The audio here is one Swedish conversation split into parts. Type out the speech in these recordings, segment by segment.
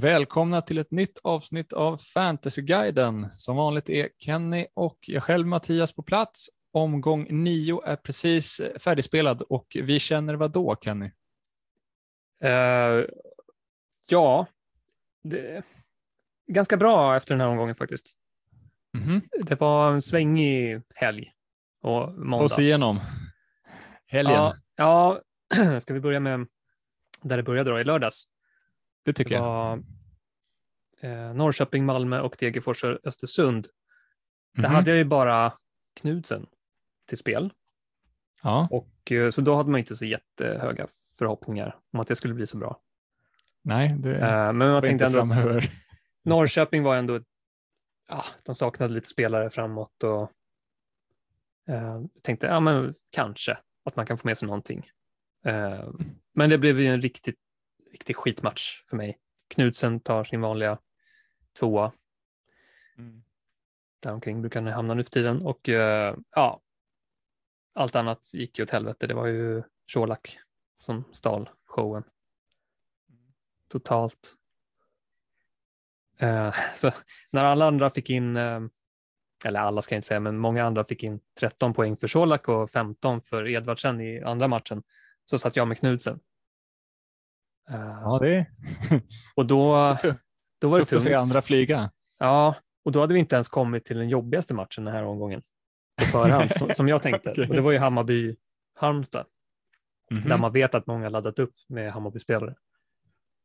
Välkomna till ett nytt avsnitt av Fantasyguiden. Som vanligt är Kenny och jag själv Mattias på plats. Omgång nio är precis färdigspelad och vi känner vad då Kenny? Uh, ja, ganska bra efter den här omgången faktiskt. Mm -hmm. Det var en svängig helg och måndag. Oss igenom helgen. Ja, ja, ska vi börja med där det började då i lördags? Det tycker det var, jag. Eh, Norrköping, Malmö och Degerfors och Östersund. Mm -hmm. Där mhm. hade jag ju bara Knudsen till spel. Ja. Och, eh, så då hade man inte så jättehöga förhoppningar om att det skulle bli så bra. Nej, det uh, men man tänkte ändå, framöver. Norrköping var ändå, ja, de saknade lite spelare framåt och uh, tänkte, ja men kanske att man kan få med sig någonting. Uh, men det blev ju en riktigt, riktigt skitmatch för mig. Knudsen tar sin vanliga tvåa. Mm. Däromkring brukar han hamna nu för tiden och uh, ja, allt annat gick ju åt helvete. Det var ju Colak som stal showen. Totalt. Uh, så när alla andra fick in, uh, eller alla ska jag inte säga, men många andra fick in 13 poäng för Solak och 15 för Edvardsen i andra matchen, så satt jag med Knudsen. Uh, ja, det Och då, då var det tungt. att se andra flyga. Ja, och då hade vi inte ens kommit till den jobbigaste matchen den här omgången på förhand, som, jag tänkte. okay. Och det var ju Hammarby-Halmstad, mm -hmm. där man vet att många laddat upp med Hammarby-spelare.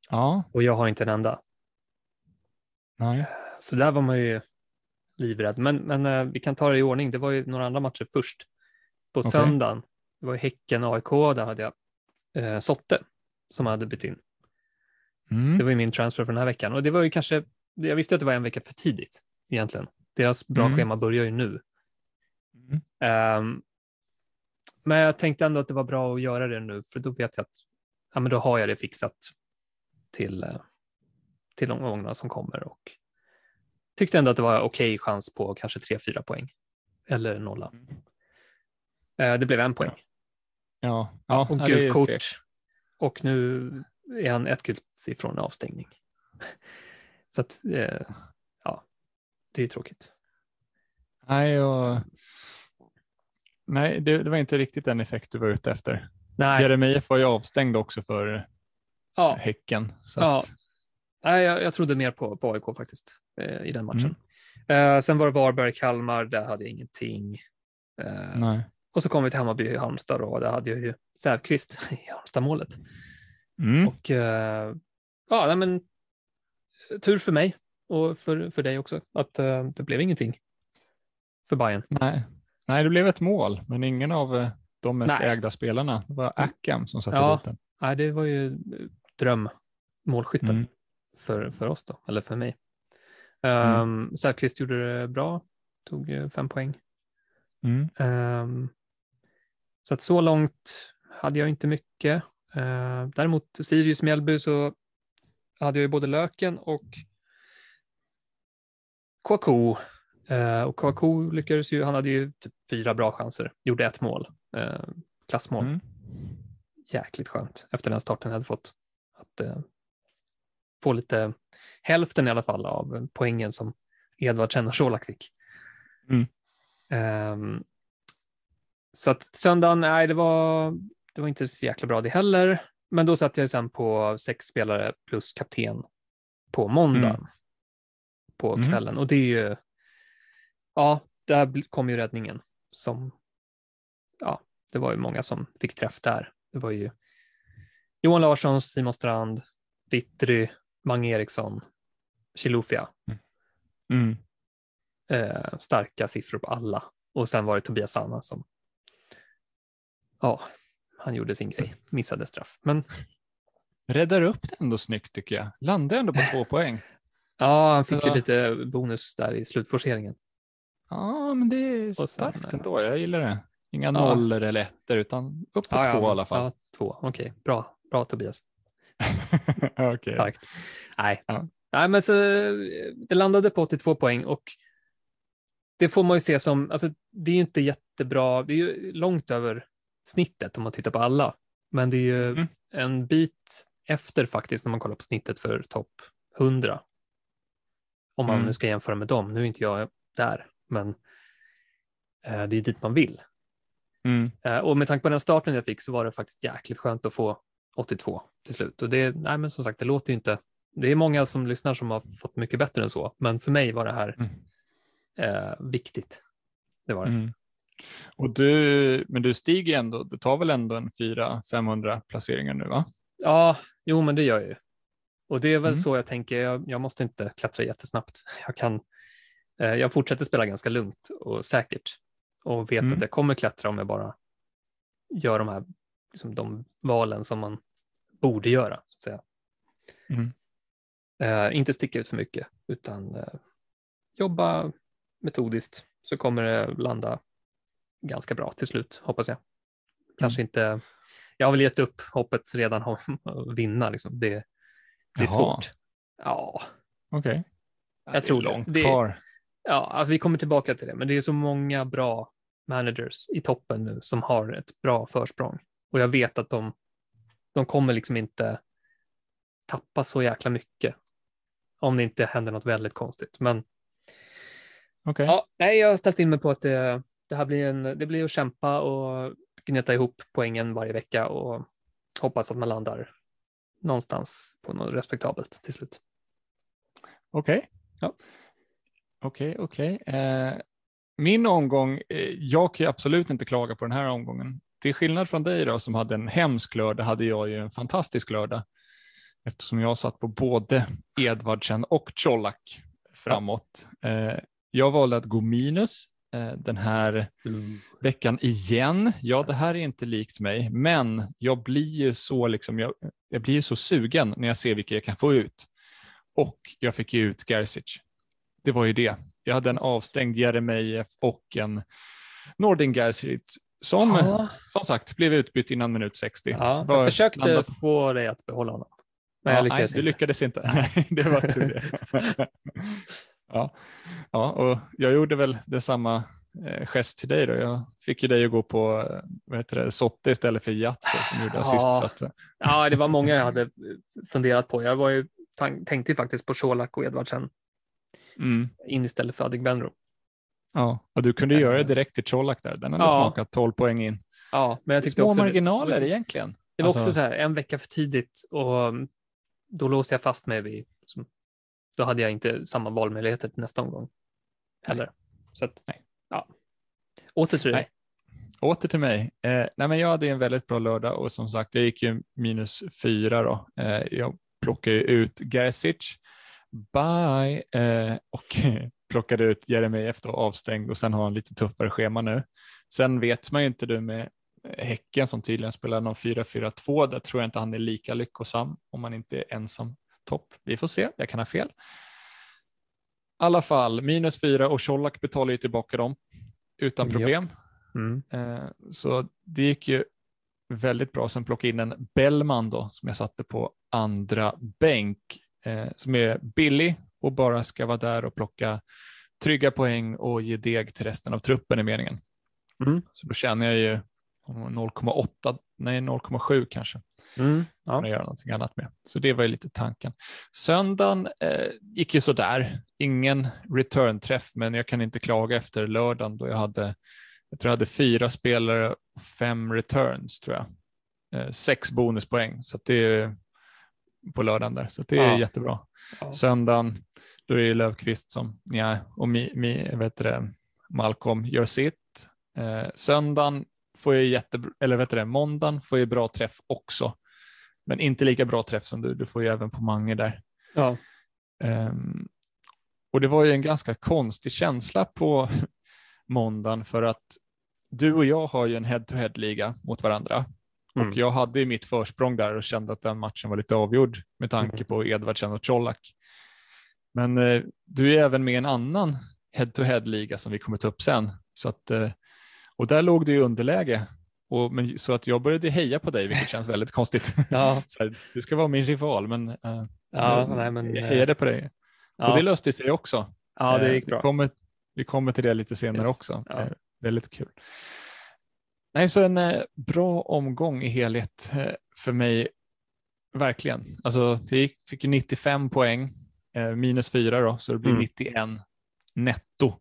Ja. Och jag har inte en enda. Nej. Så där var man ju livrädd. Men, men uh, vi kan ta det i ordning. Det var ju några andra matcher först. På okay. söndagen, det var Häcken-AIK, där hade jag uh, Sotte som hade bytt in. Mm. Det var ju min transfer för den här veckan och det var ju kanske, jag visste att det var en vecka för tidigt egentligen. Deras bra mm. schema börjar ju nu. Mm. Um, men jag tänkte ändå att det var bra att göra det nu, för då vet jag att ja, men då har jag det fixat till, eh, till de gångerna som kommer och tyckte ändå att det var okej okay chans på kanske 3-4 poäng eller nolla. Mm. Uh, det blev en poäng. Ja, ja och gult kort. Och nu är han ett gult ifrån avstängning. Så att, uh, ja, det är tråkigt. Nej, och... Nej det, det, var inte riktigt den effekt du var ute efter. Nej. Jeremejeff var ju avstängd också för ja. Häcken. Så ja. Att... Nej, jag, jag trodde mer på, på AIK faktiskt eh, i den matchen. Mm. Eh, sen var det Varberg-Kalmar, där hade jag ingenting. Eh, Nej. Och så kom vi till Hammarby Halmstad och där hade jag ju Säfqvist i Halmstad-målet. Mm. Och eh, ja, men tur för mig och för, för dig också att uh, det blev ingenting för Bayern. Nej. Nej, det blev ett mål, men ingen av uh, de mest Nej. ägda spelarna. Det var Ackham som satte ja. dit den. Nej, det var ju drömmålskytten mm. för, för oss då, eller för mig. Um, mm. Säfqvist gjorde det bra, tog fem poäng. Mm. Um, så att så långt hade jag inte mycket. Uh, däremot Sirius Mjällby så hade jag ju både Löken och Kouakou. Uh, och Kouakou lyckades ju, han hade ju typ fyra bra chanser, gjorde ett mål, uh, klassmål. Mm. Jäkligt skönt efter den starten jag hade fått. Att uh, få lite, hälften i alla fall av poängen som Edvardsen och Colak fick. Mm. Så att söndagen, nej det var, det var inte så jäkla bra det heller. Men då satt jag sen på sex spelare plus kapten på måndag mm. på mm. kvällen. Mm. Och det är ju, ja, där kom ju räddningen som, ja, det var ju många som fick träff där. Det var ju Johan Larsson, Simon Strand, Vittry, Mange Eriksson, Chilufya. Mm. mm. Eh, starka siffror på alla. Och sen var det Tobias Sanna som, ja, han gjorde sin grej, missade straff. Men... Räddar upp det ändå snyggt tycker jag. Landade ändå på två poäng. Ja, han fick ju lite bonus där i slutforceringen. Ja, men det är starkt sen, ändå. Jag gillar det. Inga ja. nollor eller ettor, utan upp på ja, två ja, i alla fall. Ja, två. Okej, okay. bra. Bra Tobias. okay. Starkt. Nej. Nej, men så det landade på 82 poäng och det får man ju se som, alltså det är ju inte jättebra, det är ju långt över snittet om man tittar på alla. Men det är ju mm. en bit efter faktiskt när man kollar på snittet för topp 100. Om man Mm. nu ska jämföra med dem. Nu är inte jag där, men eh, det är dit man vill. Mm. Eh, och med tanke på den starten jag fick så var det faktiskt jäkligt skönt att få 82 till slut. Och det, nej men som sagt, det låter ju inte, det är många som lyssnar som har fått mycket bättre än så, men för mig var det här Mm. eh, viktigt. Det var det. Och du, men du stiger ändå, du tar väl ändå en 400-500 placeringar nu va? Ja, jo men det gör jag ju. Och det är väl Mm. så jag tänker, jag, jag måste inte klättra jättesnabbt. Jag kan, eh, jag fortsätter spela ganska lugnt och säkert och vet Mm. att jag kommer klättra om jag bara gör de här, liksom de valen som man borde göra. Så att säga. Mm. Eh, inte sticka ut för mycket, utan eh, jobba metodiskt så kommer det landa ganska bra till slut, hoppas jag. Kanske inte, jag har väl gett upp hoppet redan om att vinna, liksom. det, det är Jaha. svårt. Ja, Okej. Jag tror långt Det- kvar. ja alltså vi kommer tillbaka till det, men det är så många bra managers i toppen nu som har ett bra försprång. Och jag vet att de, de kommer liksom inte tappa så jäkla mycket om det inte händer något väldigt konstigt. Men Okej. Ja, nej, jag har ställt in mig på att det, det här blir, en, det blir att kämpa och gneta ihop poängen varje vecka och hoppas att man landar någonstans på något respektabelt till slut. Okej. Ja. Okej, okej. Eh, min omgång, eh, jag kan ju absolut inte klaga på den här omgången. Till skillnad från dig då som hade en hemsk lördag hade jag ju en fantastisk lördag. Eftersom jag satt på både Edvardsen och Colak framåt. Eh, jag valde att gå minus den här veckan igen. Ja, det här är inte likt mig, men jag blir ju så, liksom, jag, jag blir så sugen när jag ser vilka jag kan få ut. Och jag fick ju ut Garcic. Det var ju det. Jag hade en avstängd Jeremejeff och en Nordin Garcic som, Ja, som sagt, blev utbytt innan minut 60. ja, jag försökte landade- få dig att behålla honom. Men Ja, jag lyckades nej, inte. du lyckades inte. Nej, det var tur det. ja. ja, och jag gjorde väl detsamma eh, gest till dig då. Jag fick ju dig att gå på eh, vad heter det, Sotte istället för Jatse som gjorde Ja. assist. Så att, eh, Ja, det var många jag hade funderat på. Jag var ju, tänkte ju faktiskt på Colak och Edvardsen mm, in istället för Adegbenro. ja. Och du kunde göra det direkt till Colak där. Den hade Ja. smakat 12 poäng in. Ja, men jag tyckte Små också marginaler det, egentligen. det var Alltså- också så här en vecka för tidigt och mm, då låste jag fast mig vid, som, då hade jag inte samma valmöjligheter till nästa omgång heller. Så att, Nej. ja. Åter till dig. Nej. Åter till mig. Eh, nej, men jag hade en väldigt bra lördag och som sagt, jag gick ju minus fyra då. Eh, jag plockade ut Gersic, bye, eh, och plockade ut Jeremejeff då avstängd och sen har han lite tuffare schema nu. Sen vet man ju inte du med Häcken som tydligen spelar någon 4-4-2, där tror jag inte han är lika lyckosam om man inte är ensam topp. Vi får se, jag kan ha fel. I alla fall, minus fyra och Colak betalar ju tillbaka dem utan problem. Mm. Eh, Så det gick ju väldigt bra. Sen plockade in en Bellman då som jag satte på andra bänk eh, som är billig och bara ska vara där och plocka trygga poäng och ge deg till resten av truppen i meningen. Mm. Så då känner jag ju 0,8, nej 0,7 kanske Mm. Ja. kunna göra någonting annat med. Så det var ju lite tanken. Söndagen eh, gick ju sådär. Ingen return-träff, men jag kan inte klaga efter lördagen då jag hade, jag tror jag hade fyra spelare och fem returns tror jag. Eh, sex bonuspoäng, så att det är på lördagen där, så det är Ja. jättebra. Ja. Söndagen, då är det Löfqvist som, ja, och mi, mi, vet det, Malcolm gör sitt. Eh, söndagen får jag jättebra, eller vet du det, måndagen får jag bra träff också. Men inte lika bra träff som du, du får ju även på Mange där. Ja. Ehm, och det var ju en ganska konstig känsla på måndagen för att du och jag har ju en head-to-head-liga mot varandra. Mm. Och jag hade ju mitt försprång där och kände att den matchen var lite avgjord med tanke Mm. på Edvardsen och Colak. Men eh, du är även med i en annan head-to-head-liga som vi kommer ta upp sen. Så att, eh, och där låg du i underläge. Och, men, så att jag började heja på dig, vilket känns väldigt konstigt. Ja. här, du ska vara min rival, men, eh, Ja, jag, nej, men, jag eh, hejade på dig. Ja. Och det löste sig också. ja, det Eh, gick Vi bra. kommer, vi kommer till det lite senare Yes. också. Ja. Väldigt kul. Nej, så en eh, bra omgång i helhet eh, för mig, verkligen. Alltså, jag fick ju 95 poäng eh, minus fyra då, så det blir Mm. 91 netto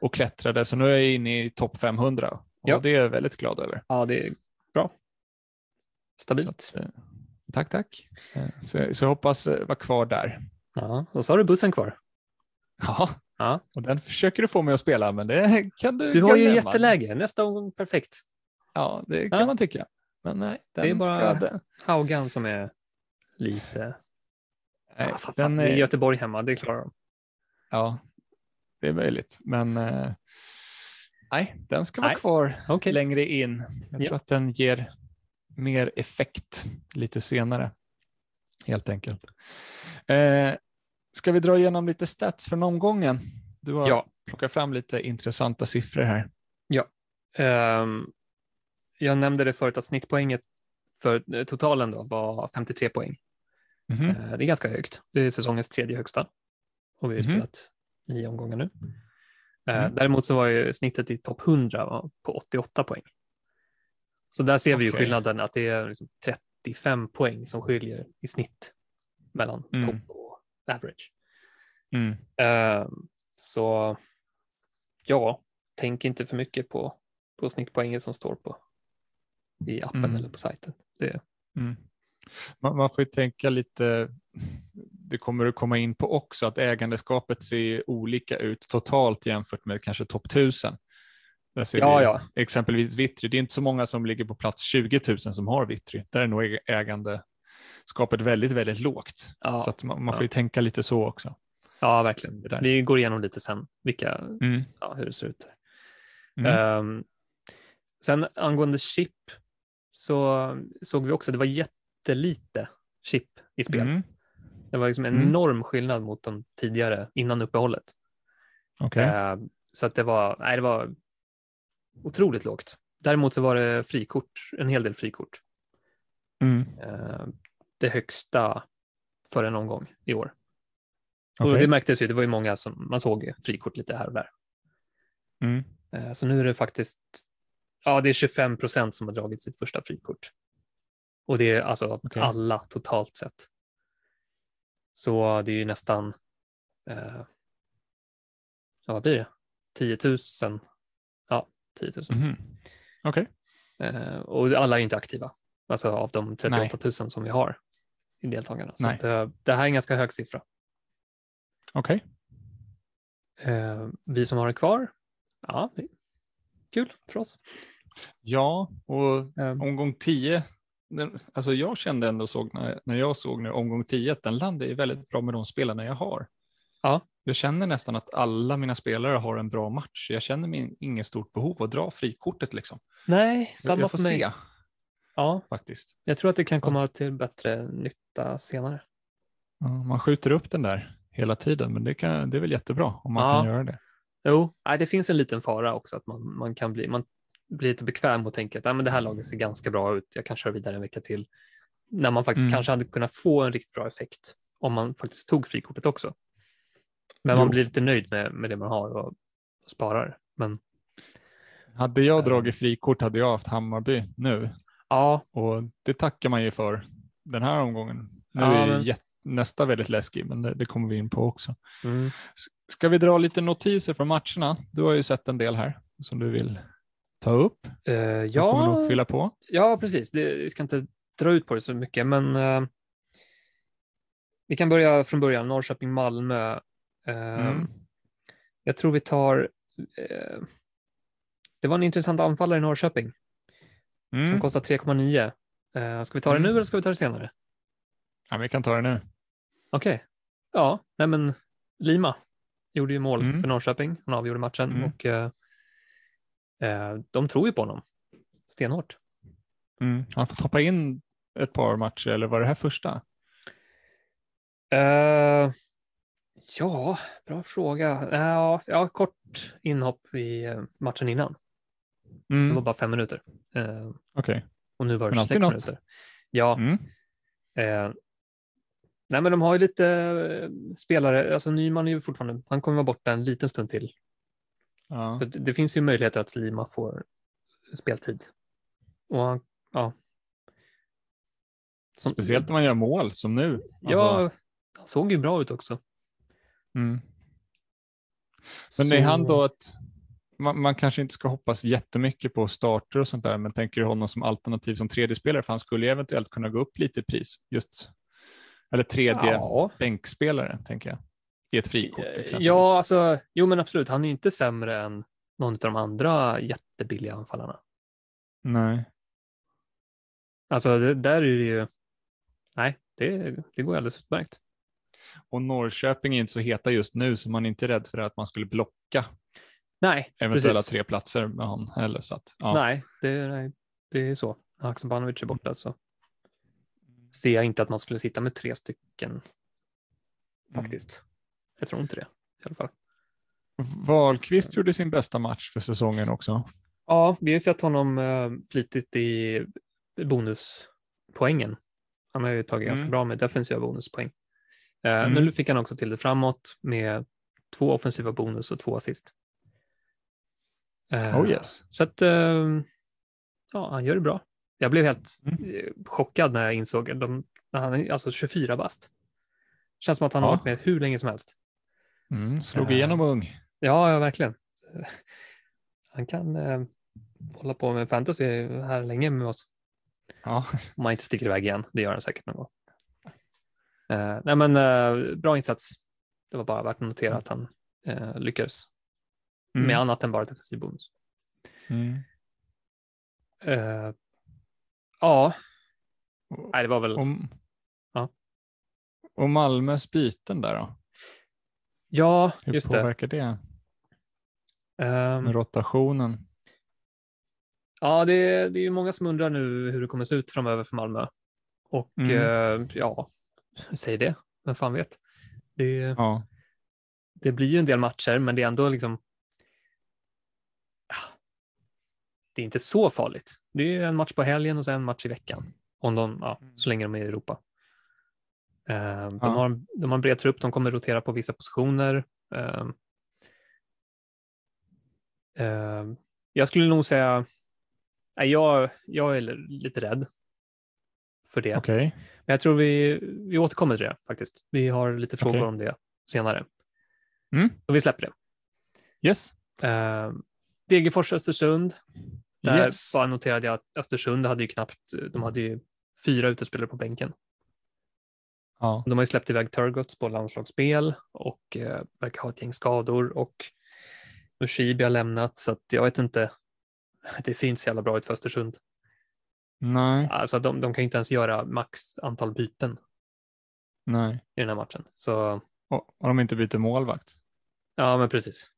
och klättrade. Så nu är jag inne i topp 500 och Ja. det är jag väldigt glad över. Ja, det är bra. Stabilt. att, eh, tack, tack. Eh, Så, så jag hoppas eh, vara kvar där. Ja, och så har du bussen kvar. Ja, Ja. och den försöker du få mig att spela, men det kan du Du har ju glömma. jätteläge. Nästa omgång perfekt. Ja, det kan Ja. man tycka. Men nej, den Det är bara- ska... Haugan som är lite... nej, ah, fan, den fan, det är är, Göteborg hemma, det klarar de. ja, det är möjligt. Men eh, nej, den ska vara Nej. kvar Okej. längre in. Jag Ja. tror att den ger mer effekt lite senare. Helt enkelt. Eh, ska vi dra igenom lite stats från omgången? Du har Ja. plockat fram lite intressanta siffror här. Ehm, jag nämnde det förut att snittpoänget för eh, totalen då var 53 poäng. Mhm. Eh, det är ganska högt. Det är säsongens tredje högsta. Och vi har Mhm. spelat nio omgångar nu. Eh, Mm. Däremot så var ju snittet i topp 100 var på 88 poäng. Så där ser vi ju skillnaden att det är liksom 35 poäng som skiljer i snitt mellan Mm. topp och average. Mm. Eh, så ja, tänk inte för mycket på, på snittpoängen som står på i appen Mm. eller på sajten. Det, Mm. Man, man får ju tänka lite, det kommer att komma in på också, att ägandeskapet ser olika ut totalt jämfört med kanske topp 1000. Där ser Ja, vi ja. Exempelvis Vittry, det är inte så många som ligger på plats 20 000 som har Vittry. Där är nog äg- ägandeskapet väldigt, väldigt lågt. ja, Så att man, man får ju tänka lite så också. ja, verkligen. Vi går igenom lite sen vilka, Mm. ja, hur det ser ut. Mm. Ehm, sen angående chip så såg vi också, det var jättelite chip i spel. Mm. Det var liksom en Mm. enorm skillnad mot de tidigare innan uppehållet. Okej. Ehm, så att det var, nej, det var otroligt lågt. Däremot så var det frikort, en hel del frikort. Mm. Ehm, det högsta för en omgång i år. Och Okej. det märktes ju, det var ju många som man såg frikort lite här och där. Mm. Eh, Så nu är det faktiskt, ja det är 25 procent som har dragit sitt första frikort. Och det är alltså Okej. alla totalt sett. Så det är ju nästan, eh, ja vad blir det? 10 000. Ja, 10 000. Mhm. Okej. Eh, och alla är inte aktiva, alltså av de 38 Nej. 000 som vi har i deltagarna. Så Nej. att, det här är en ganska hög siffra. Okej. Eh, vi som har det kvar, ja, det kul för oss. Ja, och Eh, omgång 10, den, alltså jag kände ändå såg när, när jag såg nu omgång 10 att den landade väldigt bra med de spelarna jag har. Ja. Jag känner nästan att alla mina spelare har en bra match. Jag känner mig inget stort behov att dra frikortet liksom. nej, samma jag för får mig. se Ja, faktiskt. Jag tror att det kan komma till bättre nytta senare. Ja, man skjuter upp den där hela tiden, men det, kan, det är väl jättebra om man Ja. kan göra det. Jo, nej, det finns en liten fara också att man, man kan bli, man blir lite bekväm och tänker att nej, men det här laget ser ganska bra ut, jag kan köra vidare en vecka till. När man faktiskt Mm. kanske hade kunnat få en riktigt bra effekt om man faktiskt tog frikortet också. Men Jo. man blir lite nöjd med, med det man har och, och sparar. Men Hade jag Eh. dragit frikort hade jag haft Hammarby nu ja, och det tackar man ju för den här omgången. Nu Ja, är men- nästa väldigt läskig, men det, det kommer vi in på också. mm, Ska vi dra lite notiser från matcherna? Du har ju sett en del här som du vill ta upp. eh, Jag kommer ja, nog fylla på. Ja, precis. Det, vi ska inte dra ut på det så mycket, men eh, vi kan börja från början. Norrköping-Malmö. Eh, Mm. Jag tror vi tar... Det var en intressant anfallare i Norrköping som Mm. kostar 3,9. Eh, ska vi ta det Mm. nu eller ska vi ta det senare? Ja, vi kan ta det nu. Okej. Ja, nej men Lima gjorde ju mål Mm. för Norrköping. Han avgjorde matchen Mm. och de tror ju på honom stenhårt. Mm. Han har fått hoppa in ett par matcher, eller var det här första? Eh, ja, bra fråga. Ja, ja, kort inhopp i eh, matchen innan. Det Mm. var bara fem minuter. Eh, Okej. och nu var det 26 något. minuter. Ja, Mm. eh, nej men de har ju lite eh, spelare, alltså Nyman är ju fortfarande, han kommer vara borta en liten stund till. Ja. Så det, det finns ju möjligheter att Lima får speltid. Och han, ja. Som, Speciellt när man gör mål som nu. Ja, Alltså, han såg ju bra ut också. Mm. Men är han då att man, man, kanske inte ska hoppas jättemycket på starter och sånt där, men tänker du honom som alternativ som tredje spelare, för han skulle ju eventuellt kunna gå upp lite i pris, just, eller tredje ja. bänkspelare, tänker jag, i ett frikort. Ja, alltså, jo men absolut, han är ju inte sämre än någon av de andra jättebilliga anfallarna. Nej. Alltså, det, där är det ju, nej, det, det går alldeles utmärkt. Och Norrköping är inte så heta just nu, så man är inte rädd för att man skulle blocka Nej, eventuella precis. tre platser med honom heller. Så att, ja. Nej, det, nej, det är så. Haksabanovic är borta så ser jag inte att man skulle sitta med tre stycken faktiskt. Mm. Jag tror inte det i alla fall. Wahlqvist gjorde sin bästa match för säsongen också. Ja, vi har sett honom uh, flitigt i bonuspoängen. Han har ju tagit mm. ganska bra med defensiva bonuspoäng. Uh, mm. Nu fick han också till det framåt med två offensiva bonus och två assist. Uh, oh yes. Så att, ja, han gör det bra. Jag blev helt mm. chockad när jag insåg att de, han är alltså 24 bast. Känns som att han ja. har varit med hur länge som helst. Mm, slog igenom uh, ung. Ja, ja, verkligen. Han kan hålla på med fantasy här länge med oss. Ja. Om man inte sticker iväg igen, det gör han säkert någon gång. Uh, nej men uh, bra insats. Det var bara värt att notera mm. att han uh, lyckades mm. med annat än bara defensiv bonus. Mm. ja, nej det var väl. Om, ja. Och Malmös byten där då? Ja, Hur just det. Hur påverkar det? Um, rotationen? Ja, det, det är många som undrar nu hur det kommer se ut framöver för Malmö. Och mm. eh, ja, säg det, vem fan vet. Det, ja. det blir ju en del matcher, men det är ändå liksom. Det är inte så farligt. Det är en match på helgen och sen en match i veckan. Om de, ja, så länge de är i Europa. Eh, de, ja. har, de har en bred trupp, de kommer rotera på vissa positioner. Eh, eh jag skulle nog säga jag, jag är lite rädd för det. Okay. Men jag tror vi, vi återkommer till det faktiskt. Vi har lite frågor okay. om det senare. Mm. Så vi släpper det. Yes. Uh, Degerfors Östersund. Där yes. bara noterade jag att Östersund hade ju knappt, de hade ju fyra utespelare på bänken. Ja. De har ju släppt iväg Turgots på landslagsspel och uh, verkar ha ett gäng skador och Mushibi har lämnat så att jag vet inte det ser inte så jävla bra ut för Östersund. Nej. Alltså de, de kan inte ens göra max antal byten. Nej. I den här matchen. Så... Och, och de inte byter målvakt. Ja, men precis.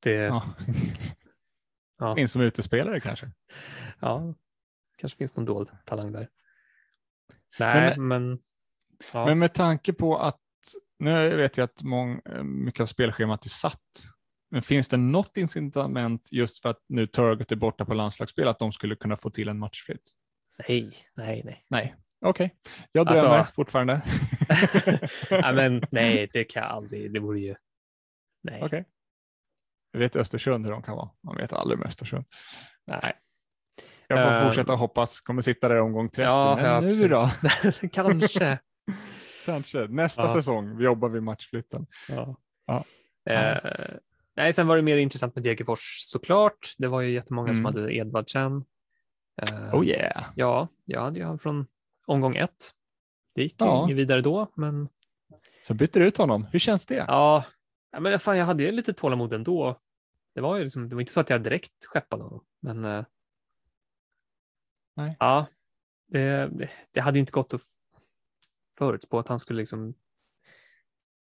Det... Ja. ja. In som utespelare kanske. Ja, kanske finns någon dold talang där. Nej, men, men, ja. men med tanke på att nu vet jag att mång, mycket av spelschemat är satt men finns det något incitament just för att nu Turgot är borta på landslagsspel att de skulle kunna få till en matchflytt? Nej, nej, nej. Nej, okej. Okay. Jag drömmer alltså... fortfarande. ja, men nej, det kan jag aldrig. Det vore ju. Nej. Okej. Okay. Jag vet Östersund hur de kan vara. Man vet aldrig med Östersund. Nej. Jag får uh... fortsätta hoppas. Kommer sitta där omgång 30. Ja, men ja, nu precis. då? Kanske. Kanske. Nästa ja. säsong vi jobbar vi matchflytten. Ja. ja. Uh, Nej, sen var det mer intressant med Degerfors såklart. Det var ju jättemånga mm. som hade Edvardsen. Uh, oh yeah. Ja, jag hade ju han från omgång ett. Det gick ja. inget vidare då, men. Så bytte du ut honom. Hur känns det? Ja, men fan, jag hade ju lite tålamod ändå. Det var ju liksom, det var inte så att jag direkt skeppade honom, men. Uh, Nej. Ja, det, det hade inte gått att förutspå att han skulle liksom.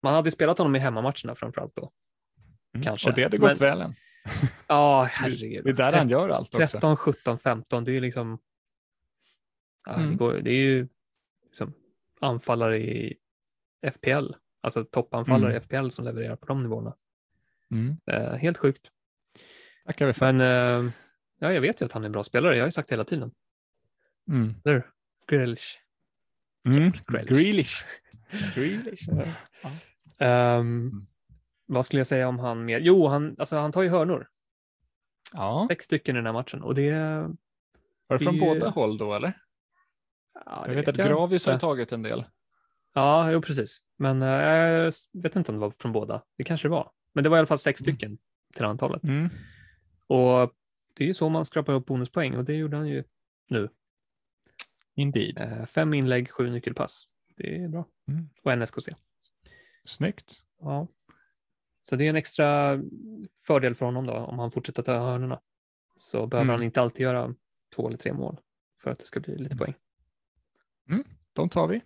Man hade spelat honom i hemmamatcherna framför allt då. Mm. Kanske. Och det hade gått Men, väl än. Ja, herregud. Det är där 13, han gör allt också. 13, 17, 15, det är liksom. Ja, mm. det, går, det, är ju liksom anfallare i FPL, alltså toppanfallare mm. i FPL som levererar på de nivåerna. Mm. Eh, helt sjukt. Tackar vi för. Men eh, ja, jag vet ju att han är en bra spelare. Jag har ju sagt hela tiden. Mm. Eller Grealish. Mm. Grealish. Grealish. ja. um, vad skulle jag säga om han mer? Jo, han, alltså, han tar ju hörnor. Ja. Sex stycken i den här matchen och det. Var det från det... båda håll då eller? Ja, jag vet att Gravis har tagit en del. Ja, jo precis. Men eh, jag vet inte om det var från båda. Det kanske det var. Men det var i alla fall sex Mm. stycken till antalet. Mm. Och det är ju så man skrapar upp bonuspoäng och det gjorde han ju nu. Indeed. Eh, fem inlägg, sju nyckelpass. Det är bra. Mm. Och en SKC. Snyggt. Ja. Så det är en extra fördel för honom då om han fortsätter ta hörnorna. Så behöver Mm. han inte alltid göra två eller tre mål för att det ska bli lite poäng. De tar vi.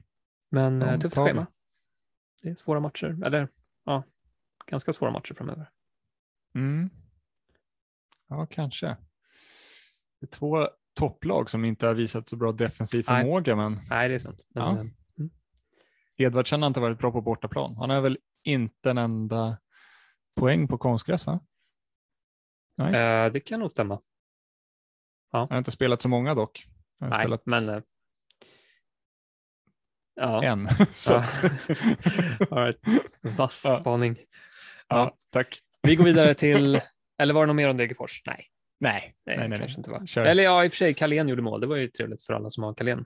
Men De eh, tufft tar vi. schema. Det är svåra matcher, eller ja, ganska svåra matcher framöver. Mm. Ja, kanske. Det är två topplag som inte har visat så bra defensiv Nej. förmåga, men Nej, det är sant. Men, Ja. eh, Edvardsen har inte varit bra på bortaplan. Han har väl inte en enda poäng på konstgräs, va? Nej, eh, det kan nog stämma. han har inte spelat så många dock. Han har Nej, spelat men eh, ja. en. så. Ja. All right. Vass Ja. spaning. ja, tack. Vi går vidare till, eller var det något mer om Degerfors? Nej, Nej, nej, nej, nej. kanske inte var. Eller ja, i och för sig, Carlén gjorde mål. Det var ju trevligt för alla som har Carlén.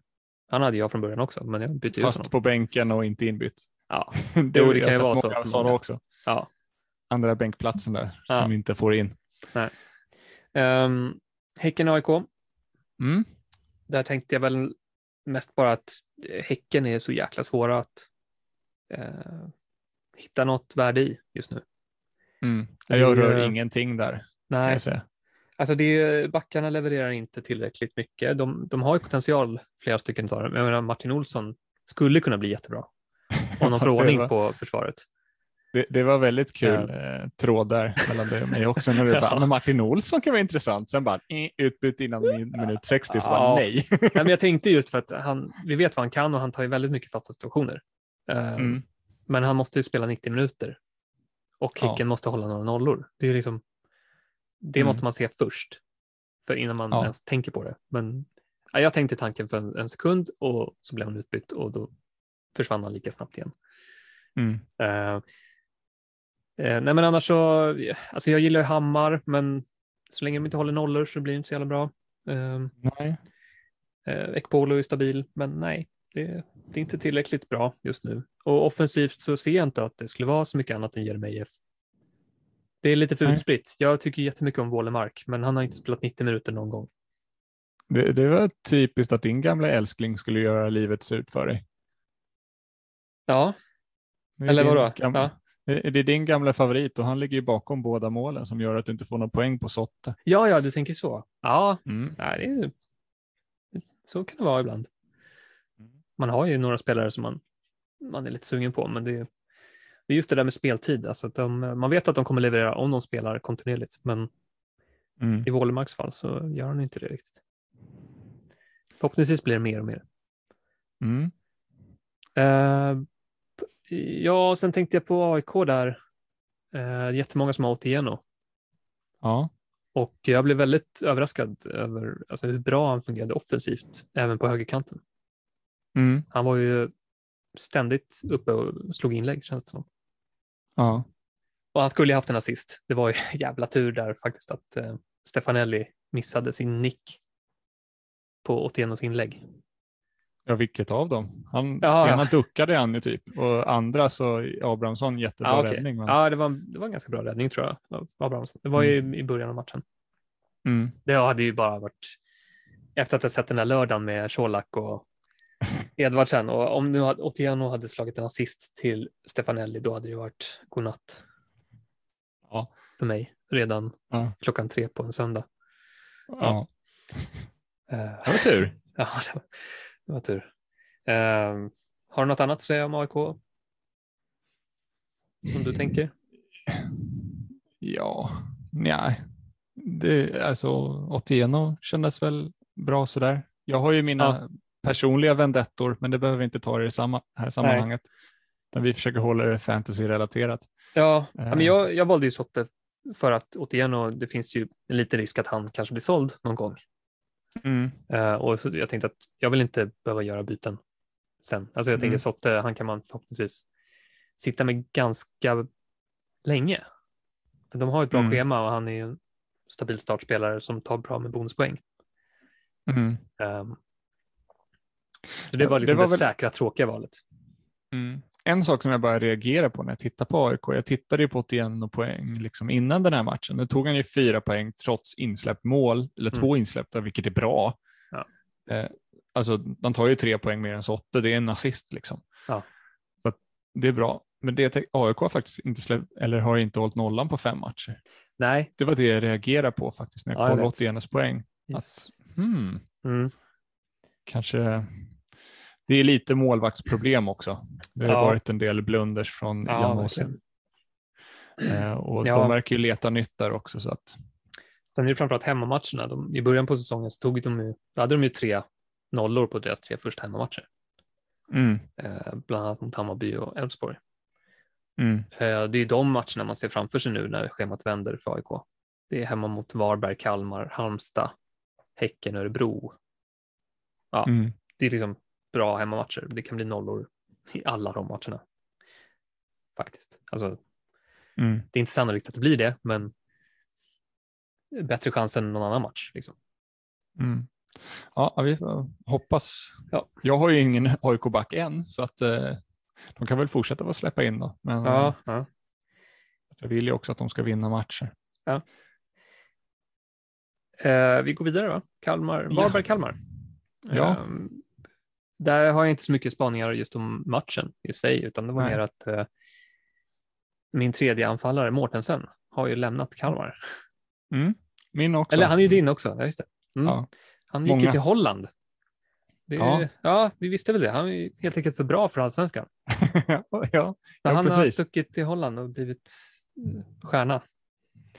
Han hade jag från början också, men jag bytte ut Fast honom. på bänken och inte inbytt. Ja, det, det kan ju vara så för många. också. ja. Andra bänkplatsen där Ja. som inte får in. Um, Häcken AIK, Mm. där tänkte jag väl mest bara att eh, Häcken är så jäkla svåra att eh, hitta något värde i just nu. Mm. Jag rör ingenting där, Nej. Alltså det, backarna levererar inte tillräckligt mycket. De, de har ju potential, flera stycken av dem. Jag menar, Martin Olsson skulle kunna bli jättebra om de får ordning var- på försvaret. Det, det var väldigt kul eh, tråd där mellan dig och mig också. När du Ja. bara, Martin Olsson kan vara intressant. Sen bara eh, utbytt innan min, minut 60, så Ja. nej. Nej, men jag tänkte just för att han, vi vet vad han kan och han tar ju väldigt mycket fasta situationer. Eh, Mm. Men han måste ju spela 90 minuter och Ja. Häcken måste hålla några nollor. Det, är liksom, det Mm. måste man se först, för innan man Ja. ens tänker på det. Men ja, jag tänkte tanken för en, en sekund och så blev han utbytt och då försvann han lika snabbt igen. Mm. Eh, eh, nej men annars så, alltså jag gillar ju Hammar, men så länge de inte håller nollor så blir det inte så jävla bra. Eh, Nej. Eh, Ekpolo är stabil, men nej, det, det är inte tillräckligt bra just nu. Och offensivt så ser jag inte att det skulle vara så mycket annat än Jeremejeff. Det är lite för utspritt. Jag tycker jättemycket om Wålemark, men han har inte spelat 90 minuter någon gång. Det, det var typiskt att din gamla älskling skulle göra livet surt för dig. Ja, är eller vadå? gam- Ja. Det det är din gamla favorit och han ligger ju bakom båda målen som gör att du inte får någon poäng på Sotte. ja, ja, du tänker så. Ja, Mm. nej, det är, så kan det vara ibland. Man har ju några spelare som man, man är lite sugen på, men det, det är just det där med speltid. Alltså de, man vet att de kommer leverera om de spelar kontinuerligt, men Mm. I Wålemarks fall så gör han inte det riktigt. Förhoppningsvis blir det mer och mer. Mm. Uh, ja, sen tänkte jag på AIK där. Uh, jättemånga som har Otieno. Ja. Och jag blev väldigt överraskad över alltså, hur bra han fungerade offensivt, även på högerkanten. Mm. Han var ju ständigt uppe och slog inlägg, känns det som. Ja. Och han skulle ju haft en assist. Det var ju jävla tur där faktiskt att uh, Stefanelli missade sin nick på Otienos inlägg. Ja, vilket av dem? Han, Ja, ena duckade han ju typ och andra så Abrahamsson jättebra Ja, okej. räddning. Men... Ja, det var, det var en ganska bra räddning tror jag. Abrahamsson. Det var ju i början av matchen. Mm. Det hade ju bara varit efter att ha sett den här lördagen med Colak och Edvardsen och om nu Otieno hade slagit en assist till Stefanelli då hade det varit godnatt. Ja. För mig redan Ja. klockan tre på en söndag. Ja. Eh, Det var tur. ja, det var, det var tur. Eh, har du något annat att säga om AIK? Som du tänker? Ja, nej. Det, alltså, Otieno kändes väl bra sådär. Jag har ju mina Ja. Personliga vendettor, men det behöver vi inte ta i det samma, här sammanhanget. Utan vi försöker hålla det fantasy-relaterat. Ja, ja men Eh. jag, jag valde ju Sotte för att återigen, det finns ju en liten risk att han kanske blir såld någon gång. Mm. Eh, och så jag tänkte att jag vill inte behöva göra byten sen. Alltså jag Mm. Sotte, han kan man förhoppningsvis sitta med ganska länge. För de har ett bra Mm. schema och han är en stabil startspelare som tar bra med bonuspoäng. Mm. Så det var liksom det det, var väl- säkra, tråkiga valet. Mm. En sak som jag bara reagerar på när jag tittar på AIK, jag tittade ju på 81 poäng liksom innan den här matchen. Nu tog han ju fyra poäng trots insläppt mål, eller två Mm. insläppta, vilket är bra. Ja. Eh, alltså, de tar ju tre poäng mer än Sotte, det är en assist liksom. Ja. Så att det är bra. Men det, AIK har faktiskt inte släppt, eller har inte hållit nollan på fem matcher. Nej. Det var det jag reagerade på faktiskt när jag Ja, kollade vet. 81 poäng. Yes. Hmm, Mm. Kanske det är lite målvaktsproblem också. Det har Ja. varit en del blunders från Ja, Janosin. Eh, och Ja. de verkar ju leta nytt där också. Så att, Sen är det framförallt hemmamatcherna. De, I början på säsongen så tog de ju, hade de ju tre nollor på deras tre första hemmamatcher. mm, Eh, bland annat mot Hammarby och Elfsborg. mm, Eh, det är de matcherna man ser framför sig nu när schemat vänder för AIK. Det är hemma mot Varberg, Kalmar, Halmstad, Häcken, Örebro. Ja. mm. Det är liksom bra hemmamatcher. Det kan bli nollor i alla de matcherna. Faktiskt. Alltså, Mm. det är inte sannolikt att det blir det, men bättre chans än någon annan match. Liksom. Mm. Ja, vi hoppas. Ja. Jag har ju ingen AIK-back än, så att eh, de kan väl fortsätta att släppa in då. Men eh, ja. jag vill ju också att de ska vinna matcher. Eh, vi går vidare va? Kalmar, Ja. Varberg-Kalmar. Ja. Ehm, där har jag inte så mycket spaningar just om matchen i sig, utan det var Nej. mer att eh, min tredje anfallare, Mårtensen, har ju lämnat Kalmar. Mm. Min också. Eller han är ju din också, ja, just det. Mm. Ja. Han gick ju till Holland. Det Ja. ja. vi visste väl det. Han är helt enkelt för bra för allsvenskan. ja, ja, han har precis. stuckit till Holland och blivit stjärna.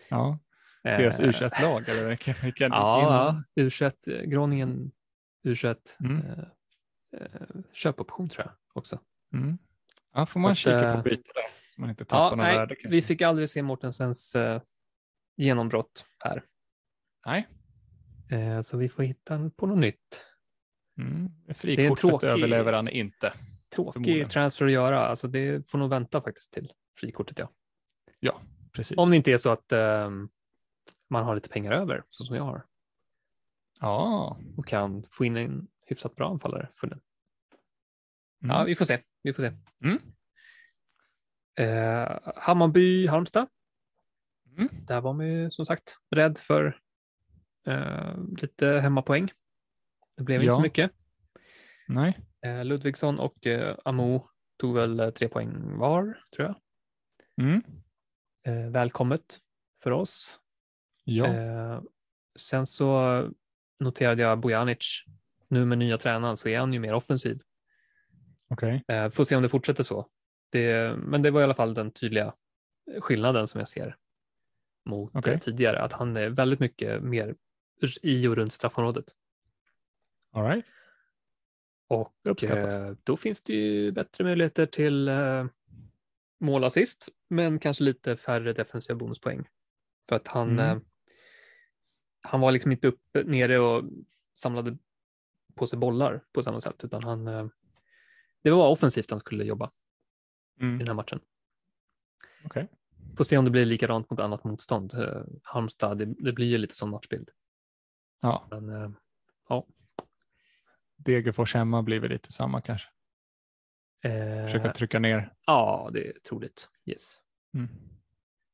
ja. Deras Eh, U21-lag, eller vilken? vilken Ja. U21, eh, Groningen U21. Mm. Eh, eh, köpoption tror jag också. Mm. Ja, får man Så kika eh, på byte där, så man inte tappar Ja, något nej, värde. kanske. vi fick aldrig se Mortensens eh, genombrott här. Nej. Eh, så vi får hitta på något nytt. Mm. är Frikortet tråkig- överlever han inte. Tråkig transfer att göra. Alltså det får nog vänta faktiskt till frikortet. Ja. Precis. Om det inte är så att ehm, man har lite pengar över, så som jag har, Ja. och kan få in en hyfsat bra anfallare för den. Mm. Ja, vi får se. Vi får se. Mm. Eh, Hammarby, Halmstad. Mm. Där var man ju som sagt rädd för eh, lite hemmapoäng. Det blev inte Ja. så mycket. Nej. Eh, Ludvigsson och eh, Amo tog väl eh, tre poäng var, tror jag. Mm. Eh, välkommet för oss. Ja. Eh, sen så noterade jag Bojanic. Nu med nya tränaren så är han ju mer offensiv. Okej. Eh, får se om det fortsätter så. Det, men det var i alla fall den tydliga skillnaden som jag ser mot Okej. eh, tidigare. Att han är väldigt mycket mer i och runt straffområdet. All right. Och uppskattas. eh, då finns det ju bättre möjligheter till målassist, men kanske lite färre defensiva bonuspoäng. För att han, Mm. Han var liksom inte uppe nere och samlade på sig bollar på samma sätt, utan han, eh, det var offensivt han skulle jobba i Mm. den här matchen. Okej. Får se om det blir likadant mot annat motstånd. Eh, Halmstad, det, det blir ju lite som matchbild. Ja, Men eh, Degerfors hemma blir väl lite samma kanske. Försöka trycka ner. ja, det är troligt. Yes. Mm.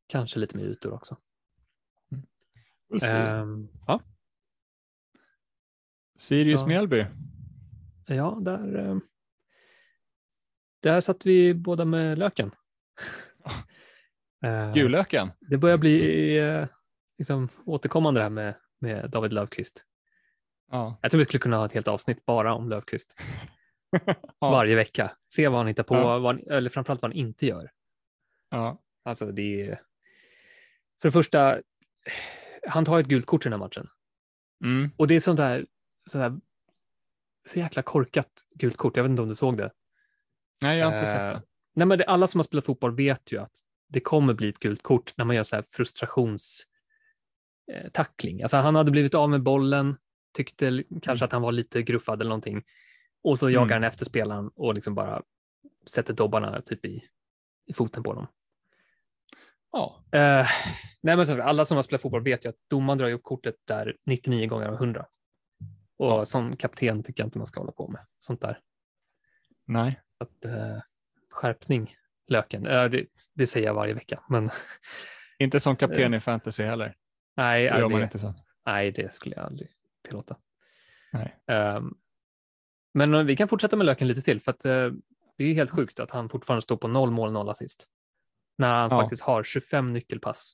Kanske lite mer ytor också. Ehm, ja. Sirius ja. Mjällby. Ja, där, eh, där satt vi båda med löken. Eh, Gulöken. Det börjar bli eh, liksom, återkommande det här med, med David Löfqvist. Ja. Jag tror vi skulle kunna ha ett helt avsnitt bara om Löfqvist. Ja. Varje vecka. Se vad han hittar på, Ja. vad han, eller framförallt vad han inte gör. ja. Alltså det är... För det första, han tar ett gult kort i den här matchen. Mm. Och det är sånt där, sånt där så jäkla korkat gult kort. Jag vet inte om du såg det. Nej, jag har inte sett Eh, det. Nej, men det, alla som har spelat fotboll vet ju att det kommer bli ett gult kort när man gör så här frustrations eh. Alltså han hade blivit av med bollen, tyckte kanske att han var lite gruffad eller någonting. Och så jagar Mm. han efter spelaren och liksom bara sätter dobbarna typ i, i foten på dem. Ja. Eh, nej, men så, alla som har spelat fotboll vet ju att domaren drar upp kortet där 99 gånger av 100. Och Ja. som kapten tycker jag inte man ska hålla på med sånt där. Nej. Att, eh, skärpning, Löken. Äh, det, det säger jag varje vecka, men Inte som kapten i fantasy heller. nej, nej, gör man det, inte så. nej, det skulle jag aldrig tillåta. Ehm, men eh, vi kan fortsätta med Löken lite till, för att eh, det är helt sjukt att han fortfarande står på noll mål, noll assist. När han Ja. faktiskt har 25 nyckelpass.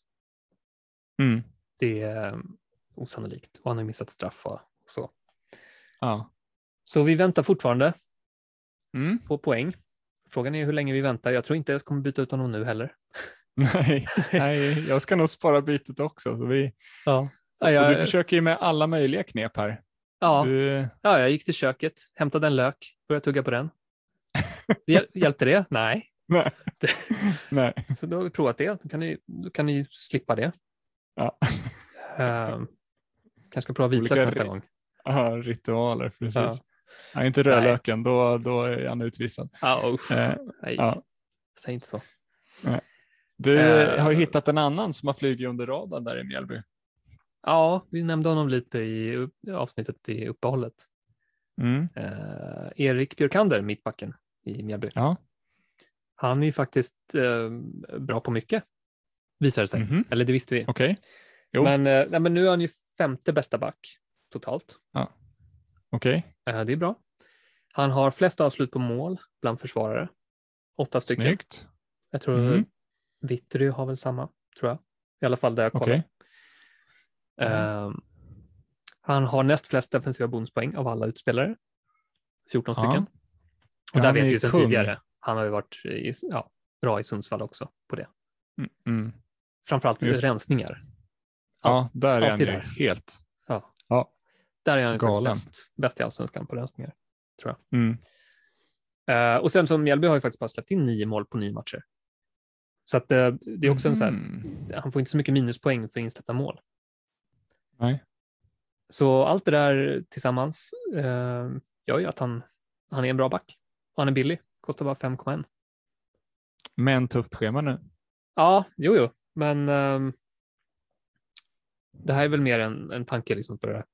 Mm. Det är eh, osannolikt. Och han har missat straff och så. Ja. Så vi väntar fortfarande Mm. på poäng. Frågan är hur länge vi väntar. Jag tror inte jag kommer byta ut honom nu heller. Nej, nej, jag ska nog spara bytet också. Så vi, Ja, ja, och du jag, försöker ju med alla möjliga knep här. ja, Du, ja, jag gick till köket, hämtade en lök, började tugga på den. Hjäl- Hjälpte det? Nej. Nej. nej. Så då har vi provat det. Då kan ni, då kan ni slippa det. Ja. Um, kanske ska prova vitlök Olika nästa gång. Ja, ritualer, precis. Ja. Ja. inte rödlöken, då, då är han utvisad. Eh, Nej, ja. säg inte så. Du Eh. har ju hittat en annan som har flugit under radarn där i Mjällby. Ja, vi nämnde honom lite i avsnittet i uppehållet. Mm. Eh, Erik Björkander, mittbacken i Mjällby. Ja. Han är ju faktiskt eh, bra på mycket, visar det sig. Mhm. Eller det visste vi. Jo. Men, eh, nej, men nu är han ju femte bästa back totalt. okej. Eh, det är bra. Han har flest avslut på mål bland försvarare. Åtta stycken. Snyggt. Jag tror Mhm. Vittry har väl samma, tror jag. I alla fall där jag kollar. Okej. Ehm, han har näst flest defensiva bonuspoäng av alla utspelare. 14 Ja. stycken. Och Ja, där vet vi ju ju sedan kung. tidigare. Han har ju varit i, ja, bra i Sundsvall också på det. Mm. Mm. Framförallt med Just. rensningar. Ja, där är han ju där. helt. Där är han Galen. bäst, bäst i allsvenskan på rensningar. Mm. Eh, och sen som Mjällby har ju faktiskt bara släppt in nio mål på nio matcher. Så att, eh, det är också en så här, Mm. han får inte så mycket minuspoäng för insläppta mål. Nej. Så allt det där tillsammans eh, gör ju att han, han är en bra back. Och han är billig, kostar bara 5,1. Men tufft schema nu. Ja, jo, jo, men ehm, det här är väl mer en, en tanke liksom för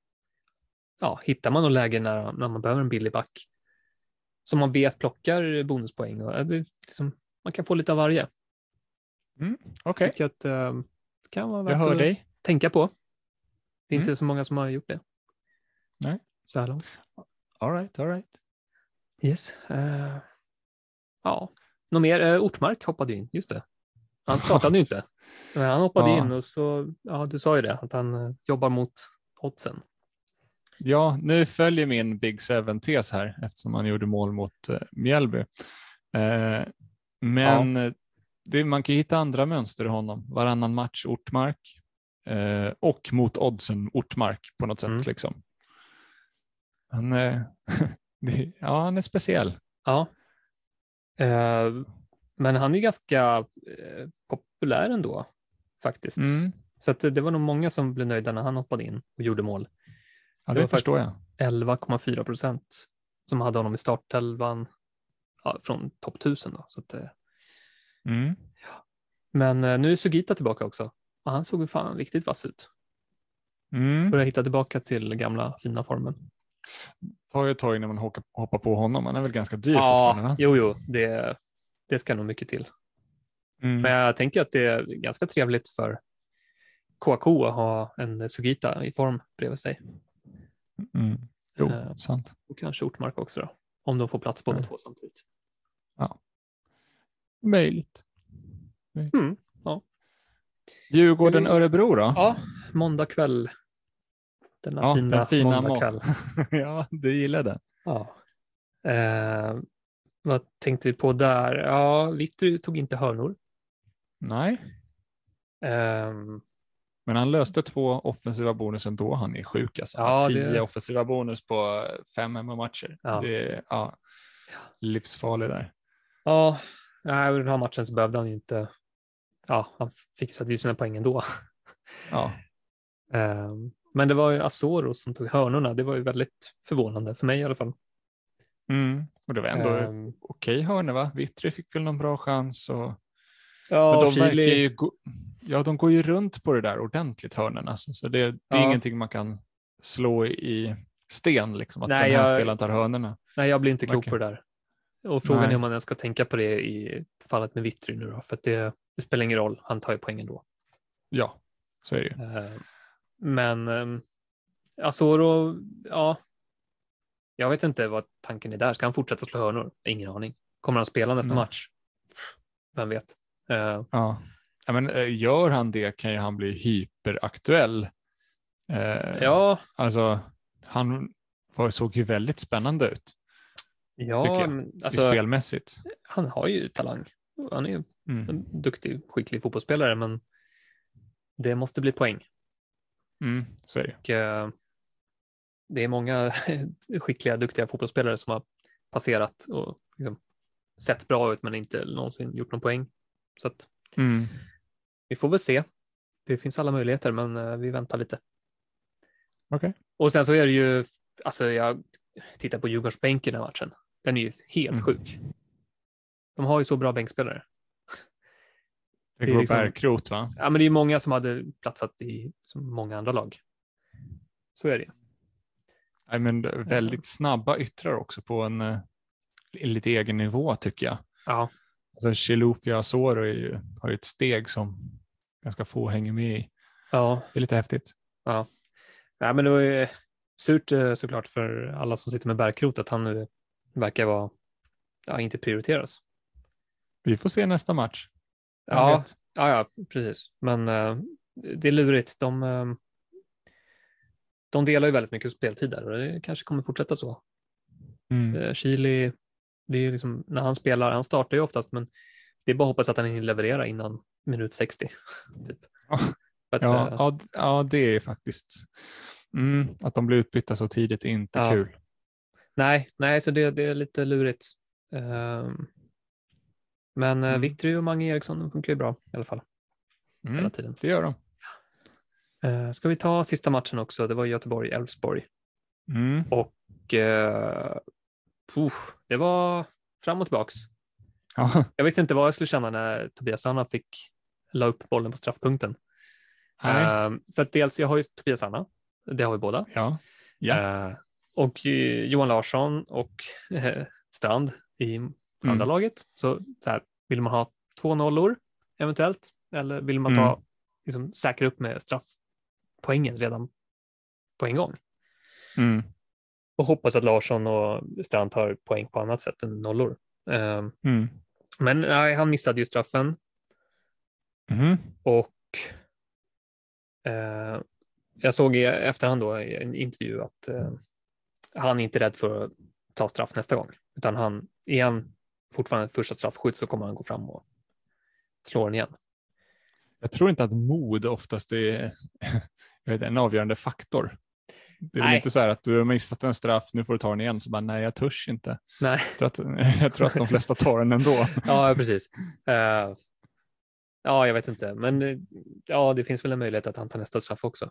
ja, hittar man något läge när, när man behöver en billig back som man vet plockar bonuspoäng och eh, det, liksom, man kan få lite av varje. Okej, Jag tycker att ehm, det kan vara jag värt hör att dig. tänka på. Det är Mm. inte så många som har gjort det. Nej. Så här långt. All right, all right. Yes. eh, ja, något mer? Uh, Ortmark hoppade in, just det. Han startade ju inte. Men han hoppade Ja. in och så, ja du sa ju det, att han eh, jobbar mot oddsen. Ja, nu följer min Big Seven-tes här eftersom han gjorde mål mot uh, Mjällby. Eh, men eh, det, man kan ju hitta andra mönster i honom. Varannan match Ortmark eh, och mot oddsen Ortmark på något sätt. Mm. Liksom. Han, eh, det, ja, han är speciell. Ja. Eh, men han är ganska eh, populär ändå, faktiskt. Mm. Så att det, var nog många som blev nöjda när han hoppade in och gjorde mål. Ja, Det det var förstår jag. 11,4 procent som hade honom i startelvan ja, från topp 1000. Då, så att, eh, Mm. men eh, nu är Sugita tillbaka också. Och han såg ju fan riktigt vass ut. Mm. Börjar hitta tillbaka till gamla fina formen. Tar ju ett tag när man hoppar, hoppar på honom. Han är väl ganska dyr Ja, fortfarande? Va? jo, jo, det, det ska nog mycket till. Mm. Men jag tänker att det är ganska trevligt för KK att ha en Sugita i form bredvid sig. Mm. Jo, Eh, sant. och kanske Ortmark också då, om de får plats båda Mm. två samtidigt. Möjligt. Mm, ja. Djurgården-Örebro då? Ja, måndag kväll. Denna Ja, fina, den fina måndag må- kväll. ja, du gillar den. Ja. Eh, vad tänkte vi på där? Ja, Vittry tog inte hörnor. Nej, Ehm, men han löste två offensiva bonus ändå. Han är sjuk alltså. Ja, Tio det- offensiva bonus på fem hemmamatcher. Ja. Det är ja, livsfarlig där. ja, nej, den här matchen så behövde han ju inte. Ja, han fixade ju sina poäng ändå. Ja, Ehm, men det var ju Azoros som tog hörnorna. Det var ju väldigt förvånande för mig i alla fall. mm. och det var ändå Ehm, okej hörnor va? Vittry fick väl någon bra chans. Och... Ja, de verkar ju gå... Ja, de går ju runt på det där ordentligt hörnorna. Alltså. Så det, det är Ja. ingenting man kan slå i sten, liksom, att Nej, den här jag- spelaren tar hörnorna. nej, jag blir inte klok på det där. Och frågan Nej. är om man ens ska tänka på det i fallet med Vittry nu då, för det, det spelar ingen roll. Han tar ju poängen då. Ja, så är det ju. Eh, Men um, Asoro, ja. Jag vet inte vad tanken är där. Ska han fortsätta slå hörnor? Ingen aning. Kommer han spela nästa Nej. match? Vem vet? Eh, Ja. Ja, men, eh, gör han det kan ju han bli hyperaktuell. Eh, ja, Alltså, han var, såg ju väldigt spännande ut tycker ja jag, alltså, spelmässigt. han har ju talang. Han är ju Mm. en duktig, skicklig fotbollsspelare, men det måste bli poäng. Mm, så är det. Och, eh, det är många skickliga, duktiga fotbollsspelare som har passerat och liksom sett bra ut men inte någonsin gjort någon poäng. Så att Mm. vi får väl se. Det finns alla möjligheter, men eh, vi väntar lite. Okej. Och sen så är det ju, alltså jag tittar på Djurgårdsbänken den här matchen. Den är ju helt Mm. sjuk. De har ju så bra bänkspelare. Det Det är liksom- Bärkrot va? Ja, men det är många som hade platsat i många andra lag. Så är det. Nej, men väldigt snabba yttrar också på en eh, lite egen nivå tycker jag. Ja, Alltså Chilufya Asoro ju, har ju ett steg som ganska få hänger med i. ja. Det är lite häftigt. Nej, men det var ju surt eh, såklart för alla som sitter med Bärkrot att han nu verkar vara, ja, inte prioriteras. Vi får se nästa match. Ja, ja, ja, precis. Men eh, det är lurigt. De, eh, de delar ju väldigt mycket speltid där och det kanske kommer fortsätta så. Mm. Eh, Chili, det är liksom, när han spelar, han startar ju oftast, men det är bara att hoppas att han hinner leverera innan minut 60. Typ. Ja. Att, Ja, eh, ja, det är faktiskt. Mm, att de blir utbytta så tidigt är inte Ja. kul. Nej, nej, så det, det är lite lurigt. Ehm, men mm. Mm. Vittry och Mange Eriksson funkar ju bra i alla fall hela Mm, tiden. det gör de. Uh, ska vi ta sista matchen också? Det var Göteborg-Elfsborg Mm. och uh, puh, det var fram och tillbaks. Ja, Jag visste inte vad jag skulle känna när Tobias Anna fick la upp bollen på straffpunkten. Ehm, för att dels, jag har ju Tobias Anna, det har vi båda. ja. ja. Eh, och eh, Johan Larsson och eh, Strand i andra Mm. laget. Så, så här, vill man ha två nollor eventuellt? Eller vill man ta, Mm. liksom, säkra upp med straffpoängen redan på en gång? Mm. Och hoppas att Larsson och Strand tar poäng på annat sätt än nollor. Eh, Mm. men nej, han missade ju straffen Mhm. och eh, jag såg i efterhand då i en intervju att eh, han är inte rädd för att ta straff nästa gång, utan han är han fortfarande första straffskytt så kommer han gå fram och slå den igen. Jag tror inte att mod oftast är vet, en avgörande faktor. Det är väl Nej. inte så här att du har missat en straff, nu får du ta den igen. Så bara, nej, jag törs inte. Nej, Jag tror att, jag tror att de flesta tar den ändå. ja precis. Eh, ja, jag vet inte, men eh, ja, det finns väl en möjlighet att han tar nästa straff också.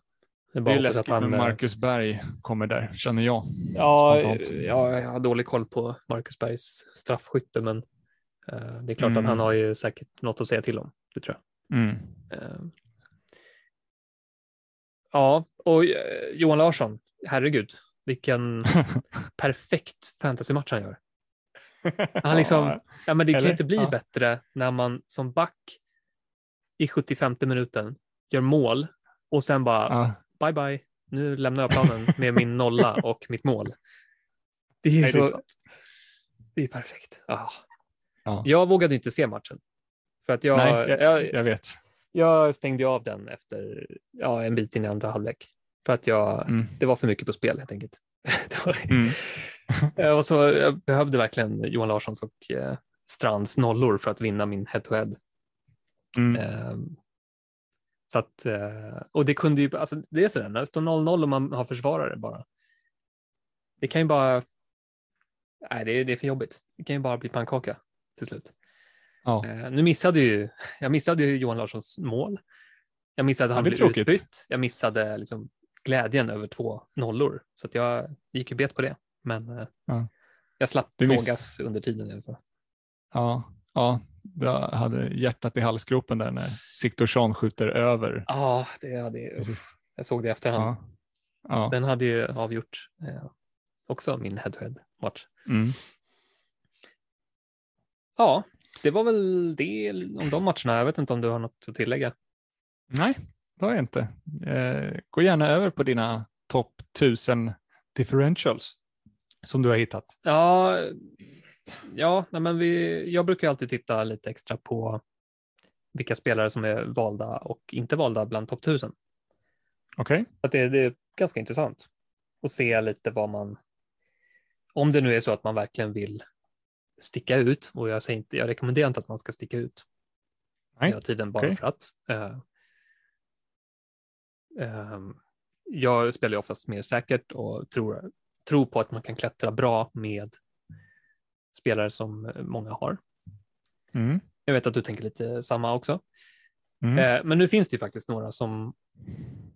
Det bara är läskigt att när eh, Marcus Berg kommer där, känner jag. Ja, spontant. ja, jag har dålig koll på Marcus Bergs straffskytte, men eh, det är klart Mm. att han har ju säkert något att säga till om. Det tror jag. Mm. Eh, ja, och eh, Johan Larsson, herregud, vilken perfekt fantasymatch han gör. Han liksom, ja, men det kan Eller? ju inte bli Ja. bättre när man som back i 75 minuten gör mål och sen bara Ja. Bye bye, nu lämnar jag planen med min nolla och mitt mål. Det är, Nej, det är så, det är perfekt. Ah. Ja. Jag vågade inte se matchen. För att jag, Nej, jag, jag, jag vet. jag stängde av den efter ja, en bit in i andra halvlek. För att jag, Mm. det var för mycket på spel helt enkelt. Mm. Eh, och så, jag behövde verkligen Johan Larssons och eh, Strands nollor för att vinna min head-to-head. Mm. Ehm, så att, eh, och det kunde ju, alltså det är sådär, när det står 0-0 och man har försvarare bara. Det kan ju bara, nej det är, det är för jobbigt. Det kan ju bara bli pannkaka till slut. Ja. Eh, nu missade ju, jag missade ju Johan Larssons mål. Jag missade att han blev tråkigt. utbytt. Jag missade liksom glädjen över två nollor. Så att jag gick ju bet på det. Men eh, Ja. jag slapp Du miss- frågas under tiden i alla fall. Ja, ja, jag hade hjärtat i halsgropen där när Siktorsson skjuter över. Ja, det hade, jag såg det i efterhand. Ja. Ja. Den hade ju avgjort eh, också min head-to-head match. Mm. Ja, det var väl det om de matcherna. Jag vet inte om du har något att tillägga. Nej, det har jag inte. Eh, gå gärna över på dina topp 1000 differentials som du har hittat. Ja, ja nej, men vi, jag brukar alltid titta lite extra på vilka spelare som är valda och inte valda bland topp 1000. Okej. Att det, det är ganska intressant att se lite vad man, om det nu är så att man verkligen vill sticka ut, och jag, säger inte, jag rekommenderar inte att man ska sticka ut Nej, hela tiden bara okej. för att. Eh, ehm, jag spelar ju oftast mer säkert och tror, tror på att man kan klättra bra med spelare som många har. Mm. Jag vet att du tänker lite samma också. Mm. Eh, men nu finns det ju faktiskt några som,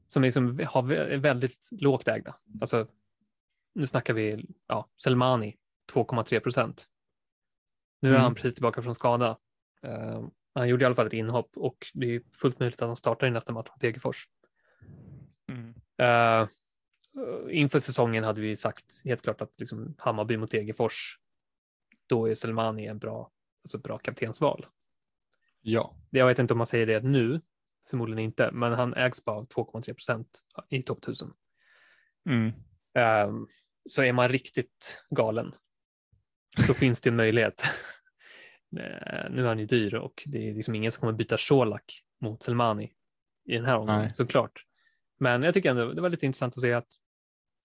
som liksom har väldigt lågt ägda. Alltså, nu snackar vi ja, Selmani, 2,3 procent. Nu är Mm. han precis tillbaka från skada. Eh, han gjorde i alla fall ett inhopp och det är fullt möjligt att han startar i nästa match mot Degerfors. Mm. Eh, inför säsongen hade vi sagt helt klart att liksom Hammarby mot Degerfors, då är Selmani en bra, alltså bra kaptensval. Ja. Jag vet inte om man säger det nu, förmodligen inte, men han ägs bara av 2,3 procent i topp 1000. Mm. Ehm, så är man riktigt galen så finns det en möjlighet. Eh, nu är han ju dyr och det är liksom ingen som kommer byta Colak mot Selmani i den här omgången, såklart. Men jag tycker ändå det var lite intressant att se att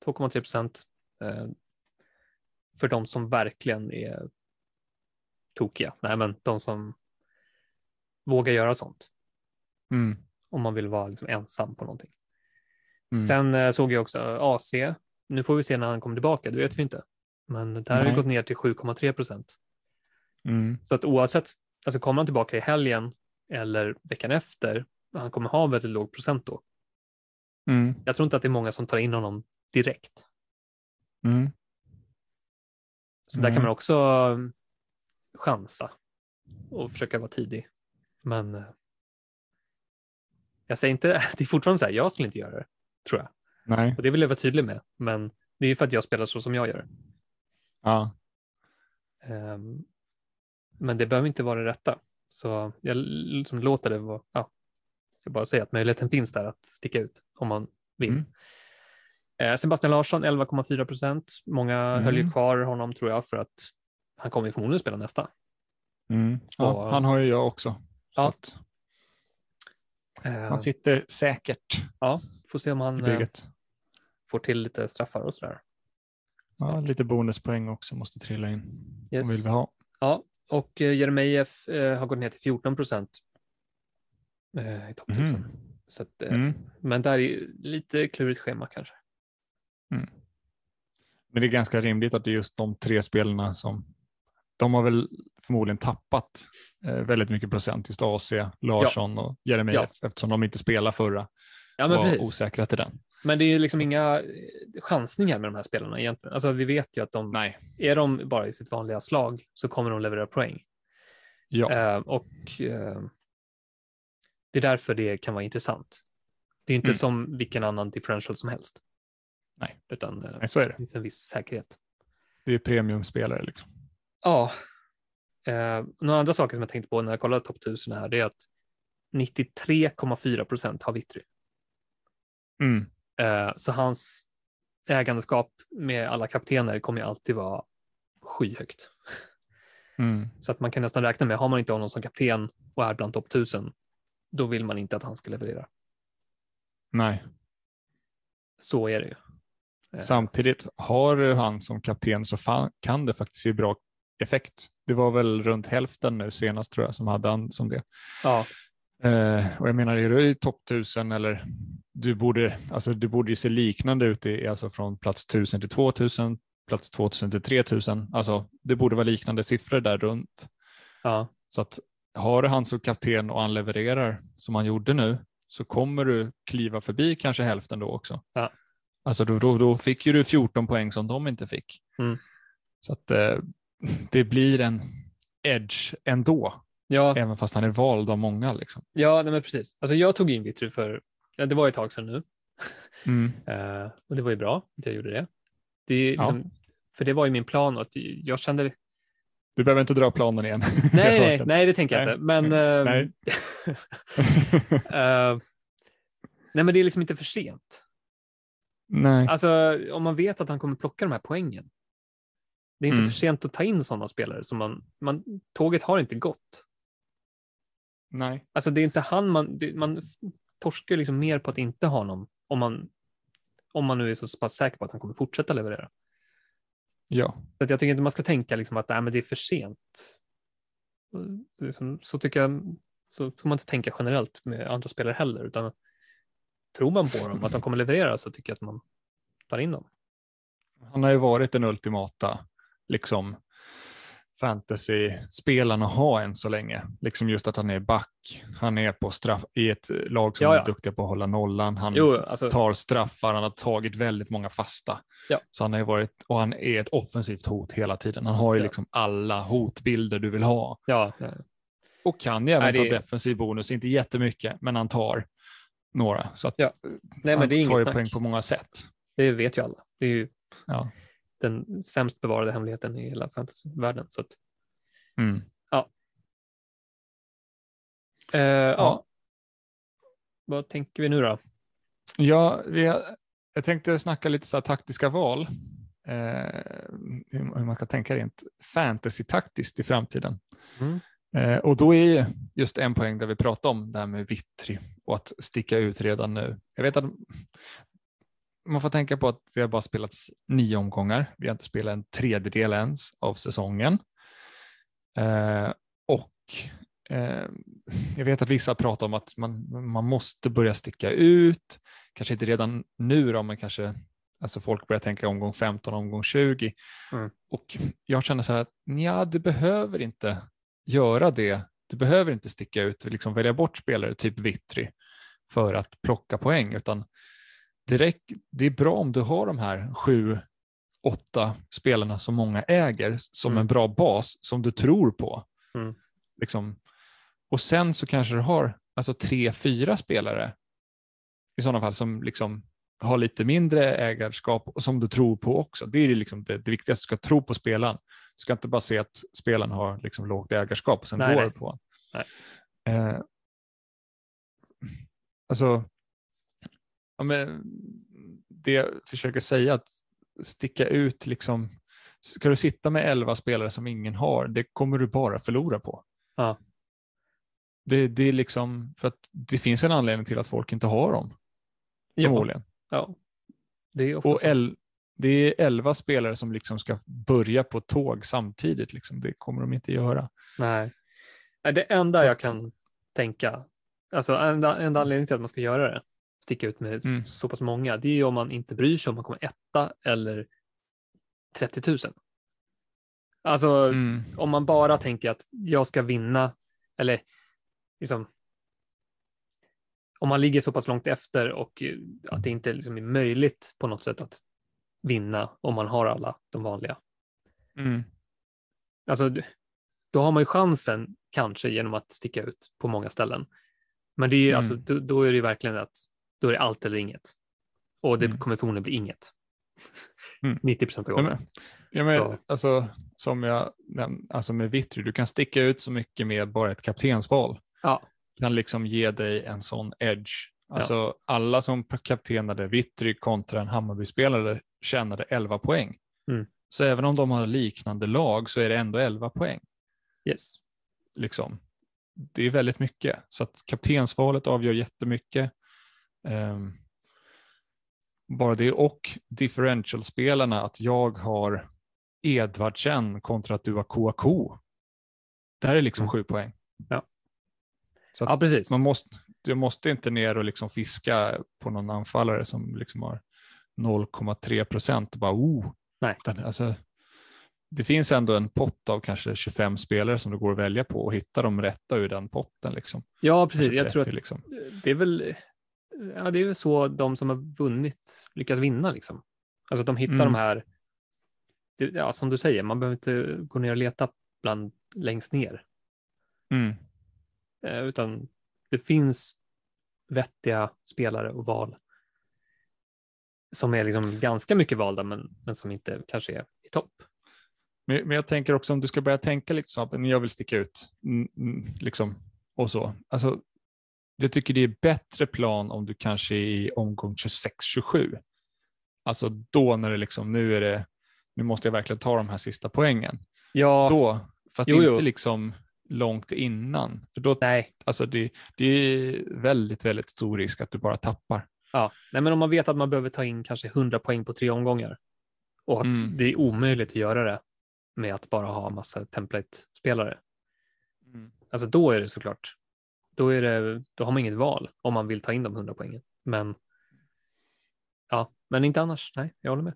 2,3 procent eh, för de som verkligen är tokiga. Nej, men de som vågar göra sånt Mm. om man vill vara liksom ensam på någonting. Mm. Sen eh, såg jag också AC. Nu får vi se när han kommer tillbaka, det vet vi inte. Men där har det Nej. gått ner till 7,3 procent. Mm. Så att oavsett, alltså kommer han tillbaka i helgen eller veckan efter, han kommer ha väldigt låg procent då. Mm. Jag tror inte att det är många som tar in honom direkt. Mm. Så där kan man också chansa och försöka vara tidig. Men eh, jag säger inte, det är fortfarande så här, jag skulle inte göra det, tror jag. Nej. Och det vill jag vara tydlig med, men det är ju för att jag spelar så som jag gör. Ja. Ehm, men det behöver inte vara det rätta. Så jag liksom låter det vara, ja, jag bara säger att möjligheten finns där att sticka ut om man vill. Mm. Eh, Sebastian Larsson 11,4 procent. Många Mm. höll ju kvar honom tror jag för att han kommer ju förmodligen spela nästa. Mm. ja. Och- Han har ju jag också. Så Ja. att Eh, han sitter säkert ja, får se om han eh, får till lite straffar och sådär. Ja, lite bonuspoäng också måste trilla in. Yes. Vill vi ha. Ja, och eh, Jeremejeff eh, har gått ner till 14 procent eh, i topp 1000. Mm. Så att, eh, Mm. Men där är lite klurigt schema kanske. Men det är ganska rimligt att det är just de tre spelarna som de har väl förmodligen tappat eh, väldigt mycket procent, just AC, Larsson och Jeremejeff, eftersom de inte spelade förra Ja, men var precis. osäkra till den. Men det är liksom inga eh, chansningar med de här spelarna egentligen. Alltså vi vet ju att de, Nej. är de bara i sitt vanliga slag så kommer de leverera poäng. Ja. Eh, och eh, det är därför det kan vara intressant. Det är inte Mm. som vilken annan differential som helst. Nej. Utan eh, Nej, så är det det. finns en viss säkerhet. Det är premiumspelare liksom. Ja. Eh, några andra saker som jag tänkte på när jag kollade topp 1000 här, det är att 93,4 procent har Vittry. Mm. Eh, så hans ägandeskap med alla kaptener kommer alltid vara skyhögt. Mm. Så att man kan nästan räkna med, har man inte honom som kapten och är bland topp 1000, då vill man inte att han ska leverera. Nej. Så är det ju. Eh, Samtidigt, har du han som kapten så fan, kan det faktiskt ge bra effekt. Det var väl runt hälften nu senast tror jag som hade han som det. Ja, Eh, och jag menar, är du i topp 1000 eller du borde, alltså det borde ju se liknande ut i, alltså från plats 1000 till 2000, plats 2000 till 3000. Alltså det borde vara liknande siffror där runt. ja, Så att har du han som kapten och han levererar som han gjorde nu så kommer du kliva förbi kanske hälften då också. Ja. Alltså då, då, då fick ju du 14 poäng som de inte fick. Mm. Så att eh, det blir en edge ändå, ja, även fast han är vald av många. Liksom. ja nej, men precis. Alltså jag tog in Vittry för, ja, det var ett tag sedan nu, Mm. eh, och det var ju bra att jag gjorde det. det Ja. liksom, För det var ju min plan att jag kände, Du behöver inte dra planen igen. Nej, nej, nej, det tänker jag Nej. inte. Men, ehm, Nej. eh, nej, men det är liksom inte för sent. nej. Alltså, om man vet att han kommer plocka de här poängen. Det är inte Mm. för sent att ta in sådana spelare som man, man, tåget har inte gått. nej. Alltså det är inte han man, det, man torskar liksom mer på att inte ha någon om man, om man nu är så pass säker på att han kommer fortsätta leverera. Ja. Så att jag tycker inte man ska tänka liksom att nej, men det är för sent. Liksom, så tycker jag, så ska man inte tänka generellt med andra spelare heller, utan tror man på dem, att de kommer leverera, så tycker jag att man tar in dem. Han har ju varit den ultimata liksom fantasy-spelarna ha än så länge. Liksom just att han är back, han är på straff i ett lag som Ja, ja. är duktiga på att hålla nollan. Han Jo, alltså, tar straffar, han har tagit väldigt många fasta. Ja. Så han har varit, och han är ett offensivt hot hela tiden. Han har ju liksom alla hotbilder du vill ha. Och kan ju även Nej, det- ta defensiv bonus, inte jättemycket, men han tar några. Så att nej, han men det är tar ju snack. poäng på många sätt. Det vet ju alla. Det är ju Ja. Den sämst bevarade hemligheten i hela fantasyvärlden. Så att, Mm. eh, ja. Vad tänker vi nu då? Ja, vi har, jag tänkte snacka lite så taktiska val. Eh, hur man ska tänka rent fantasy-taktiskt i framtiden. Mm. Eh, och då är ju just en poäng där vi pratar om det här med vittri och att sticka ut redan nu. Jag vet att man får tänka på att det har bara spelats nio omgångar. Vi har inte spelat en tredjedel ens av säsongen. Eh, och eh, jag vet att vissa pratar om att man, man måste börja sticka ut. Kanske inte redan nu då, men kanske alltså folk börjar tänka omgång 15, omgång 20. Mm. Och jag känner så här att ja, du behöver inte göra det. Du behöver inte sticka ut och liksom välja bort spelare, typ Vittry, för att plocka poäng, utan direkt, det är bra om du har de här sju, åtta spelarna som många äger som Mm. en bra bas som du tror på. Mm. Liksom. Och sen så kanske du har alltså tre, fyra spelare i sådana fall som liksom har lite mindre ägarskap och som du tror på också. Det är liksom det, det viktigaste, du ska tro på spelaren. Du ska inte bara se att spelaren har liksom lågt ägarskap och sen Nej, går nej. på. Nej. Eh, alltså, ja, men det jag försöker säga att sticka ut, liksom, ska du sitta med elva spelare som ingen har, det kommer du bara förlora på. Ja. Det, det är liksom, för att det finns en anledning till att folk inte har dem, Ja, förmodligen. ja. Det är Och el, det är elva spelare som liksom ska börja på tåg samtidigt. Liksom. Det kommer de inte göra. Nej, Det enda jag kan tänka, alltså enda, enda anledningen till att man ska göra det, sticka ut med Mm. så pass många, det är ju om man inte bryr sig om man kommer etta eller 30 000. Alltså Mm. om man bara tänker att jag ska vinna, eller liksom om man ligger så pass långt efter och eh, att det inte liksom är möjligt på något sätt att vinna om man har alla de vanliga. Mm. Alltså, då har man ju chansen kanske genom att sticka ut på många ställen. Men det är, ju, Mm. alltså, då, då är det ju verkligen att då är det allt eller inget. Och det Mm. kommer förmodligen bli inget. Mm. 90 procent av Ja, gången. ja, men, Så. alltså, som jag näm- alltså med Vittry, du kan sticka ut så mycket med bara ett kaptensval. Ja. Kan liksom ge dig en sån edge. Alltså alla som kaptenade Vittry kontra en Hammarby-spelare tjänade 11 poäng. Mm. Så även om de har liknande lag så är det ändå 11 poäng. Yes. liksom. Det är väldigt mycket, så att kaptensvalet avgör jättemycket. Ehm, bara det och differential-spelarna, att jag har Edvardsen kontra att du har KK. Där är liksom Mm. sju poäng. Ja. Så Ja, precis. man måste, du måste inte ner och liksom fiska på någon anfallare som liksom har 0,3 procent och bara oh. Nej. Alltså, det finns ändå en pott av kanske 25 spelare som du går att välja på och hitta de rätta ur den potten. Liksom. Ja, precis. Jag tror 30, att liksom. det är väl ja, det är väl så de som har vunnit lyckas vinna. Liksom. Alltså att de hittar Mm. de här, det, ja, som du säger, man behöver inte gå ner och leta bland längst ner. Mm. Eh, utan det finns vettiga spelare och val som är liksom ganska mycket valda men, men som inte kanske är i topp. Men, men jag tänker också om du ska börja tänka lite så, att jag vill sticka ut, liksom, och så. Alltså, jag tycker det är bättre plan om du kanske är i omgång 26-27. Alltså då när det liksom, nu är det, nu måste jag verkligen ta de här sista poängen. Ja, Då, fast Jo, inte jo. liksom långt innan. För då, nej. alltså det, det är väldigt, väldigt stor risk att du bara tappar. Ja, nej, men om man vet att man behöver ta in kanske 100 poäng på tre omgångar och att Mm. det är omöjligt att göra det med att bara ha massa template-spelare. Alltså då är det såklart, då, är det, då har man inget val om man vill ta in de 100 poängen. Men ja, men inte annars. Nej, jag håller med.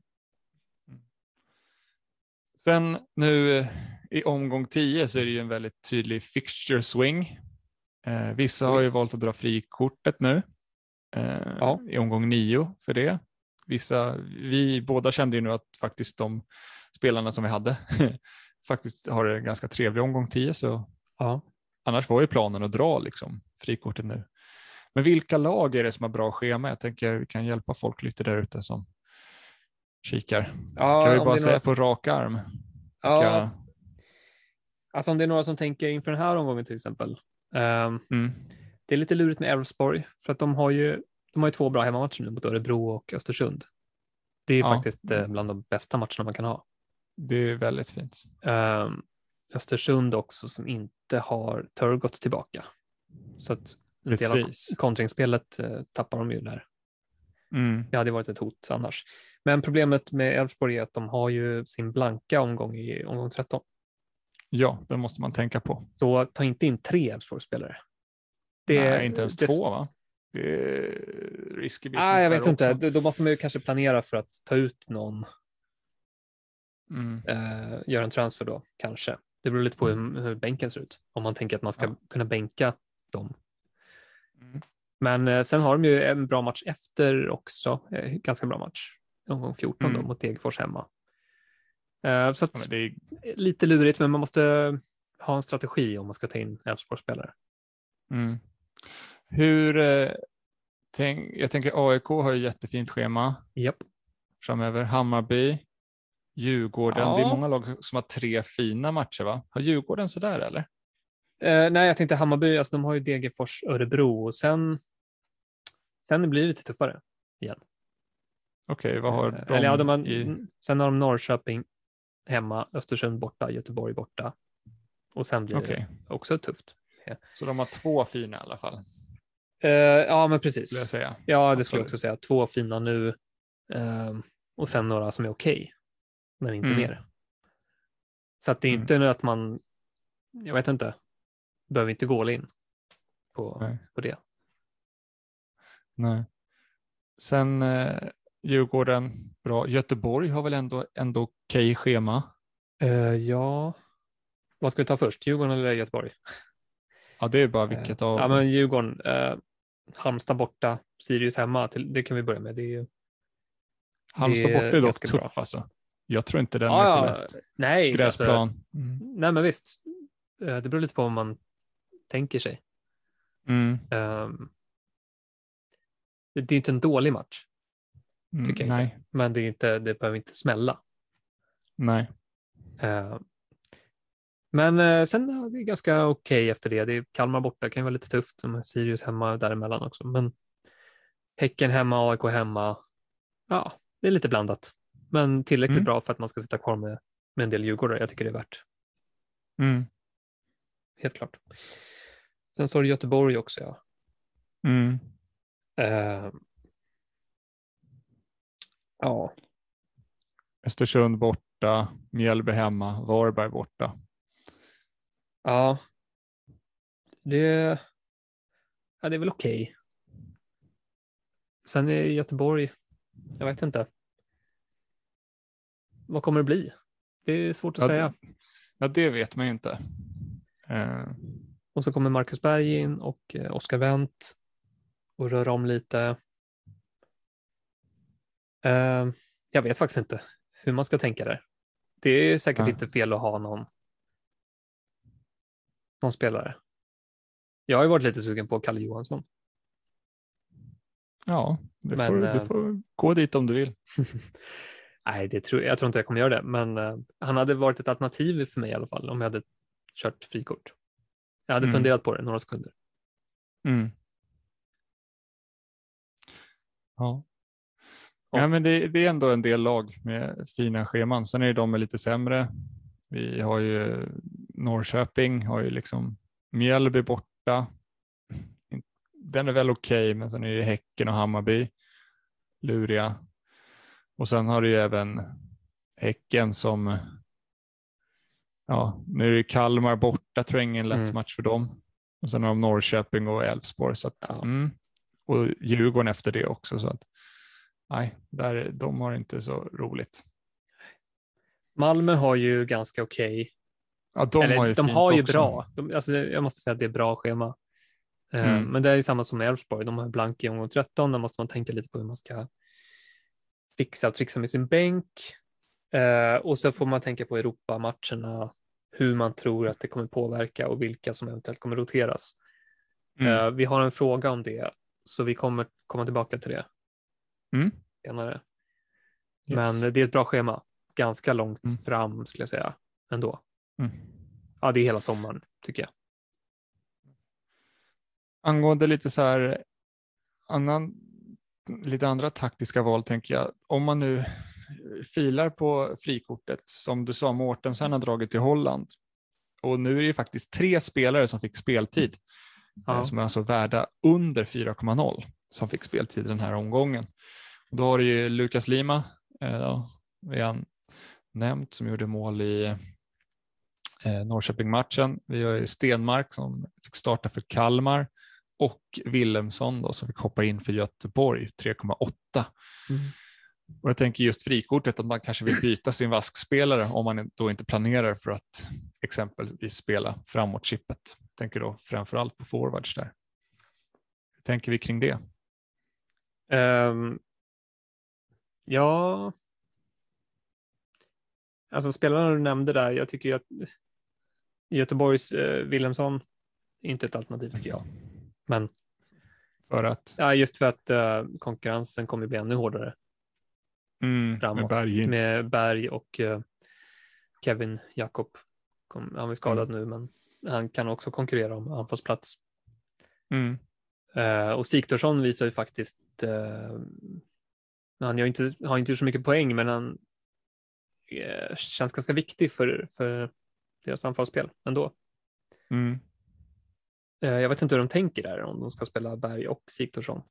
Sen nu eh, i omgång 10 så är det ju en väldigt tydlig fixture swing. Eh, vissa har ju Visst. valt att dra frikortet nu eh, Ja. i omgång 9 för det. Vissa, vi båda kände ju nu att faktiskt de spelarna som vi hade faktiskt har det ganska trevlig omgång 10 så Ja. Annars var ju planen att dra liksom frikortet nu. Men vilka lag är det som har bra schema? Jag tänker vi kan hjälpa folk lite där ute som kikar. Ja, kan vi bara säga några- på rak arm? Ja, Vilka- alltså om det är några som tänker inför den här omgången till exempel. ehm, Mm. det är lite lurigt med Elfsborg för att de har ju, de har ju två bra hemmamatcher nu mot Örebro och Östersund. Det är Ja. faktiskt eh, bland de bästa matcherna man kan ha. Det är väldigt fint. Ehm, Östersund också som inte har Turgott tillbaka. Så att en del av kontringsspelet eh, tappar de ju där. Mm. Det hade varit ett hot annars. Men problemet med Elfsborg är att de har ju sin blanka omgång i omgång 13. Ja, det måste man tänka på. Så ta inte in tre Elfsborgsspelare. Nej, inte ens det- två va? Det är risky business Ah, jag vet inte. också. Då- Då måste man ju kanske planera för att ta ut någon, Mm. eh, göra en transfer då, kanske. Det beror lite på hur, hur bänken ser ut. Om man tänker att man ska Ja. kunna bänka dem. Mm. Men eh, sen har de ju en bra match efter också. Eh, ganska bra match. Omgång 14 då, Mm. mot Degerfors hemma. Eh, så Ja, att, det är, lite lurigt, men man måste ha en strategi om man ska ta in Elfsborgsspelare. mm. Hur, eh, tänk, jag tänker AIK har ju jättefint schema Japp. framöver. Hammarby, Djurgården. Ja. Det är många lag som har tre fina matcher va? Har Djurgården sådär eller? Eh, nej, jag tänkte Hammarby, alltså de har ju Degerfors, Örebro och sen, sen blir det lite tuffare. Okej, vad har Eh, de, Eller ja, de har, i? Sen har de Norrköping hemma, Östersund borta, Göteborg borta. Och sen blir Okej, det också tufft. så de har två fina i alla fall, Eh, ja, men precis. Ja, det skulle jag Absolut. också säga. Två fina nu ehm, och sen några som är okej, men inte Mm. mer. Så att det är Mm. inte nu att man, jag vet inte, behöver inte gå all in på, Nej. på det. Nej. Sen eh, Djurgården, bra. Göteborg har väl ändå, ändå okej schema. Eh, ja, vad ska vi ta först? Djurgården eller Göteborg? Ja, det är bara vilket av Ja, men Djurgården, eh, Halmstad borta, Sirius hemma, till, det kan vi börja med. Det är ju, Halmstad det är borta är dock tuff bra. alltså. Jag tror inte den Ja, är så ja, lätt. nej, alltså, Gräsplan. Mm. nej, men visst. Eh, det beror lite på vad man tänker sig. Mm. Ehm, det, det är inte en dålig match, Mm. tycker jag Nej, inte. Men det, är inte, det behöver inte smälla. nej. Ehm, men eh, sen ja, det är ganska okej efter det. det är Kalmar borta, kan ju vara lite tufft. Sirius hemma däremellan också. Men Häcken hemma, AIK hemma. Ja, det är lite blandat. Men tillräckligt Mm. bra för att man ska sitta kvar med, med en del Djurgårdare. Jag tycker det är värt, Mm. helt klart. Sen så har du Göteborg också. Ja. Mm. Ehm, ja, Östersund borta, Mjällby hemma, Varberg borta. ja. Det, ja, det är väl okej. Sen är Göteborg, jag vet inte. Vad kommer det bli? Det är svårt att Ja, säga. Ja, det vet man ju inte. Eh, Och så kommer Marcus Berg in och eh, Oskar Wendt och rör om lite. Eh, jag vet faktiskt inte hur man ska tänka där. Det är säkert Ja. inte fel att ha någon, någon spelare. Jag har ju varit lite sugen på Kalle Johansson. ja, det Men, får, du eh, får gå dit om du vill. Nej, det tror, jag tror inte jag kommer göra det, men uh, han hade varit ett alternativ för mig i alla fall om jag hade kört frikort. Jag hade Mm. funderat på det några sekunder. Mm. Ja. Ja. Ja, men det, det är ändå en del lag med fina scheman. Sen är det de med lite sämre. Vi har ju Norrköping, har ju liksom Mjällby borta. Den är väl okej, men sen är det Häcken och Hammarby. Luriga. Och sen har du ju även Häcken som, ja, nu är det Kalmar borta, tror jag ingen lätt Mm. match för dem. Och sen har de Norrköping och Elfsborg. Så att, Ja. mm. Och Djurgården efter det också. Så att, nej, där, de har inte så roligt. Malmö har ju ganska okej. Ja, de Eller har ju, de har ju bra. De, alltså, jag måste säga att det är bra schema. Eh, Mm. Men det är ju samma som med Elfsborg. De har blank i omgång 13. Där måste man tänka lite på hur man ska fixa och trixa med sin bänk. Eh, och så får man tänka på Europamatcherna, hur man tror att det kommer påverka och vilka som eventuellt kommer roteras. Mm. Eh, vi har en fråga om det, så vi kommer komma tillbaka till det Mm. senare. Yes. Men det är ett bra schema. Ganska långt Mm. fram skulle jag säga ändå. Mm. Ja, det är hela sommaren tycker jag. Angående lite så här annan, lite andra taktiska val tänker jag. Om man nu filar på frikortet som du sa, Mårtensen har dragit till Holland och nu är det faktiskt tre spelare som fick speltid Ja. eh, som är alltså värda under 4,0 som fick speltid den här omgången. Då har du ju Lukas Lima, eh, ja, redan nämnt, som gjorde mål i eh, Norrköping-matchen. Vi har ju Stenmark som fick starta för Kalmar och Willemsson då, som fick hoppa in för Göteborg 3,8. Mm. Och jag tänker just frikortet att man kanske vill byta sin vaskspelare om man då inte planerar för att exempelvis spela framåt chippet. Jag tänker då framförallt på forwards där. Hur tänker vi kring det? Ehm, ja. Alltså spelarna du nämnde där, jag tycker ju att Göteborgs eh, Wilhelmsson är inte ett alternativ tycker jag. Men För att ja, just för att eh, konkurrensen kommer bli ännu hårdare mm, framåt. med Berg. Med Berg och eh, Kevin Jakob. Kom, han är skadad Mm. nu, men han kan också konkurrera om anfallsplats. Mm, Eh, och Sigthorsson visar ju faktiskt, han har inte, har inte gjort så mycket poäng, men han känns ganska viktig för, för deras anfallsspel ändå. mm. Eh, jag vet inte hur de tänker där, om de ska spela Berg och Sigthorsson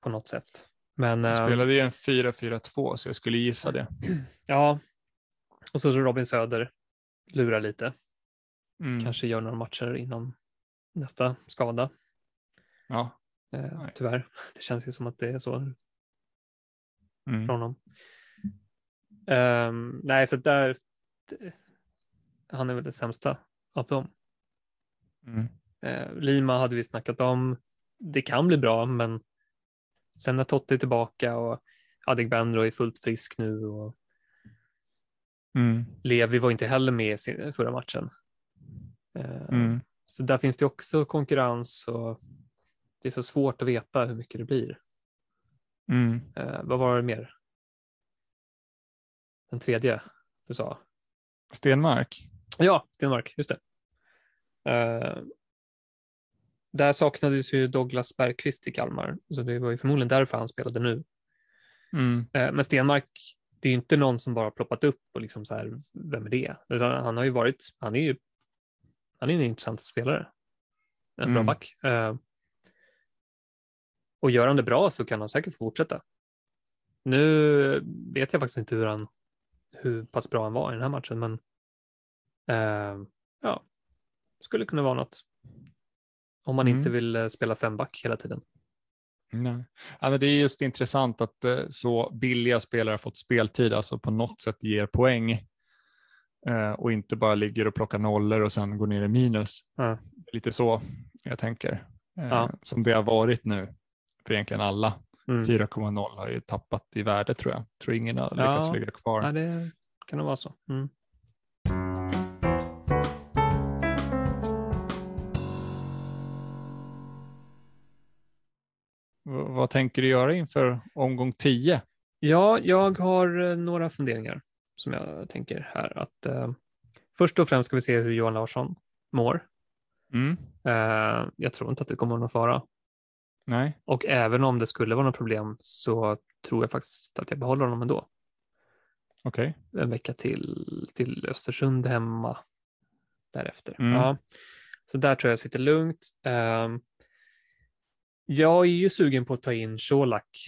på något sätt. Men De eh, spelade ju en 4-4-2 så jag skulle gissa det. ja, och så Robin Söder lurar lite, Mm. kanske gör några matcher innan nästa skada. Ja. Eh, tyvärr, det känns ju som att det är så Mm. från honom. Ehm, nej, så där, han är väl det sämsta av dem. Mm. Eh, Lima hade vi snackat om. Det kan bli bra, men sen när Totti är tillbaka och Adegbenro är fullt frisk nu och Mm. Levi var inte heller med i förra matchen. Eh, Mm. Så där finns det också konkurrens och det är så svårt att veta hur mycket det blir. Mm. Eh, vad var det mer? Den tredje du sa? Stenmark. Ja, Stenmark, just det. Eh, där saknades ju Douglas Bergqvist i Kalmar, så det var ju förmodligen därför han spelade nu. Mm. Eh, men Stenmark, det är ju inte någon som bara ploppat upp och liksom så här, vem är det? Utan han har ju varit, han är ju, han är en intressant spelare. En bra Mm. back. Eh, och gör han det bra så kan han säkert fortsätta. Nu vet jag faktiskt inte hur han, hur pass bra han var i den här matchen, men ja, skulle kunna vara något. Om man Mm. inte vill eh, spela femback hela tiden. Nej. Ja, men det är just intressant att eh, så billiga spelare har fått speltid, alltså på något sätt ger poäng eh, och inte bara ligger och plockar nollor och sen går ner i minus. Ja. Lite så jag tänker. Ja. Som det har varit nu för egentligen alla. Mm. 4,0 har ju tappat i värde tror jag. Tror ingen har lyckats Ja. ligga kvar. Ja, det kan nog vara så. Mm. Vad tänker du göra inför omgång 10? Ja, jag har eh, några funderingar som jag tänker här. Att, eh, först och främst ska vi se hur Johan Larsson mår. Mm. Eh, jag tror inte att det kommer att vara någon fara. Nej. Och även om det skulle vara något problem så tror jag faktiskt att jag behåller honom ändå. Okej. En vecka till, till Östersund hemma därefter. Mm. Ja. Så där tror jag sitter lugnt. Um, jag är ju sugen på att ta in Colak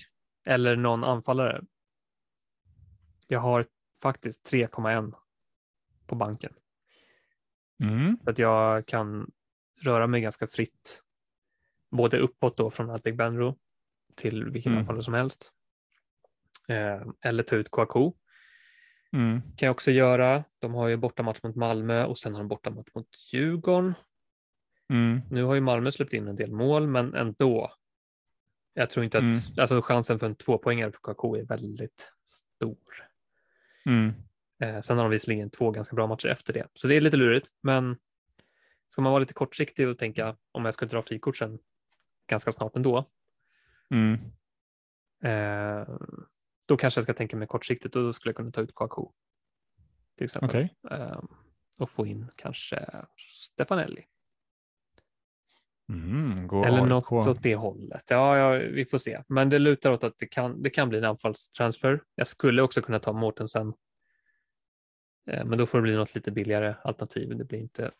eller någon anfallare. Jag har faktiskt 3,1 på banken. Mm. Så att jag kan röra mig ganska fritt. Både uppåt då från Attic Benro till vilken Mm. anfallare som helst. Eh, eller ta ut Kouakou. Mm. kan jag också göra. De har ju bortamatch mot Malmö och sen har de bortamatch mot Djurgården. Mm. Nu har ju Malmö släppt in en del mål, men ändå. Jag tror inte att Mm. alltså chansen för en tvåpoängare för Kouakou är väldigt stor. Mm. Eh, sen har de visserligen två ganska bra matcher efter det, så det är lite lurigt. Men ska man vara lite kortsiktig och tänka om jag skulle dra frikort sen ganska snart ändå, Mm. eh, då kanske jag ska tänka mig kortsiktigt och då skulle jag kunna ta ut Kouakou. Till exempel. Okej. Eh, och få in kanske Stefanelli. Mm. Eller AIK. något åt det hållet. Ja, ja, vi får se. Men det lutar åt att det kan, det kan bli en anfallstransfer. Jag skulle också kunna ta Mårtensen. Eh, Men då får det bli något lite billigare alternativ. Det blir inte,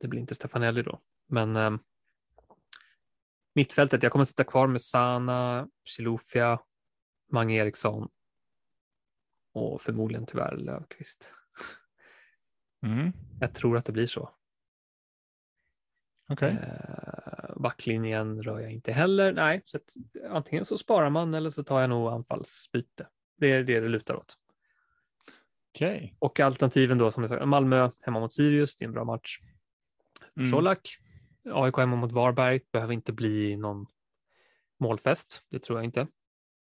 det blir inte Stefanelli då. Men eh, mittfältet, jag kommer sitta kvar med Sana, Chilufya, Mange Eriksson och förmodligen tyvärr Löfqvist. Mm. Jag tror att det blir så. Okej. Eh, backlinjen rör jag inte heller. Nej, så antingen så sparar man eller så tar jag nog anfallsbyte. Det är det det lutar åt. Okej. Och alternativen då som jag sa, Malmö hemma mot Sirius, det är en bra match. Mm. Colak, AIK hemma mot Varberg, behöver inte bli någon målfest, det tror jag inte.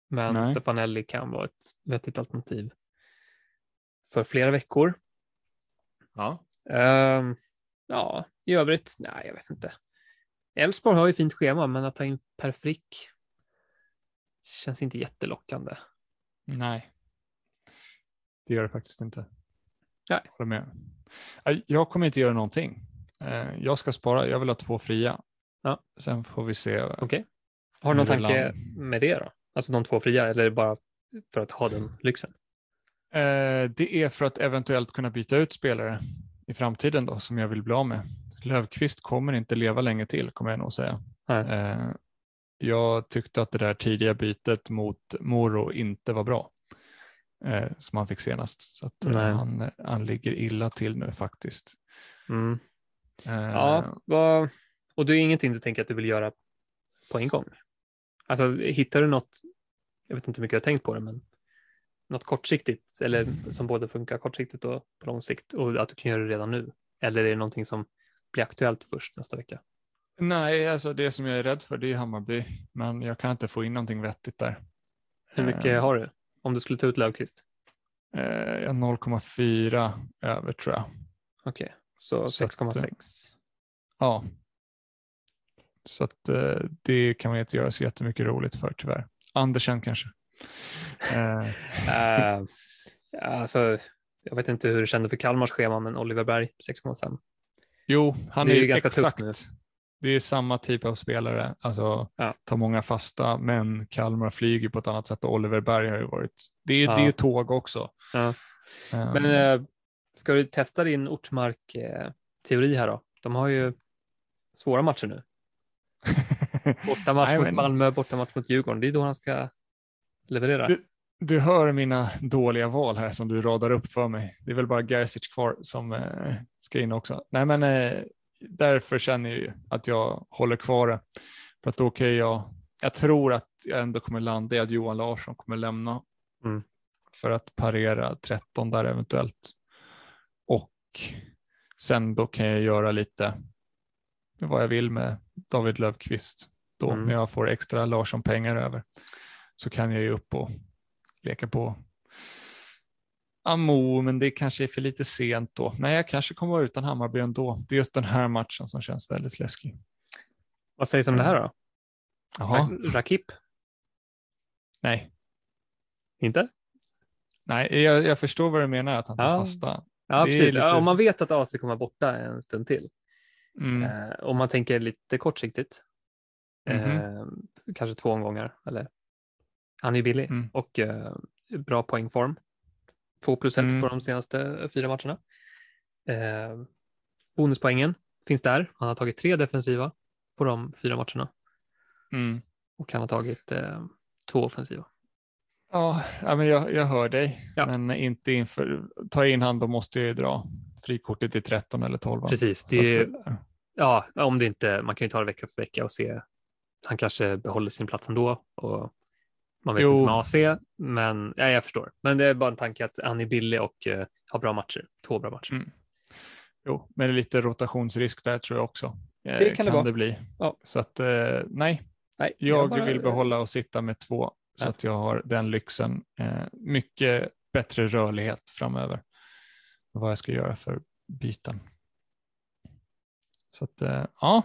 Men Nej. Stefanelli kan vara ett vettigt alternativ för flera veckor. Ja. Ehm, ja, i övrigt, nej, jag vet inte. Elfsborg har ju fint schema, men att ta in Per Frick känns inte jättelockande. Nej. Det gör det faktiskt inte. Nej. Håller med. Nej, Jag kommer inte göra någonting. Eh, Jag ska spara, jag vill ha två fria. Ja. Sen får vi se. Okej. Har du någon tanke land- med det då? Alltså de två fria, eller bara för att ha den lyxen? Det är för att eventuellt kunna byta ut spelare i framtiden då, som jag vill bli av med. Lövqvist kommer inte leva länge till, kommer jag nog säga. Eh, Jag tyckte att det där tidiga bytet mot Moro inte var bra, eh, som han fick senast. Så han, han ligger illa till nu faktiskt. Mm. Eh, Ja, vad... och det är ingenting du tänker att du vill göra på en gång? Alltså hittar du något, jag vet inte hur mycket jag har tänkt på det, men något kortsiktigt eller som både funkar kortsiktigt och på lång sikt och att du kan göra det redan nu? Eller är det någonting som blir aktuellt först nästa vecka? Nej, alltså det som jag är rädd för det är Hammarby, men jag kan inte få in någonting vettigt där. Hur mycket Eh, har du? Om du skulle ta ut Löfqvist? eh, jag har 0,4 över tror jag. Okej, så Så att, 6,6. Ja. Så att eh, det kan man inte göra så jättemycket roligt för tyvärr. Andersen kanske. Uh, alltså, jag vet inte hur du kände för Kalmars schema, men Oliver Berg 6,5. jo, han Det är är, ju ganska exakt. nu. Det är samma typ av spelare, alltså Ja. tar många fasta, men Kalmar flyger på ett annat sätt och Oliver Berg har ju varit, det är, Ja. det är ju tåg också. Ja. Eh, Men eh, ska du testa din Ortmark-teori här då? De har ju svåra matcher nu. Bortamatch mot Malmö, bortamatch mot Djurgården. Det är då han ska leverera. Du- Du hör mina dåliga val här som du radar upp för mig. Det är väl bara Gerzic kvar som eh, ska in också. Nej, men eh, därför känner jag ju att jag håller kvar det. För att då kan jag, jag tror att jag ändå kommer landa i att Johan Larsson kommer lämna Mm. för att parera 13 där eventuellt. Och sen då kan jag göra lite vad jag vill med David Löfqvist då Mm. när jag får extra Larsson-pengar över så kan jag ju upp och leka på Amo, men det kanske är för lite sent då. Nej, jag kanske kommer vara utan Hammarby ändå. Det är just den här matchen som känns väldigt läskig. Vad sägs om det här då? Jaha, Ra- Rakip? nej. Inte? Nej, jag, jag förstår vad du menar att han tar Ja. fasta. Ja, Det precis. lite- Ja, om man vet att AC kommer vara borta en stund till. Mm. Eh, om man tänker lite kortsiktigt. Mhm. Eh, kanske två omgångar. Eller, han är billig Mm. och eh, bra poängform. 2 plus 1 Mm. på de senaste fyra matcherna. Eh, bonuspoängen finns där. Han har tagit tre defensiva på de fyra matcherna Mm. och han har tagit eh, två offensiva. Ja, men jag, jag hör dig, Ja. men inte inför. Ta in han, då måste jag ju dra frikortet i 13 eller 12. va? Precis, det är, ja, om det inte, man kan ju ta det vecka för vecka och se. Han kanske behåller sin plats ändå och man vet Jo. inte med AC, men ja, jag förstår. Men det är bara en tanke att han är billig och eh, har bra matcher, två bra matcher. Mm. Jo, men det är lite rotationsrisk där tror jag också. Eh, Det kan det vara. bli. Ja. Så att eh, nej, Nej, jag bara- vill behålla och sitta med två så Ja. att jag har den lyxen. Eh, mycket bättre rörlighet framöver. Vad jag ska göra för byten. Så att eh, ja,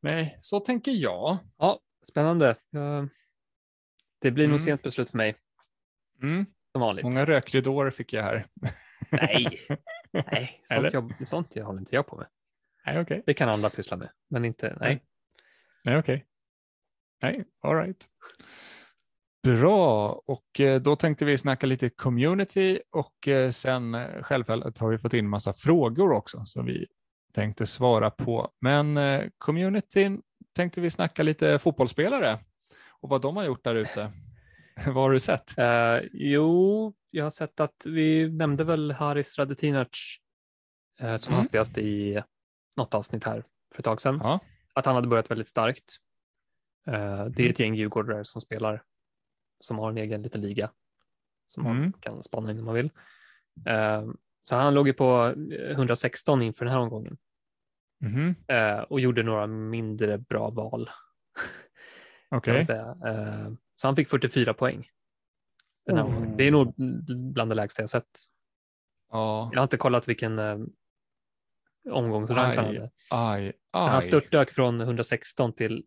nej, så tänker jag. Ja, spännande. Ja, det blir nog Mm. sent beslut för mig, Mm. som vanligt. Många rökridåer fick jag här. Nej, nej sånt, Eller? jobb, sånt jag håller inte jag på med. Nej, okej. Det kan andra pyssla med, men inte, nej. Nej, okej. Nej, all right. Bra, och eh, då tänkte vi snacka lite community och eh, sen eh, självfallet har vi fått in massa frågor också som vi tänkte svara på. Men communityn tänkte vi snacka lite fotbollsspelare och vad de har gjort där ute. vad har du sett? Eh, jo, jag har sett att vi nämnde väl Haris Radetinac eh, som Mm. hastigast i något avsnitt här för ett tag sedan. Ja. Att han hade börjat väldigt starkt. Eh, det är Mm. ett gäng djurgårdare som spelar, som har en egen liten liga som man Mm. kan spana in om man vill. Eh, så han låg ju på eh, 116 inför den här omgången eh, och gjorde några mindre bra val. Man säga. Eh, så han fick 44 poäng. Den här Oh. omgången. Det är nog bland det lägsta jag sett. Ja. Jag har inte kollat vilken eh, omgångsrank han Aj, hade. Aj, Så Han aj. störtdök från 116 till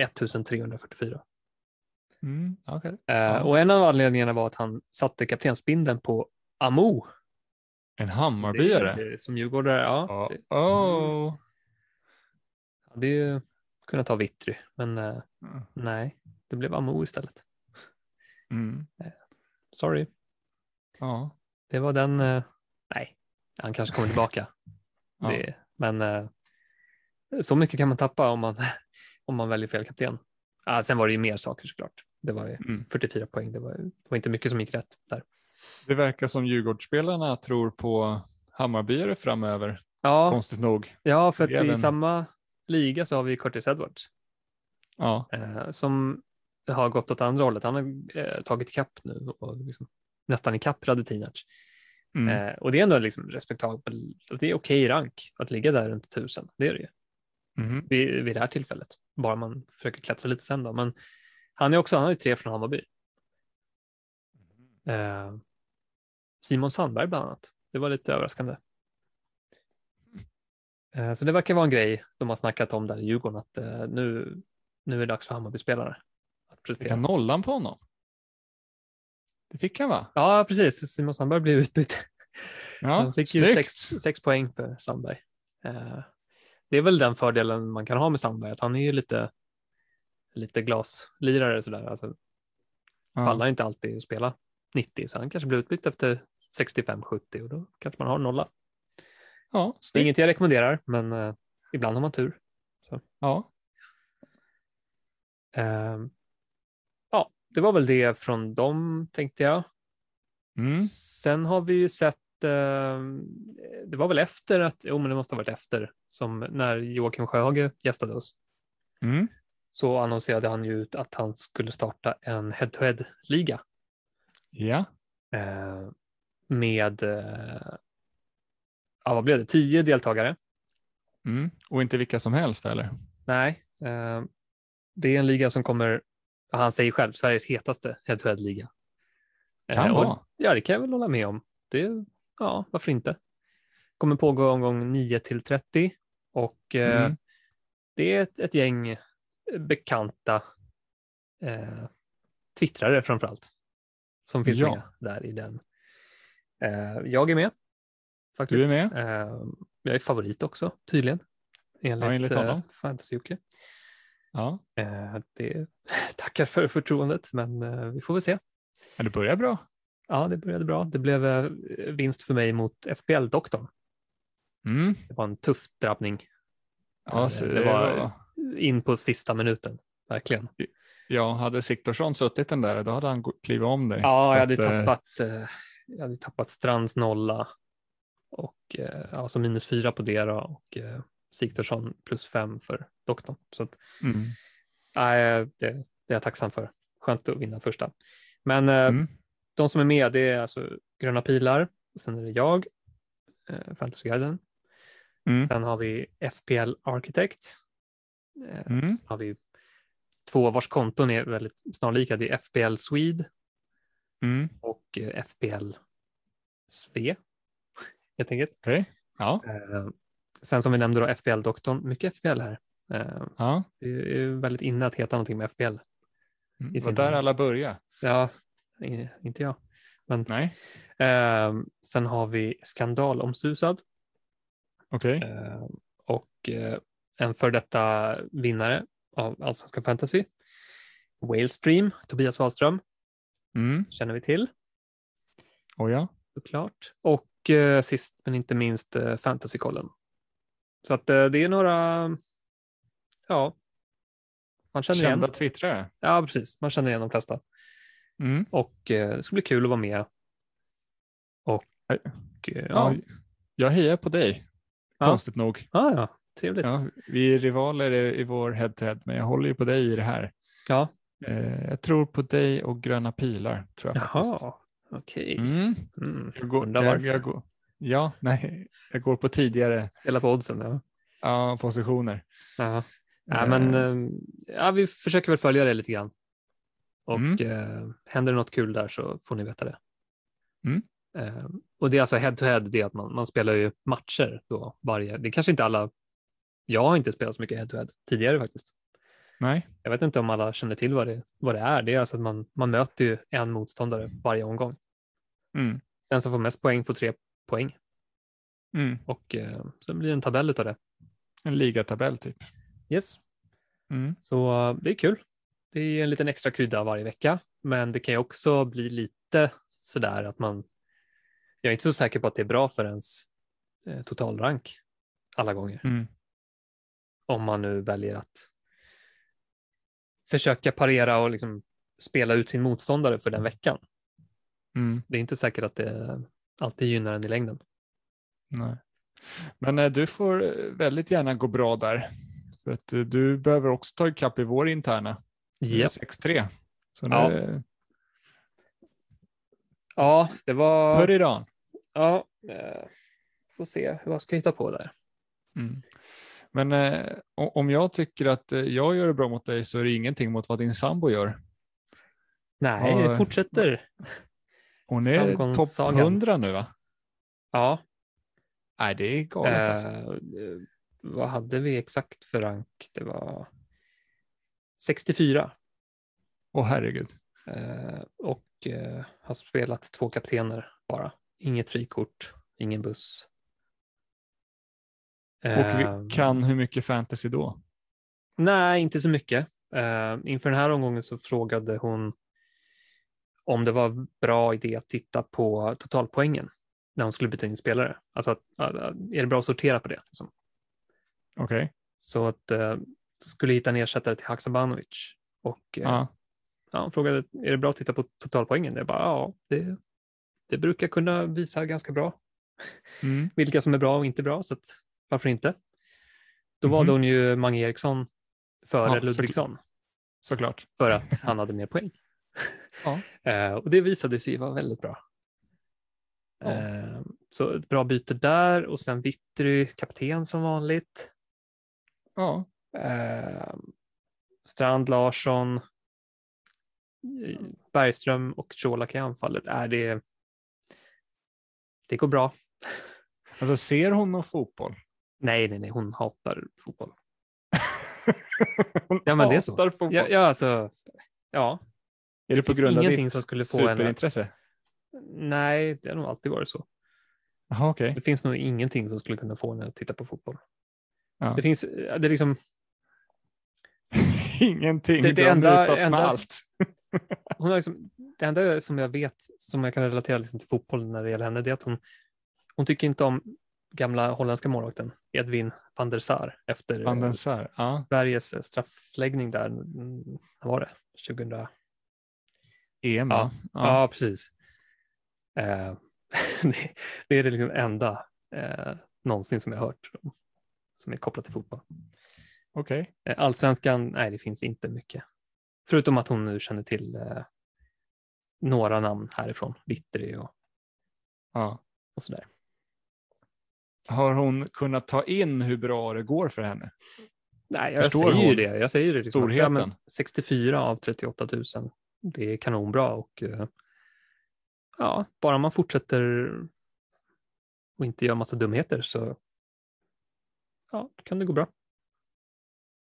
1344. Mm, okej. Eh, Ja. Och en av anledningarna var att han satte kaptensbindeln på Amo. En Det Hammarbyare? är- det- Som djurgårdare, ja. Ja. Det Oh. hade ju kunnat ta Vittry, men eh, Mm. nej, det blev Amo istället. Mm. Sorry, Ja. det var den. Eh, nej, han kanske kommer tillbaka. Ja. Det, men eh, så mycket kan man tappa om man, om man väljer fel kapten. Ah, sen var det ju mer saker såklart. Det var ju Mm. 44 poäng. Det var, det var inte mycket som gick rätt där. Det verkar som Djurgårdsspelarna tror på Hammarbyare framöver, Ja, konstigt nog. ja för att Det är i samma liga så har vi Curtis Edwards Ja. eh, som har gått åt andra hållet. Han har eh, tagit ikapp nu och liksom, nästan ikapp Radetinac. Mm. Eh, och det är ändå liksom respektabel. Det är okej rank att ligga där runt 1000. Det är det ju. Mhm. vid, vid det här tillfället. Bara man försöker klättra lite sen då. Men han är också, han har ju tre från Hammarby. Eh, Simon Sandberg bland annat. Det var lite överraskande. Eh, så det verkar vara en grej de har snackat om där i Djurgården att eh, nu, nu är det dags för Hammarby-spelare att Fick prestera. han nollan på honom? Det fick han va? Ja, precis. Simon Sandberg blev utbytt. Så Ja, han fick ju snyggt. sex, sex poäng för Sandberg. Eh, det är väl den fördelen man kan ha med Sandberg, att han är ju lite, lite glaslirare sådär. Alltså, Ja. pallar inte alltid att spela 90, så han kanske blir utbytt efter 65-70 och då kanske man har nolla. Ja, Det är inget jag rekommenderar, men eh, ibland har man tur. Ja. Eh, ja, det var väl det från dem tänkte jag. Mm. Sen har vi ju sett, eh, det var väl efter att, jo men det måste ha varit efter, som när Joakim Sjöhage gästade oss, Mm. så annonserade han ju ut att han skulle starta en head-to-head-liga Ja. eh, med, eh, ja vad blev det, tio deltagare. Mm. Och inte vilka som helst eller? Nej, eh, det är en liga som kommer, han säger själv, Sveriges hetaste head-to-head-liga. Kan och- vara. Ja, det kan jag väl hålla med om. Det, ja, varför inte? Kommer pågå omgång 9 till 30 och eh, Mm. det är ett, ett gäng bekanta eh, twittrare framför allt som finns Ja. med där i den. Eh, jag är med. Faktiskt. Du är med? Eh, jag är favorit också, tydligen. Enligt, Ja, enligt honom. eh, Fantasy-Jocke. Ja. Eh, det tackar för förtroendet, men eh, vi får väl se. Ja, det börjar bra. Ja, det började bra. Det blev eh, vinst för mig mot FPL-doktorn. Mm. Det var en tuff drabbning. Ja, eh, det var... in på sista minuten, verkligen. Ja, hade Siktorsson suttit den där, då hade han klivit om dig. Ja, jag hade, att, eh, tappat, eh, jag hade tappat Strands nolla och eh, alltså minus fyra på det då, och eh, Sigthorsson plus fem för doktorn. Så att, Mm. nej, det, det är jag tacksam för. Skönt att vinna första. Men eh, Mm. de som är med, det är alltså Gröna Pilar, sen är det jag, eh, Fantasyguiden, Mm. sen har vi FPL Architect, eh, Mm. sen har vi två vars konton är väldigt snarlika, det är FPL Swede Mm. och eh, FPL Sve, helt enkelt. Okej. Ja. Eh, sen som vi nämnde då FPL-doktorn, mycket FPL här. Eh, ja. det är väldigt inne att heta någonting med. Mm. I Det var sin- där alla började. Ja, inte jag. Nej, Eh, sen har vi skandalomsusad okej. eh, och en för detta vinnare av Allsvenskan Fantasy. Whalestream, Tobias Wahlström, Mm. känner vi till Oh, ja. såklart. Och eh, sist men inte minst eh, Fantasykollen. Så att eh, det är några, ja, man känner Kända igen. twittrare. Ja, precis. Man känner igen de flesta. Mm. Och det ska bli kul att vara med. Och Ja. ja, Jag hejar på dig, Ja. konstigt nog. ja, ja, trevligt. Ja, Ja, vi är rivaler i, vår head-to-head, men jag håller ju på dig i det här. Eh, jag tror på dig och gröna pilar, tror jag faktiskt. Okej. Mm. Mm. Jag går, jag, jag går, ja, nej, jag går på tidigare Spela på oddsen. Ja. ja, positioner. Ja. Ja, men, Eh, eh, ja, vi försöker väl följa det lite grann. Och Mm. eh, händer det något kul där så får ni veta det. Mm. Eh, och det är alltså head to head, det är att man, man spelar ju matcher då varje, det kanske inte alla, jag har inte spelat så mycket head to head tidigare faktiskt. Nej, Jag vet inte om alla känner till vad det, vad det är. Det är alltså att man, man möter ju en motståndare varje omgång. mm. Den som får mest poäng får tre poäng Mm. och eh, sen blir det en tabell utav det. en ligatabell typ. Yes, Mm. så eh, det är kul. Det är en liten extra krydda varje vecka, men det kan ju också bli lite sådär att man, jag är inte så säker på att det är bra för ens eh, totalrank alla gånger. Mm. Om man nu väljer att försöka parera och liksom spela ut sin motståndare för den veckan. Mm. Det är inte säkert att det alltid gynnar en i längden. Nej. Men eh, du får eh, väldigt gärna gå bra där. För att eh, du behöver också ta ikapp i vår interna. Det Japp. 6-3. Så Ja. nu, Ja, det var... It on. Ja, får se vad ska jag hitta på där. Mm. Men eh, om jag tycker att eh, jag gör det bra mot dig så är det ingenting mot vad din sambo gör. Nej, Ja, det fortsätter. Hon är topp Framgångssagan. 100 nu va? Ja, Nej, det är galet alltså. eh, eh, vad hade vi exakt för rank? Det var 64 Åh herregud. eh, och eh, har spelat två kaptener bara. Inget frikort, ingen buss. Och vi kan hur mycket fantasy då? Nej, inte så mycket. Uh, inför den här omgången så frågade hon om det var bra idé att titta på totalpoängen när hon skulle byta in spelare. Alltså, att, är det bra att sortera på det? Liksom. Okej. Så att uh, skulle hitta en ersättare till Haksabanovic. Och uh, Ja. ja, hon frågade, är det bra att titta på totalpoängen? Jag bara, ja, det, det brukar kunna visa ganska bra Mm. vilka som är bra och inte bra, så att, varför inte? Då Mhm. valde hon ju Mange Eriksson före Ja, Ludvigsson. Såklart. för att han hade mer poäng. Ja. Eh, och det visade sig vara väldigt bra. Ja. Eh, så ett bra byte där och sen Vittry, kapten som vanligt. Ja. Eh, Strand, Larsson, eh, Bergström och Colak i anfallet. Är det, det går bra. Alltså ser hon någon fotboll? Nej, nej, nej, hon hatar fotboll. hon Ja, men det är så. hatar fotboll. Ja, ja alltså, ja. Är det, på grund av ingenting ditt som skulle få henne- superintresse? Nej, det har nog alltid varit så. Jaha, okej. Det finns nog ingenting som skulle kunna få henne att titta på fotboll. Ja. Det finns, det är liksom, Ingenting. Det- Det, det enda- mutats med enda- allt. hon har liksom, det enda som jag vet som jag kan relatera liksom till fotboll när det gäller henne, det är att hon, hon tycker inte om gamla holländska målvakten Edwin van der Sar efter Van den eh, Sar. Ja. Sveriges eh, straffläggning där, mm, vad var det, 2000? EM, Ja. va? Ja, precis. Eh, det, är det liksom enda eh, någonsin som jag hört om, som är kopplat till fotboll. Okej. Eh, Allsvenskan, nej det finns inte mycket. Förutom att hon nu känner till eh, några namn härifrån, Vittry och, Ja. och sådär. Har hon kunnat ta in hur bra det går för henne? Nej, jag Förstår säger ju det. Jag säger det liksom att, ja, men storheten? 64 av 38 000, det är kanonbra och eh, ja, bara man fortsätter och inte gör massa dumheter så ja, kan det gå bra. Det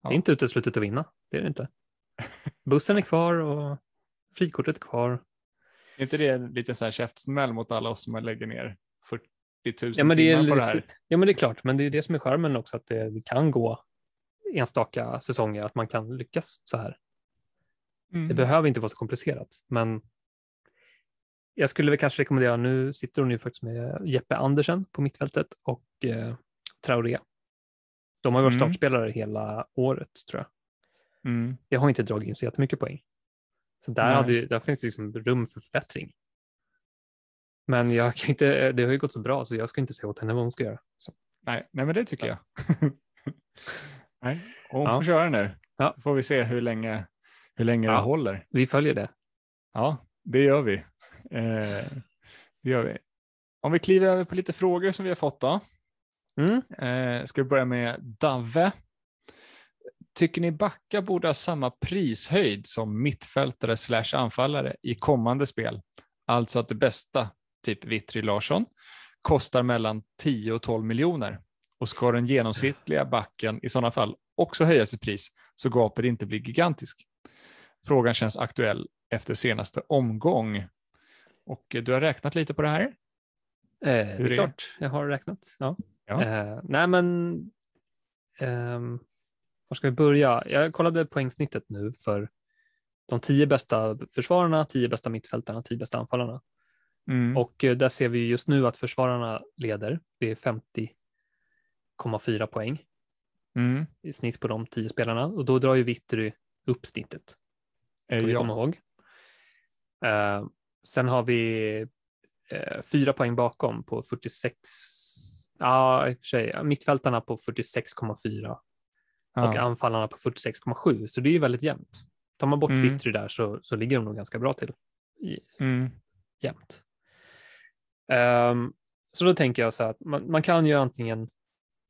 Ja. är inte uteslutet att vinna, det är det inte. Bussen är kvar och frikortet är kvar. Är inte det en liten så här käftsmäll mot alla oss som lägger ner 40 000 Ja men, det är timmar på det här? lite, ja, men det är klart, men det är det som är skärmen också, att det, det kan gå enstaka säsonger, att man kan lyckas så här. Mm. Det behöver inte vara så komplicerat, men jag skulle väl kanske rekommendera, nu sitter hon ju faktiskt med Jeppe Andersen på mittfältet och eh, Traoré. De har varit Mm. startspelare hela året tror jag. Mm. Det har inte dragit in så jättemycket poäng. Så där, hade, där finns det liksom rum för förbättring. Men jag kan inte, det har ju gått så bra så jag ska inte säga åt henne vad hon ska göra. Så. Nej, nej, men det tycker jag. nej. Och hon Ja. får köra nu. Ja. Får vi se hur länge, hur länge Ja. det håller. Vi följer det. Ja, det gör vi. Eh, det gör vi. Om vi kliver över på lite frågor som vi har fått då. Mm. Eh, ska vi börja med Dave. Tycker ni Backa borde ha samma prishöjd som mittfältare slash anfallare i kommande spel? Alltså att det bästa, typ Vittry Larsson, kostar mellan 10 och 12 miljoner. Och ska den genomsnittliga backen i sådana fall också höja sitt pris så gapet inte blir gigantisk. Frågan känns aktuell efter senaste omgång. Och eh, du har räknat lite på det här? Eh, det är klart, jag har räknat. Ja. Ja. Eh, nej men, ehm, var ska vi börja? Jag kollade poängsnittet nu för de tio bästa försvararna, tio bästa mittfältarna, tio bästa anfallarna. Mm. Och eh, där ser vi just nu att försvararna leder. Det är 50,4 poäng Mm. i snitt på de tio spelarna och då drar ju Vittry upp snittet. Ska vi ja. komma ihåg. Eh, sen har vi eh, fyra poäng bakom på 46. Ja, i och för sig. Mittfältarna på 46,4 och anfallarna på 46,7. Så det är ju väldigt jämnt. Tar man bort Mm. Vittry där så, så ligger de nog ganska bra till i, Mm. jämnt. Ehm, så då tänker jag så här att man, man kan ju antingen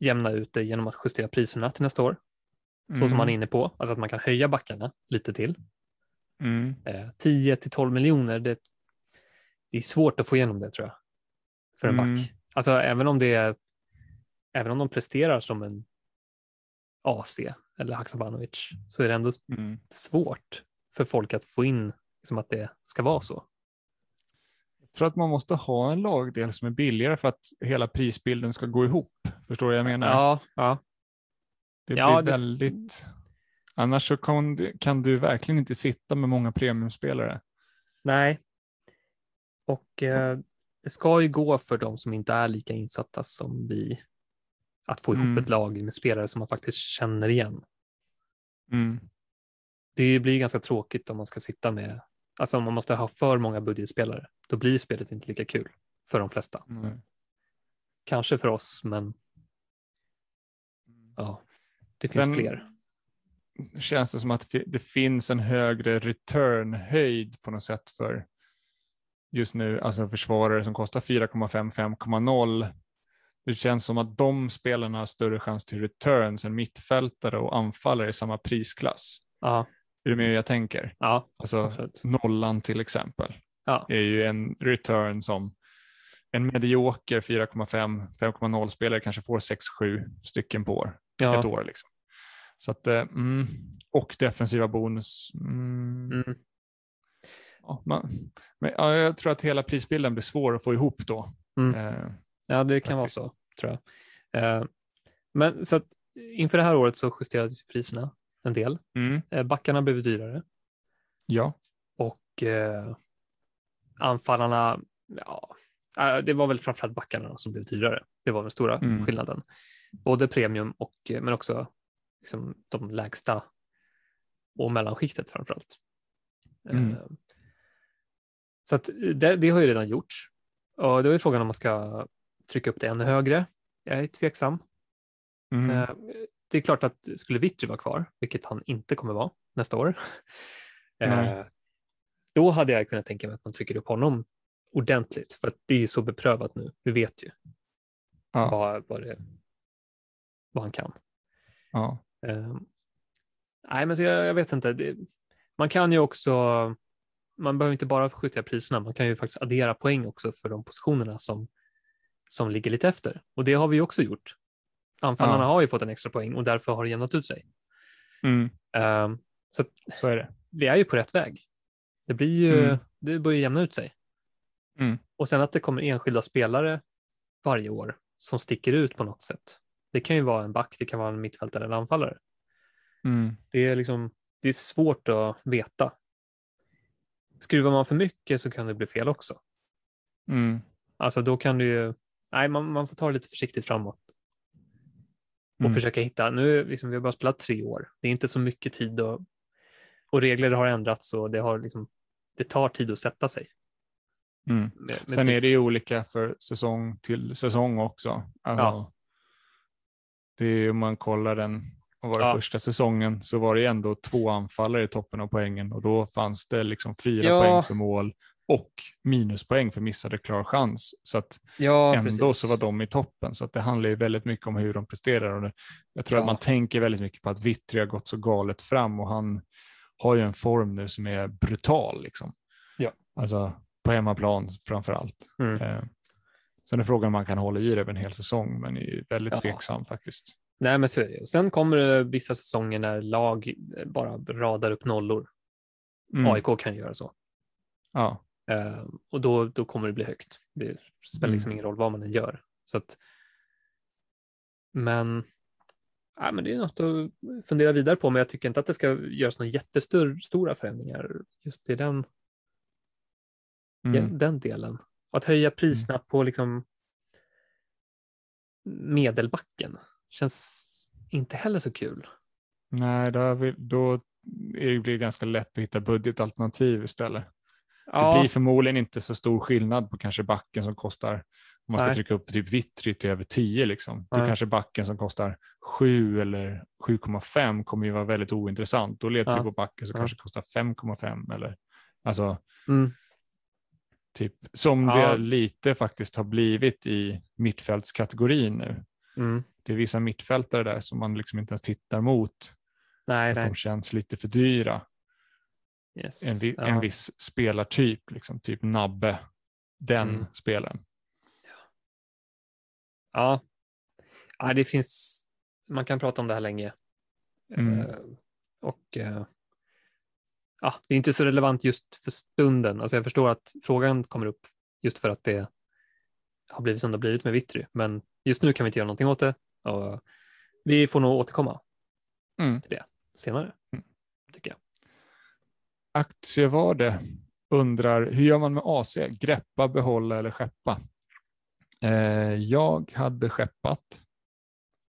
jämna ut det genom att justera priserna till nästa år, så som man är inne på, alltså att man kan höja backarna lite till. Mm. Eh, 10 till 12 miljoner, det, det är svårt att få igenom det tror jag. För en Mm. back. Alltså även om det är, även om de presterar som en AC eller Haksabanovic så är det ändå Mm. svårt för folk att få in liksom att det ska vara så. Tror att man måste ha en lagdel som är billigare för att hela prisbilden ska gå ihop. Förstår du vad jag menar? Ja, ja. det blir ja, det- väldigt... Annars så kan du, kan du verkligen inte sitta med många premiumspelare. Nej. Och eh, det ska ju gå för de som inte är lika insatta som vi att få ihop Mm. ett lag med spelare som man faktiskt känner igen. Mm. Det blir ganska tråkigt om man ska sitta med, alltså om man måste ha för många budgetspelare, då blir spelet inte lika kul för de flesta. Mm. Kanske för oss, men ja, det finns Sen fler. Känns det som att det finns en högre return-höjd på något sätt för just nu, alltså försvarare som kostar 4,5, 5,0. Det känns som att de spelarna har större chans till returns än mittfältare och anfallare i samma prisklass. Ja, Är du med hur jag tänker? ja, Alltså absolut. nollan till exempel Ja, är ju en return som en medioker 4,5, 5,0 spelare kanske får 6-7 stycken på år, ett ja. år. Liksom. Så att, eh, mm, och defensiva bonus. Mm, Mm. Ja, man, men, ja, jag tror att hela prisbilden blir svår att få ihop då. Mm. Eh, Ja, det kan Faktiskt. vara så, tror jag. Eh, men så att inför det här året så justerades ju priserna en del. mm, Eh, backarna blev dyrare ja, och eh, anfallarna, ja, eh, det var väl framförallt backarna som blev dyrare. Det var den stora Mm. skillnaden. Både premium och, eh, men också liksom de lägsta och mellanskiktet framförallt. Mm. Eh, så att det, det har ju redan gjorts. Och då är frågan om man ska trycka upp det ännu högre. Jag är tveksam. mm, Eh, Det är klart att skulle Vittry vara kvar, vilket han inte kommer vara nästa år, eh, då hade jag kunnat tänka mig att man trycker upp honom ordentligt, för att det är så beprövat nu. Vi vet ju ja, vad, vad, det, vad han kan. ja, Eh, nej, men så jag, jag vet inte. Det, man kan ju också, man behöver inte bara justera priserna, man kan ju faktiskt addera poäng också för de positionerna som, som ligger lite efter. Och det har vi också gjort. Anfallarna Ja. har ju fått en extra poäng och därför har det jämnat ut sig. mm, Um, så så är det. vi är ju på rätt väg. Det blir ju, Mm. det börjar jämna ut sig. Mm. Och sen att det kommer enskilda spelare varje år som sticker ut på något sätt. Det kan ju vara en back, det kan vara en mittfältare eller anfallare. Mm, Det är liksom, det är svårt att veta. Skruvar man för mycket så kan det bli fel också. mm, Alltså då kan du ju, nej man, man får ta det lite försiktigt framåt och mm. försöka hitta, nu liksom, vi har bara spelat tre år, det är inte så mycket tid och, och regler har ändrats och det har liksom, det tar tid att sätta sig. Mm. Med Sen är det ju olika för säsong till säsong också. Alltså, Ja. Det är om man kollar den, vad var det Ja. första säsongen, så var det ändå två anfallare i toppen av poängen och då fanns det liksom fyra Ja. poäng för mål och minuspoäng för missade klar chans. Så att ja, ändå precis. så var de i toppen. Så att det handlar ju väldigt mycket om hur de presterar. Och jag tror Ja. att man tänker väldigt mycket på att Vittry har gått så galet fram och han har ju en form nu som är brutal. Liksom. Ja. Alltså på hemmaplan framför allt. Mm. Eh, sen är frågan om man kan hålla i det över en hel säsong, men är ju väldigt Ja. tveksam faktiskt. Nej, men så är det. Och sen kommer det vissa säsonger när lag bara radar upp nollor. Mm. AIK kan göra så. Ja. Eh, och då, då kommer det bli högt. Det spelar liksom Mm. ingen roll vad man än gör. Så att, men, ja, men det är något att fundera vidare på, men jag tycker inte att det ska göras några jättestora förändringar just i den, Mm. den delen. Att höja priserna på liksom medelbacken känns inte heller så kul. Nej, då, vi, då är det blir det ganska lätt att hitta budgetalternativ istället. Det Ja, blir förmodligen inte så stor skillnad på kanske backen som kostar, om man ska Nej. trycka upp typ Vittry till över 10 liksom. Det Nej. kanske backen som kostar 7 eller 7,5 kommer ju vara väldigt ointressant. Då letar Ja. vi på backen som kanske kostar 5,5 eller alltså mm, typ som Ja. det lite faktiskt har blivit i mittfältskategorin nu. mm, Det är vissa mittfältare där som man liksom inte ens tittar mot. nej, Att nej. de känns lite för dyra. Yes. En, vi, ja. en viss spelartyp, liksom, typ Nabbe, den Mm. spelaren. Ja. ja, det finns, man kan prata om det här länge. Mm. Eh, och eh, ja, det är inte så relevant just för stunden. Alltså jag förstår att frågan kommer upp just för att det har blivit som det har blivit med Vittry. Men just nu kan vi inte göra någonting åt det. Och vi får nog återkomma Mm. till det senare, Mm. tycker jag. Aktievärde undrar, hur gör man med AC? Greppa, behålla eller skeppa? Eh, jag hade skeppat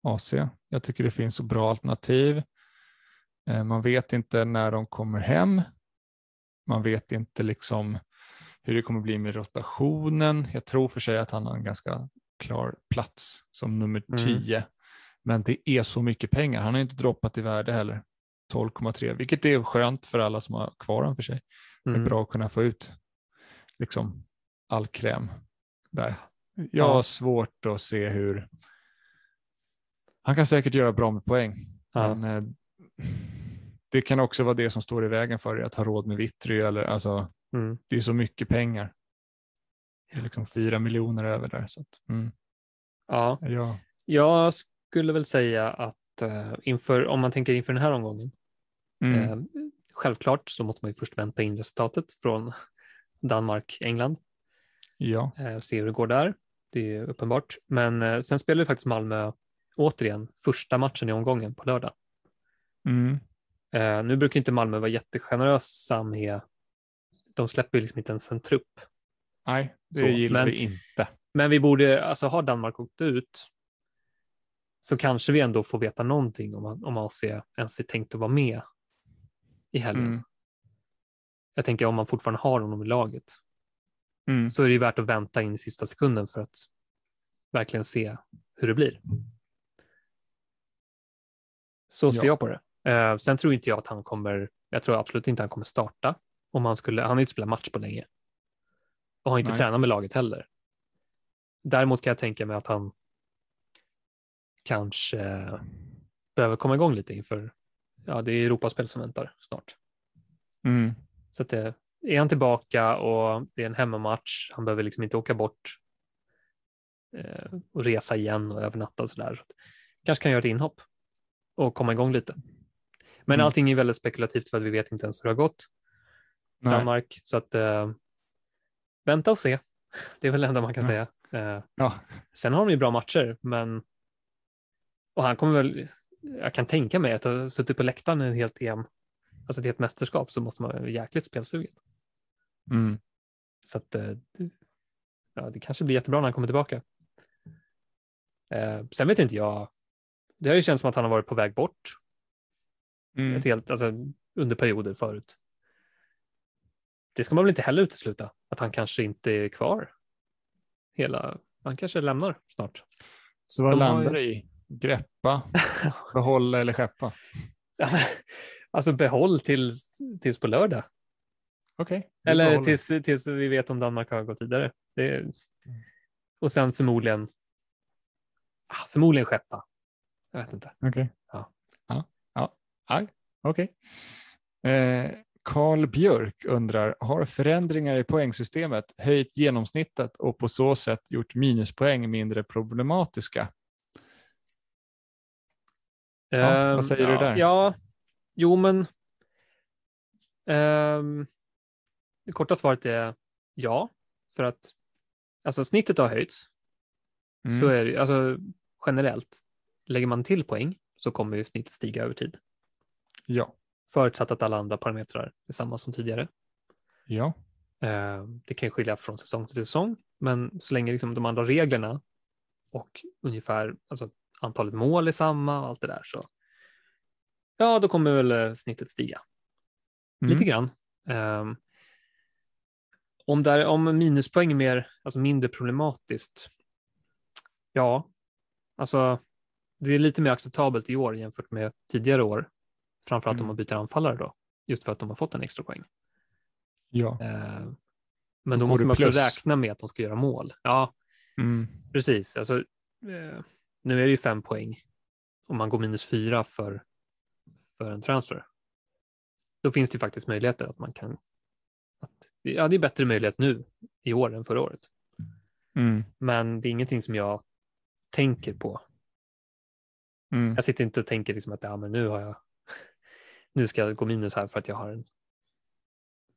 AC. Jag tycker det finns så bra alternativ. Eh, man vet inte när de kommer hem. Man vet inte liksom hur det kommer bli med rotationen. Jag tror för sig att han har en ganska klar plats som nummer Mm. 10. Men det är så mycket pengar. Han har inte droppat i värde heller. 12,3, vilket är skönt för alla som har kvar den för sig. Det är Mm. bra att kunna få ut liksom all kräm där. Jag har Ja. svårt att se hur... Han kan säkert göra bra med poäng, Ja. men eh, det kan också vara det som står i vägen för dig att ha råd med Vittry. Eller, alltså, Mm. det är så mycket pengar. Det är liksom fyra miljoner över där. Så att, mm, Ja, ja. jag skulle väl säga att eh, inför, om man tänker inför den här omgången, Mm. Eh, självklart så måste man ju först vänta in resultatet från Danmark-England. Ja. Eh, se hur det går där. Det är uppenbart. Men eh, sen spelar faktiskt Malmö återigen första matchen i omgången på lördag. Mm. Nu brukar inte Malmö vara jättegenerösa med, de släpper ju liksom inte ens en trupp. Nej, det Så, gillar men- vi inte. Men vi borde, alltså har Danmark åkt ut så kanske vi ändå får veta någonting om, om AC ens är tänkt att vara med i helgen. Mm. Jag tänker om man fortfarande har honom i laget Mm. så är det ju värt att vänta in i sista sekunden för att verkligen se hur det blir. Så ser Ja. jag på det. Eh, sen tror inte jag att han kommer, jag tror absolut inte han kommer starta. Om han skulle, han har inte spelat match på länge. Och har inte Nej. tränat med laget heller. Däremot kan jag tänka mig att han kanske behöver komma igång lite inför, ja det är Europaspel som väntar snart. Mm. Så att det, är han tillbaka och det är en hemmamatch, han behöver liksom inte åka bort eh, och resa igen och övernatta och sådär. Så att kanske kan göra ett inhopp och komma igång lite. Men Mm. allting är väldigt spekulativt för att vi vet inte ens hur det har gått. Nej. Danmark, så att eh, vänta och se. Det är väl det enda man kan Ja. säga. Eh, Ja. sen har de ju bra matcher, men och han kommer väl, jag kan tänka mig att ha suttit på läktaren ett helt EM, alltså ett helt mästerskap, så måste man vara jäkligt spelsugen. Mm. Så att eh, ja, det kanske blir jättebra när han kommer tillbaka. Eh, sen vet inte jag, det har ju känts som att han har varit på väg bort Mm. ett helt, alltså, under perioder förut. Det ska man väl inte heller utesluta, att han kanske inte är kvar hela, han kanske lämnar snart. Så vad landar det i? Greppa, behålla eller skeppa? Ja, alltså behåll tills, tills på lördag. Okej. vi Eller behåller. tills, tills vi vet om Danmark har gått vidare. Är, och sen förmodligen, ah, förmodligen skeppa. Jag vet inte. Okej. Ja. Ja. Ja. Aj. Okej. Eh, Carl Björk undrar, har förändringar i poängsystemet höjt genomsnittet och på så sätt gjort minuspoäng mindre problematiska? Ja, vad Ehm, säger du ja, där? Ja, jo men. ehm, det korta svaret är ja, för att alltså snittet har höjts. Mm. Så är det alltså generellt. Lägger man till poäng så kommer ju snittet stiga över tid. Ja. Förutsatt att alla andra parametrar är samma som tidigare. Ja. Eh, Det kan skilja från säsong till säsong, men så länge liksom de andra reglerna och ungefär alltså, antalet mål är samma och allt det där så ja, då kommer väl eh, snittet stiga Mm. lite grann. Ehm, om, där, om minuspoäng är mer, alltså mindre problematiskt. Ja, alltså det är lite mer acceptabelt i år jämfört med tidigare år. Framförallt om Mm. man byter anfallare då, just för att de har fått en extra poäng. Ja. Eh, Men Då då måste man också räkna med att de ska göra mål. Ja, Mm. precis. Alltså, eh, nu är det ju fem poäng om man går minus fyra för, för en transfer. Då finns det faktiskt möjligheter att man kan... Att, ja, det är bättre möjlighet nu i år än förra året. Mm. Men det är ingenting som jag tänker på. Mm. Jag sitter inte och tänker liksom att ja, men nu har jag... Nu ska jag gå minus här för att jag har en,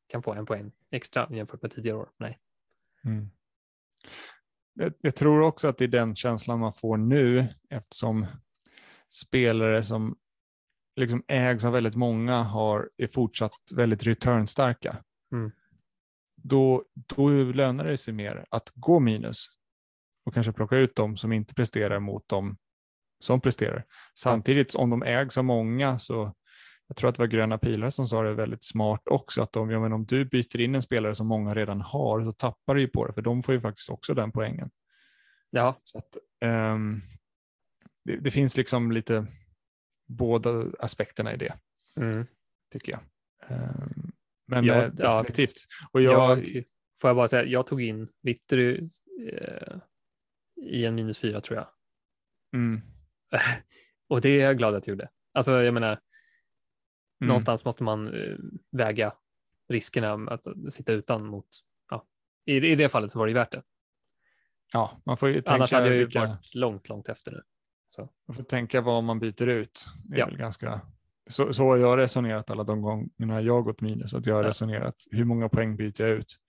kan få en poäng extra jämfört med tidigare år. Nej. Mm. Jag, jag tror också att det är den känslan man får nu eftersom spelare som liksom ägs av väldigt många har, är fortsatt väldigt returnstarka. Mm. Då, då lönar det sig mer att gå minus och kanske plocka ut dem som inte presterar mot dem som presterar. Samtidigt om de ägs av många så jag tror att det var Gröna Pilar som sa det väldigt smart också, att de, ja, men om du byter in en spelare som många redan har så tappar du ju på det, för de får ju faktiskt också den poängen. Ja, Så att, ehm, det, det finns liksom lite båda aspekterna i det, mm. tycker jag. Ehm, men Ja, eh, ja. definitivt. Och jag, jag, får jag bara säga, jag tog in Vittery eh, i en minus fyra tror jag. mm, Och det är jag glad att jag gjorde. Alltså jag menar, mm, någonstans måste man eh, väga riskerna med att sitta utan mot, ja, i, i det fallet så var det ju värt det. Ja, man får ju tänka, Annars hade jag ju vilka, varit långt, långt efter nu. man får tänka vad man byter ut. Det är Ja. ganska så, så har jag resonerat alla de gångerna jag gått minus, att jag har Ja. resonerat hur många poäng byter jag ut?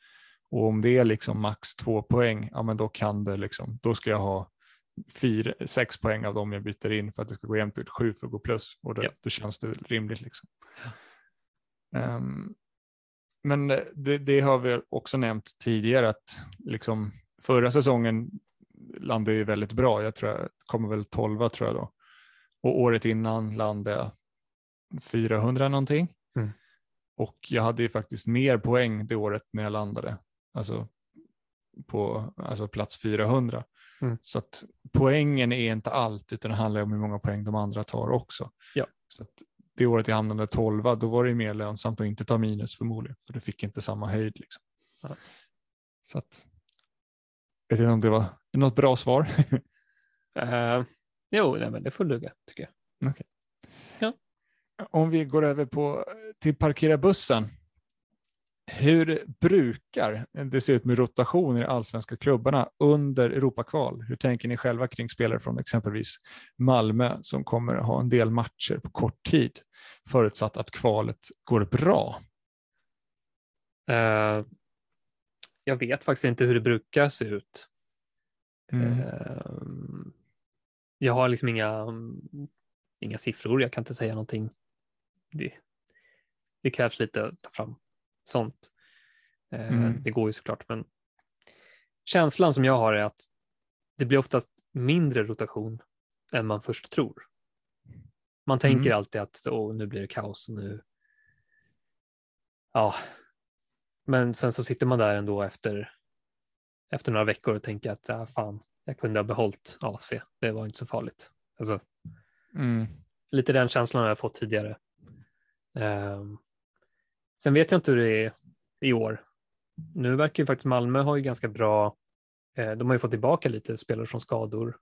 Och om det är liksom max två poäng, ja men då kan det liksom, då ska jag ha fyra, sex poäng av dem jag byter in för att det ska gå jämnt ut, sju för att gå plus och då, Ja. då känns det rimligt liksom. Ehm, men det, det har vi också nämnt tidigare att liksom förra säsongen landade ju väldigt bra. Jag tror jag kommer väl 12 tror jag då. Och året innan landade jag 400 någonting. Mm. Och jag hade ju faktiskt mer poäng det året när jag landade. Alltså på alltså plats 400. Mm. Så att poängen är inte allt utan det handlar om hur många poäng de andra tar också. Ja. Så att det året jag hamnade 12 då var det mer lönsamt att inte ta minus förmodligen. För du fick inte samma höjd. Liksom. Ja. Så att, jag vet inte om det var något bra svar. Eh, jo, nej, men det får duga tycker jag. Om vi går över på, till parkera bussen. Hur brukar det se ut med rotation i allsvenska klubbarna under Europakval? Hur tänker ni själva kring spelare från exempelvis Malmö som kommer att ha en del matcher på kort tid förutsatt att kvalet går bra? Eh, jag vet faktiskt inte hur det brukar se ut. Mm. Eh, jag har liksom inga, inga siffror, jag kan inte säga någonting. Det, det krävs lite att ta fram sånt. Eh, Mm. Det går ju såklart, men känslan som jag har är att det blir oftast mindre rotation än man först tror. Man tänker Mm. alltid att Åh, nu blir det kaos och nu. Ja, men sen så sitter man där ändå efter, efter några veckor och tänker att ah, fan, jag kunde ha behållit AC. Det var inte så farligt. Alltså, Mm. lite den känslan har jag fått tidigare. Ehm, sen vet jag inte hur det är i år. Nu verkar ju faktiskt Malmö ha ju ganska bra, eh, de har ju fått tillbaka lite spelare från skador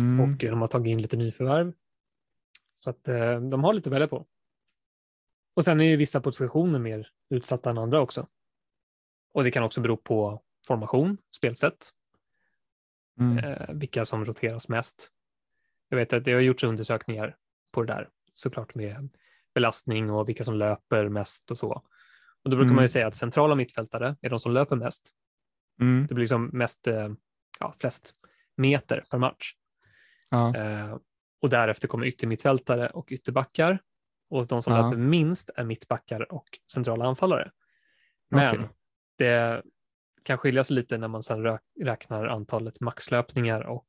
Mm. och de har tagit in lite nyförvärv. Så att eh, de har lite att välja på. Och sen är ju vissa positioner mer utsatta än andra också. Och det kan också bero på formation, spelsätt, Mm. eh, vilka som roteras mest. Jag vet att det har gjorts undersökningar på det där, såklart med belastning och vilka som löper mest och så. Och då brukar Mm. man ju säga att centrala mittfältare är de som löper mest. Mm. Det blir liksom mest, eh, ja, flest meter per match. Ja. Eh, och därefter kommer yttermittfältare och ytterbackar. Och de som Ja. löper minst är mittbackar och centrala anfallare. Men Okej. det kan skilja sig lite när man sedan räknar antalet maxlöpningar och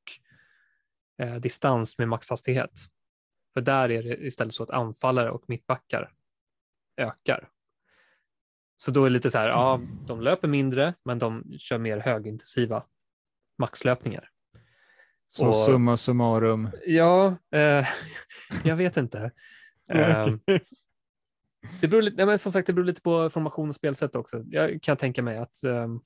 eh, distans med maxhastighet. För där är det istället så att anfallare och mittbackar ökar. Så då är det lite så här, ja, de löper mindre, men de kör mer högintensiva maxlöpningar. Så och- summa summarum. Ja, eh, jag vet inte. Ehm, det beror lite, men som sagt, det beror lite på formation och spelsätt också. Jag kan tänka mig att ehm,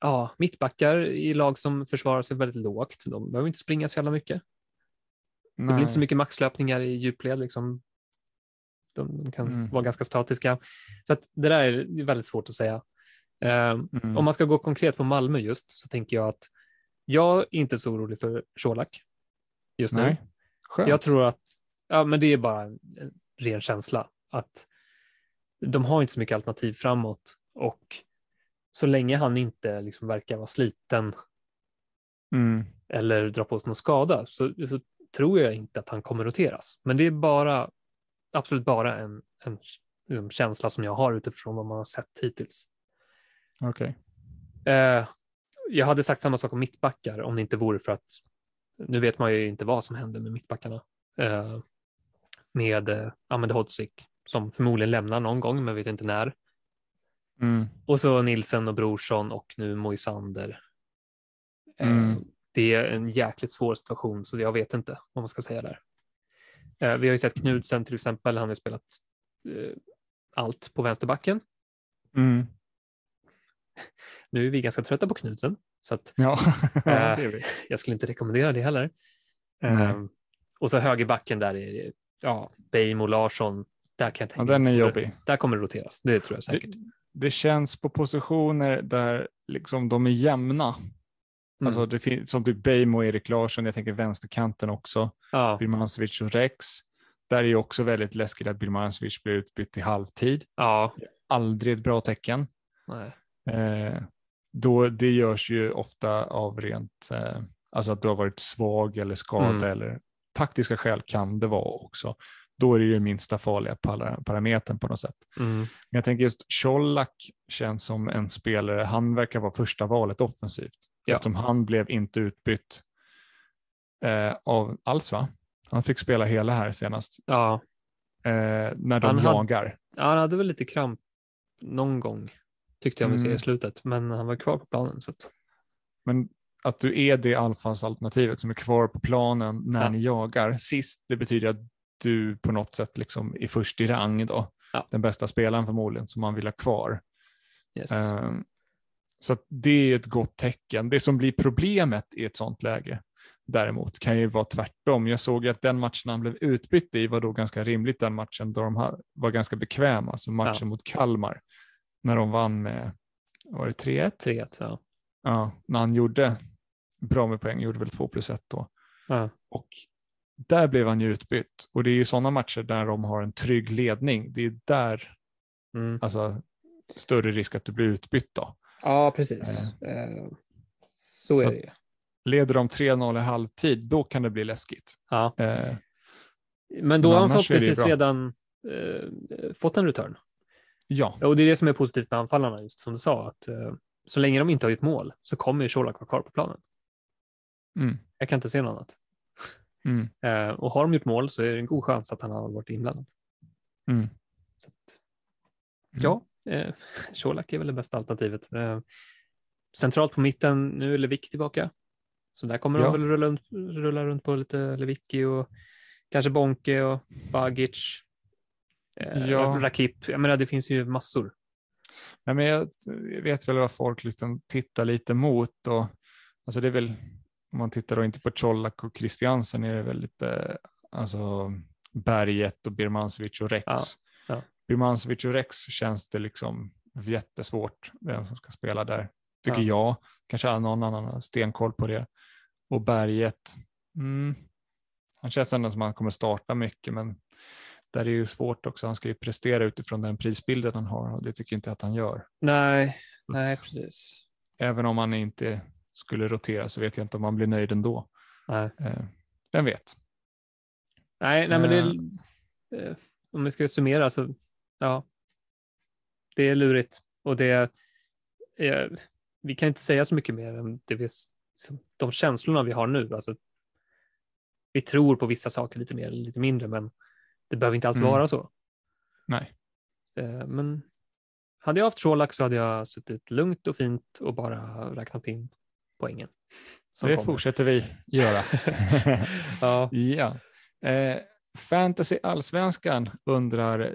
ja, mittbackar i lag som försvarar sig väldigt lågt, de behöver inte springa så jävla mycket. Det blir inte så mycket maxlöpningar i djupled. Liksom. De, de kan Mm. vara ganska statiska. Så att det där är väldigt svårt att säga. Ehm, Mm. Om man ska gå konkret på Malmö just så tänker jag att jag är inte så orolig för Colak just nu. Nej. Skönt. Jag tror att, ja men det är bara en, en ren känsla att de har inte så mycket alternativ framåt och så länge han inte liksom verkar vara sliten Mm. eller dra på sig någon skada så, så tror jag inte att han kommer roteras. Men det är bara, absolut bara en, en liksom, känsla som jag har utifrån vad man har sett hittills. Okej. Eh, jag hade sagt samma sak om mittbackar om det inte vore för att nu vet man ju inte vad som händer med mittbackarna. Eh, med eh, Ahmed Hodzic som förmodligen lämnar någon gång men vet inte när. Mm. Och så Nilsen och Brorsson och nu Moisander. Eh, Mm. Det är en jäkligt svår situation så jag vet inte vad man ska säga där. Eh, vi har ju sett Knudsen till exempel, han har spelat eh, allt på vänsterbacken. Mm. Nu är vi ganska trötta på Knudsen så att Ja, ja det vi. jag skulle inte rekommendera det heller. Ehm, och så högerbacken där är det, ja, Beijmo Larsson. Där kan jag Ja, tänka den är jobbig. Där kommer det roteras, det tror jag Det, säkert. det känns på positioner där liksom de är jämna. Mm. Alltså det finns som typ Beijmo och Erik Larsson, jag tänker vänsterkanten också, ja, Birmancevic och Rex. Där är ju också väldigt läskigt att Birmancevic blir utbytt i halvtid. ja, Aldrig ett bra tecken. nej. Eh, då, det görs ju ofta av rent, eh, alltså att du har varit svag eller skadad Mm. eller taktiska skäl kan det vara också. Då är det ju minsta farliga para- parametern på något sätt. Mm. Men jag tänker just Colak känns som en spelare, han verkar vara första valet offensivt. Ja. Eftersom han blev inte utbytt eh, av alls va? Han fick spela hela här senast. Ja, Eh, när de Han hade- jagar. Ja, han hade väl lite kramp någon gång tyckte jag mig se Mm. i slutet, men han var kvar på planen. Så att, Men att du är det anfallsalternativet som är kvar på planen när Ja. ni jagar sist, det betyder att du på något sätt liksom är först i rang då. Ja. Den bästa spelaren förmodligen som man vill ha kvar. yes. Ehm, Så det är ett gott tecken. Det som blir problemet i ett sånt läge däremot kan ju vara tvärtom. Jag såg att den matchen han blev utbytt i var då ganska rimligt den matchen då de var ganska bekväma, alltså matchen Ja. mot Kalmar. När de vann med, var det 3-1? 3-1, ja. Ja, när han gjorde bra med poäng, gjorde väl 2 plus 1 då. ja. Och där blev han ju utbytt. Och det är ju sådana matcher där de har en trygg ledning. Det är där Mm. alltså, större risk att du blir utbytt då. Ja, precis. Eh, så är Så det ju. att leder de 3-0 i halvtid, då kan det bli läskigt. Ja. Eh, Men då har han är det förhoppningsvis redan eh, fått en return. ja, Och det är det som är positivt med anfallarna, just som du sa, att eh, så länge de inte har gjort mål så kommer ju Colak vara kvar på planen. mm, Jag kan inte se något annat. mm, Eh, och har de gjort mål så är det en god chans att han har varit inblandad. mm. Så att, Mm. Ja, eh, Colak är väl det bästa alternativet. Eh, centralt på mitten, nu är Lewicki tillbaka. Så där kommer Ja. de väl rulla, runt- rulla runt på lite Lewicki och kanske Bonke och Bagic. Eh, Ja. Rakip, jag menar det finns ju massor. Nej, men jag vet väl vad folk liksom tittar lite mot. Och, alltså det är väl, om man tittar då inte på Colak och Christiansen är det väl lite alltså, Berget och Birmancevic och Rex. Ja, ja. Birmancevic och Rex känns det liksom jättesvårt vem som ska spela där. Tycker Ja. jag. Kanske någon annan har stenkoll på det. Och Berget, mm, han känns ändå som att han kommer starta mycket men där är det ju svårt också. Han ska ju prestera utifrån den prisbilden han har och det tycker jag inte att han gör. Nej, nej precis. Även om han inte skulle rotera så vet jag inte om han blir nöjd ändå. Nej, Eh, vem vet? nej, nej men det är, eh, om vi ska summera så, ja, det är lurigt och det är, vi kan inte säga så mycket mer än det vi, de känslorna vi har nu. Alltså, vi tror på vissa saker lite mer eller lite mindre, men det behöver inte alls Mm. vara så. Nej. Eh, Men hade jag haft Colak så hade jag suttit lugnt och fint och bara räknat in poängen. som det kommer. fortsätter vi göra. Ja, ja. Eh, Fantasy Allsvenskan undrar eh,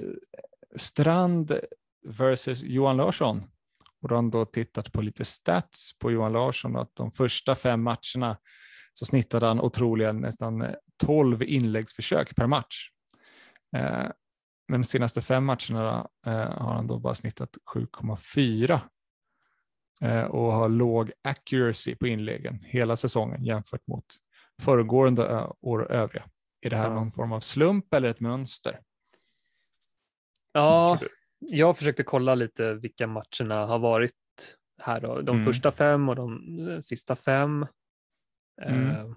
Strand versus Johan Larsson. Och då har då tittat på lite stats på Johan Larsson att de första fem matcherna så snittade han otroliga nästan eh, 12 inläggsförsök per match. Eh, men de senaste fem matcherna eh, har han då bara snittat 7,4 eh, och har låg accuracy på inläggen hela säsongen jämfört mot föregående år och övriga. Är det här någon form av slump eller ett mönster? Ja jag försökte kolla lite vilka matcherna har varit här. Då. De Mm. första fem och de eh, sista fem. Mm.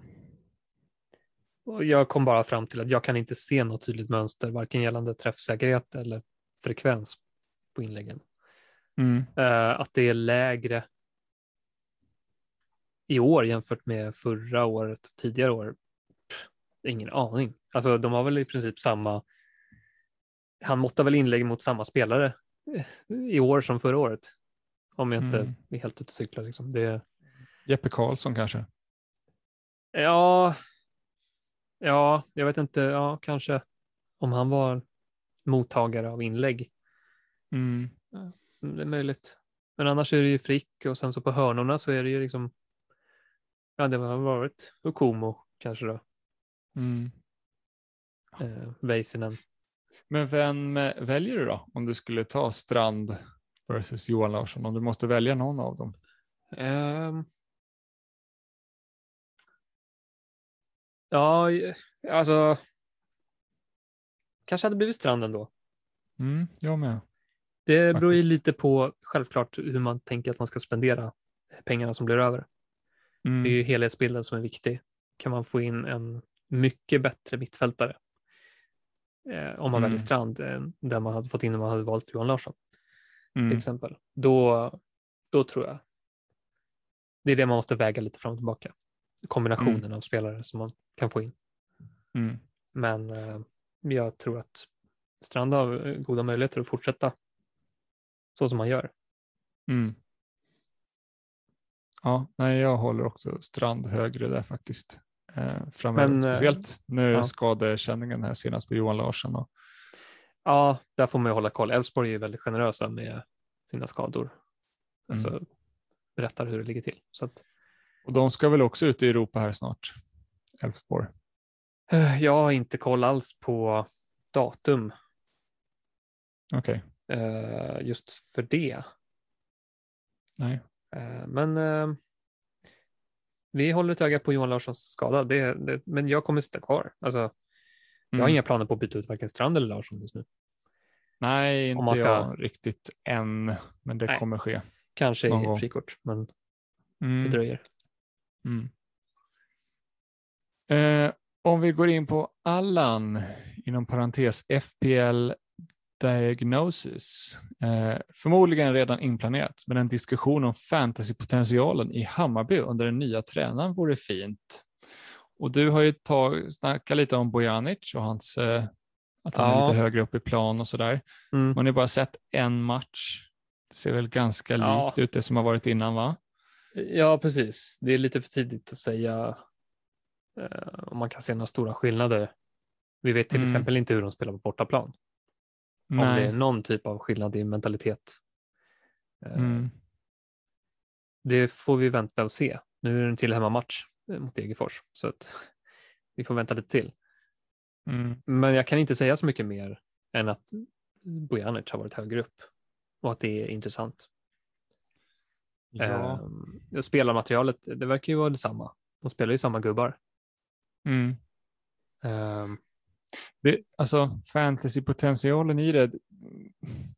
Och jag kom bara fram till att jag kan inte se något tydligt mönster, varken gällande träffsäkerhet eller frekvens på inläggen. Mm. Eh, att det är lägre i år jämfört med förra året och tidigare år. Pff, ingen aning. Alltså de har väl i princip samma. Han måttar väl inlägg mot samma spelare eh, i år som förra året. Om jag inte Mm. är helt ute och cyklar. Liksom. Det, Jeppe Karlsson kanske? ja, ja, jag vet inte. Ja, kanske om han var mottagare av inlägg. Mm. Det är möjligt. Men annars är det ju Frick och sen så på hörnorna så är det ju liksom. Ja, det har varit Ukomo kanske då. Mm. Eh, Väisänen. Men vem eh, väljer du då om du skulle ta Strand versus Johan Larsson? Om du måste välja någon av dem? Ehm, Ja, alltså. Kanske hade blivit Strand ändå. Mm, jag med. Det beror ju Faktiskt. lite på självklart hur man tänker att man ska spendera pengarna som blir över. Mm. Det är ju helhetsbilden som är viktig. Kan man få in en mycket bättre mittfältare eh, om man Mm. väljer Strand eh, där man hade fått in om man hade valt Johan Larsson till Mm. exempel. Då, då tror jag det är det man måste väga lite fram och tillbaka. Kombinationen Mm. av spelare som man kan få in. Mm. Men eh, jag tror att Strand har eh, goda möjligheter att fortsätta så som man gör. Mm. Ja, nej, jag håller också Strand högre där faktiskt. Eh, framöver. Men, eh, Speciellt nu ja. skadekänningen här senast på Johan Larsson. Och, Ja, där får man ju hålla koll. Elfsborg är väldigt generösa med sina skador. Alltså berättar hur det ligger till. Så att, och de ska väl också ut i Europa här snart, Elfsborg. eh, jag har inte koll alls på datum Okej, eh, just för det. nej. Men vi håller ett öga på Johan Larssons skada, det, det, men jag kommer sitta kvar. Alltså, Jag har Mm. inga planer på att byta ut varken Strand eller Larsson just nu. Nej, inte Om man ska- jag riktigt än, men det Nej. kommer ske. Kanske i frikort, men det Mm. dröjer. Mm. Eh, om vi går in på Allan, inom parentes FPL Diagnosis. Eh, förmodligen redan inplanerat, men en diskussion om fantasypotentialen i Hammarby under den nya tränaren vore fint. Och du har ju tag, snackat lite om Bojanic och hans, eh, att han är Ja. lite högre upp i plan och sådär. Mm. Man har ju bara sett en match. Det ser väl ganska Ja. likt ut det som har varit innan va? Ja, precis. Det är lite för tidigt att säga eh, om man kan se några stora skillnader. Vi vet till Mm. exempel inte hur de spelar på bortaplan. Om det är Nej. någon typ av skillnad i mentalitet. Eh, Mm. Det får vi vänta och se. Nu är det en till hemmamatch eh, mot Degerfors, så att vi får vänta lite till. Mm. Men jag kan inte säga så mycket mer än att Bojanic har varit högre upp och att det är intressant. Ja. Eh, spelarmaterialet, det verkar ju vara detsamma. De spelar ju samma gubbar. Mm. Eh, Det, alltså fantasypotentialen i det, jag